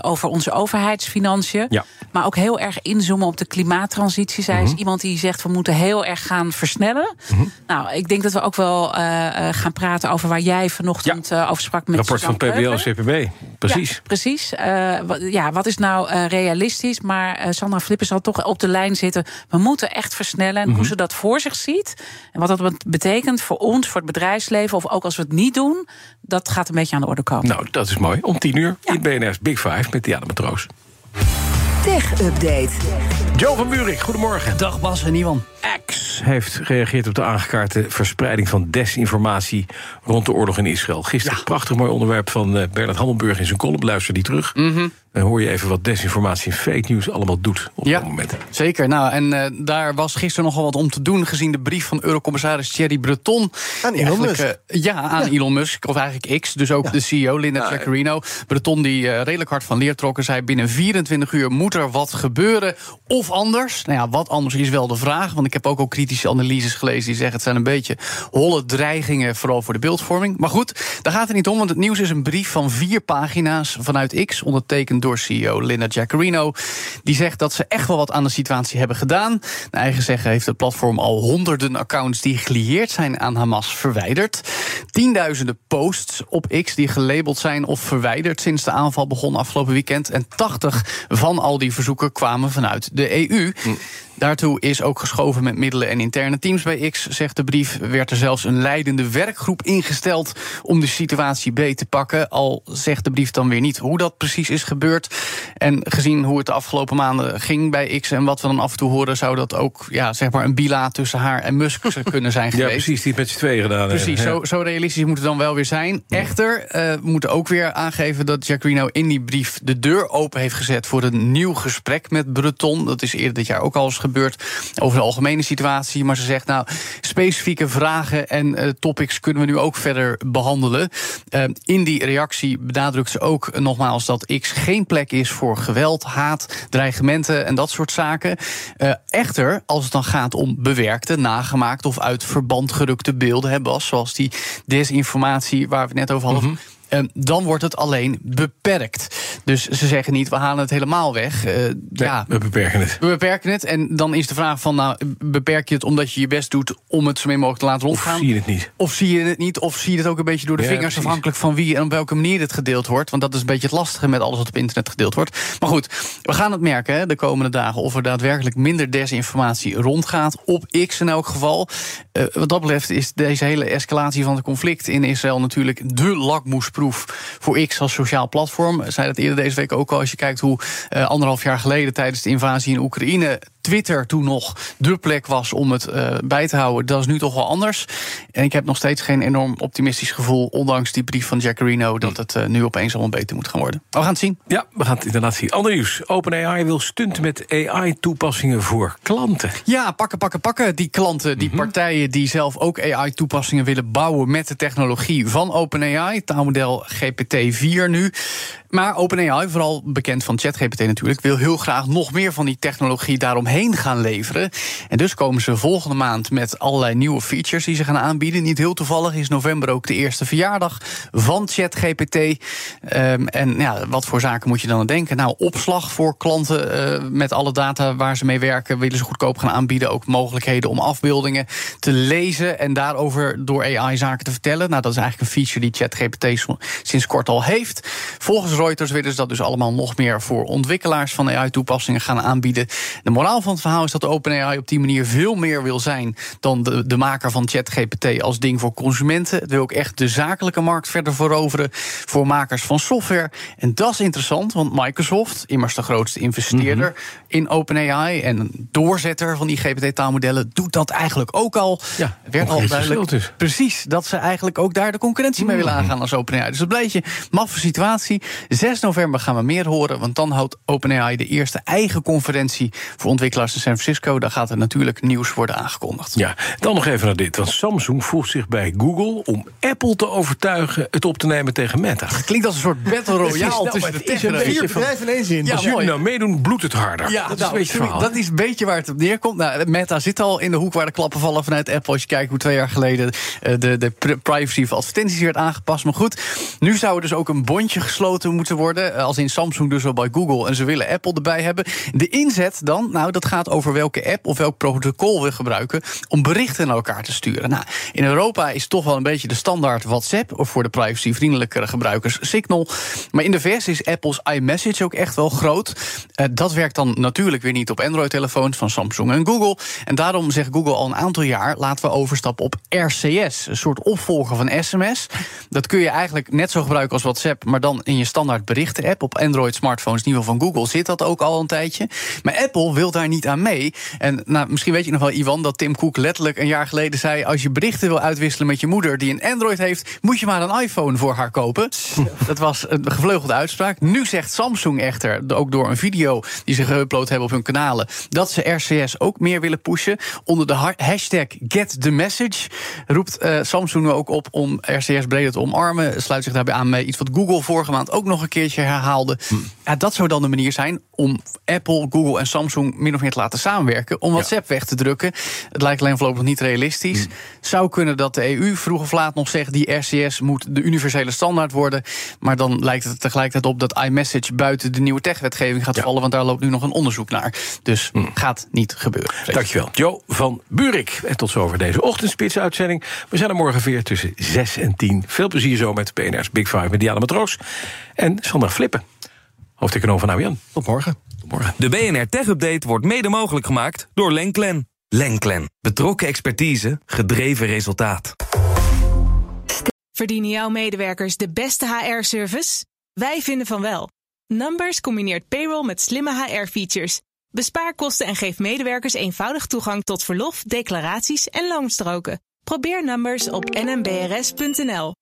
over onze overheidsfinanciën. Ja. Maar ook heel erg inzoomen op de klimaattransitie. Zij is Mhm. iemand die zegt we moeten heel erg gaan versnellen. Mhm. Nou, ik denk dat we ook wel gaan praten over waar jij vanochtend over sprak met Rapport van PBL. CPB. Precies. Ja, precies. Ja, wat is nou realistisch? Maar Sandra Flippen zal toch op de lijn zitten. We moeten echt versnellen. En Mhm. hoe ze dat voor zich ziet. En wat dat betekent voor ons, voor het bedrijfsleven. Of ook als we het niet doen. Dat gaat een beetje aan de orde komen. Nou, dat is mooi. Om tien uur in BNR's Big Five met Diana Matroos. Tech Update. Joe van Buurik, goedemorgen. Dag Bas en Iwan. X heeft gereageerd op de aangekaarte verspreiding van desinformatie rond de oorlog in Israël. Gisteren prachtig mooi onderwerp van uh, Bernard Hammelburg in zijn column. Luister die terug. Mm -hmm. Dan hoor je even wat desinformatie en fake news allemaal doet op ja, dat moment. Zeker. Nou, en uh, daar was gisteren nogal wat om te doen, gezien de brief van Eurocommissaris Thierry Breton. Aan Elon Musk. Uh, ja, aan ja. Elon Musk, of eigenlijk X, dus ook ja. de CEO, Linda ja, Jaccarino. Breton, die uh, redelijk hard van leer trokken, zei binnen 24 uur moet er wat gebeuren of anders. Nou ja, wat anders is wel de vraag, want ik heb ook al kritische analyses gelezen die zeggen het zijn een beetje holle dreigingen, vooral voor de beeldvorming. Maar goed, daar gaat het niet om, want het nieuws is een brief van vier pagina's vanuit X, ondertekend door CEO Linda Jaccarino. Die zegt dat ze echt wel wat aan de situatie hebben gedaan. Naar eigen zeggen heeft het platform al honderden accounts die gelieerd zijn aan Hamas verwijderd. Tienduizenden posts op X die gelabeld zijn of verwijderd sinds de aanval begon afgelopen weekend. En 80 van al die verzoeken kwamen vanuit de. EU. Daartoe is ook geschoven met middelen en interne teams bij X, zegt de brief. Werd er zelfs een leidende werkgroep ingesteld om de situatie beter te pakken. Al zegt de brief dan weer niet hoe dat precies is gebeurd. En gezien hoe het de afgelopen maanden ging bij X en wat we dan af en toe horen, zou dat ook ja, zeg maar een bila tussen haar en Musk kunnen zijn geweest. Ja, precies, die met z'n tweeën gedaan hebben. Precies, zo, zo realistisch moet het dan wel weer zijn. Echter, eh, we moeten ook weer aangeven dat Jacquino in die brief de deur open heeft gezet voor een nieuw gesprek met Breton. Dat is eerder dit jaar ook al eens gebeurd over de algemene situatie. Maar ze zegt nou, specifieke vragen en eh, topics kunnen we nu ook verder behandelen. Eh, in die reactie benadrukt ze ook nogmaals dat X geen plek is voor geweld, haat, dreigementen en dat soort zaken. Eh, echter, als het dan gaat om bewerkte, nagemaakt of uit verband gerukte beelden, hè, Bas, zoals die desinformatie waar we het net over hadden. Mhm. Dan wordt het alleen beperkt. Dus ze zeggen niet, we halen het helemaal weg. Eh, ja, we beperken het. we beperken het. En dan is de vraag van, nou, beperk je het omdat je je best doet om het zo min mogelijk te laten rondgaan? Of zie je het niet? Of zie je het niet? Of zie je het ook een beetje door de Ja, vingers, precies. afhankelijk van wie en op welke manier het gedeeld wordt? Want dat is een beetje het lastige met alles wat op internet gedeeld wordt. Maar goed, we gaan het merken hè, de komende dagen of er daadwerkelijk minder desinformatie rondgaat. Op X in elk geval. Eh, wat dat betreft is deze hele escalatie van het conflict in Israël natuurlijk de lakmoesproef voor X als sociaal platform. Zei dat eerder deze week ook al. Als je kijkt hoe eh, anderhalf jaar geleden tijdens de invasie in Oekraïne Twitter toen nog de plek was om het eh, bij te houden. Dat is nu toch wel anders. En ik heb nog steeds geen enorm optimistisch gevoel, ondanks die brief van Jaccarino, dat het eh, nu opeens allemaal beter moet gaan worden. Maar we gaan het zien. Ja, we gaan het inderdaad zien. Ander nieuws. OpenAI wil stunten met AI-toepassingen voor klanten. Ja, pakken, pakken, pakken. Die klanten, die partijen die zelf ook AI-toepassingen willen bouwen met de technologie van OpenAI, taalmodel GPT-4 nu. Maar OpenAI, vooral bekend van ChatGPT natuurlijk, wil heel graag nog meer van die technologie daaromheen gaan leveren. En dus komen ze volgende maand met allerlei nieuwe features die ze gaan aanbieden. Niet heel toevallig is november ook de eerste verjaardag van ChatGPT. Ehm, en ja, wat voor zaken moet je dan aan denken? Nou, opslag voor klanten eh, met alle data waar ze mee werken, willen ze goedkoop gaan aanbieden. Ook mogelijkheden om afbeeldingen te lezen en daarover door AI zaken te vertellen. Nou, dat is eigenlijk een feature die ChatGPT sinds kort al heeft. Volgens Reuters willen ze dat dus allemaal nog meer voor ontwikkelaars van AI-toepassingen gaan aanbieden. De moraal van het verhaal is dat OpenAI op die manier veel meer wil zijn dan de, de maker van ChatGPT als ding voor consumenten. Het wil ook echt de zakelijke markt verder veroveren voor makers van software. En dat is interessant, want Microsoft, immers de grootste investeerder in OpenAI en doorzetter van die GPT-taalmodellen, doet dat eigenlijk ook al. Ja, werd al duidelijk. dus. Precies, dat ze eigenlijk ook daar de concurrentie mee willen aangaan als OpenAI. Dus dat bleef je maffe situatie. 6 november gaan we meer horen, want dan houdt OpenAI de eerste eigen conferentie voor ontwikkelaars in San Francisco. Daar gaat er natuurlijk nieuws worden aangekondigd. Ja, dan nog even naar dit. Want Samsung voegt zich bij Google om Apple te overtuigen het op te nemen tegen Meta. Klinkt als een soort battle royale tussen de Het techbedrijven. van- Bedrijf ineens in. Ja, Als jullie nou meedoen, bloedt het harder. Ja, dat is nou, een beetje het dat is een beetje waar het op neerkomt. Nou, Meta zit al in de hoek waar de klappen vallen vanuit Apple. Als je kijkt hoe twee jaar geleden eh, de, de pr- privacy van advertenties werd aangepast. Maar goed, nu zou er dus ook een bondje gesloten moeten worden. eh, Als in Samsung dus wel bij Google. En ze willen Apple erbij hebben. De inzet dan, nou, dat gaat over welke app of welk protocol we gebruiken om berichten naar elkaar te sturen. Nou, in Europa is toch wel een beetje de standaard WhatsApp, of voor de privacyvriendelijkere gebruikers Signal. Maar in de VS is Apple's iMessage ook echt wel groot. Eh, dat werkt dan natuurlijk weer niet op Android-telefoons van Samsung en Google. En daarom zegt Google al een aantal jaar: laten we overstappen op RCS, een soort opvolger van SMS. Dat kun je eigenlijk net zo gebruiken als WhatsApp, maar dan in je standaard berichten-app. Op Android-smartphones, in ieder geval van Google, zit dat ook al een tijdje. Maar Apple wil daar niet aan mee. En nou, misschien weet je nog wel, Ivan, dat Tim Cook letterlijk een jaar geleden zei: als je berichten wil uitwisselen met je moeder die een Android heeft, moet je maar een iPhone voor haar kopen. Dat was een gevleugelde uitspraak. Nu zegt Samsung echter, ook door een video die ze geüpload hebben op hun kanalen, dat ze RCS ook meer willen pushen. Onder de ha- hashtag Get the Message roept eh, Samsung ook op om RCS breder te omarmen. Sluit zich daarbij aan met iets wat Google vorige maand ook nog een keertje herhaalde. Ja, dat zou dan de manier zijn om Apple, Google en Samsung min of meer te laten samenwerken om WhatsApp weg te drukken. Het lijkt alleen voorlopig niet realistisch. Mm. Zou kunnen dat de EU vroeg of laat nog zegt die RCS moet de universele standaard worden. Maar dan lijkt het tegelijkertijd op dat iMessage buiten de nieuwe techwetgeving gaat vallen, want daar loopt nu nog een onderzoek naar. Dus gaat niet gebeuren. Dankjewel. Joe van Burik. En tot zover deze ochtendspits-uitzending. We zijn er morgen weer tussen 6 en 10. Veel plezier zo met PNR's Big Five met Diana Matroos. En Sandra Flippen, hoofdeconoom van ABN. Tot morgen. Tot morgen. De BNR Tech Update wordt mede mogelijk gemaakt door Lenklen. Lenklen. Betrokken expertise, gedreven resultaat. Verdienen jouw medewerkers de beste HR-service? Wij vinden van wel. Numbers combineert payroll met slimme HR-features. Bespaar kosten en geef medewerkers eenvoudig toegang tot verlof, declaraties en loonstroken. Probeer Numbers op nmbrs.nl.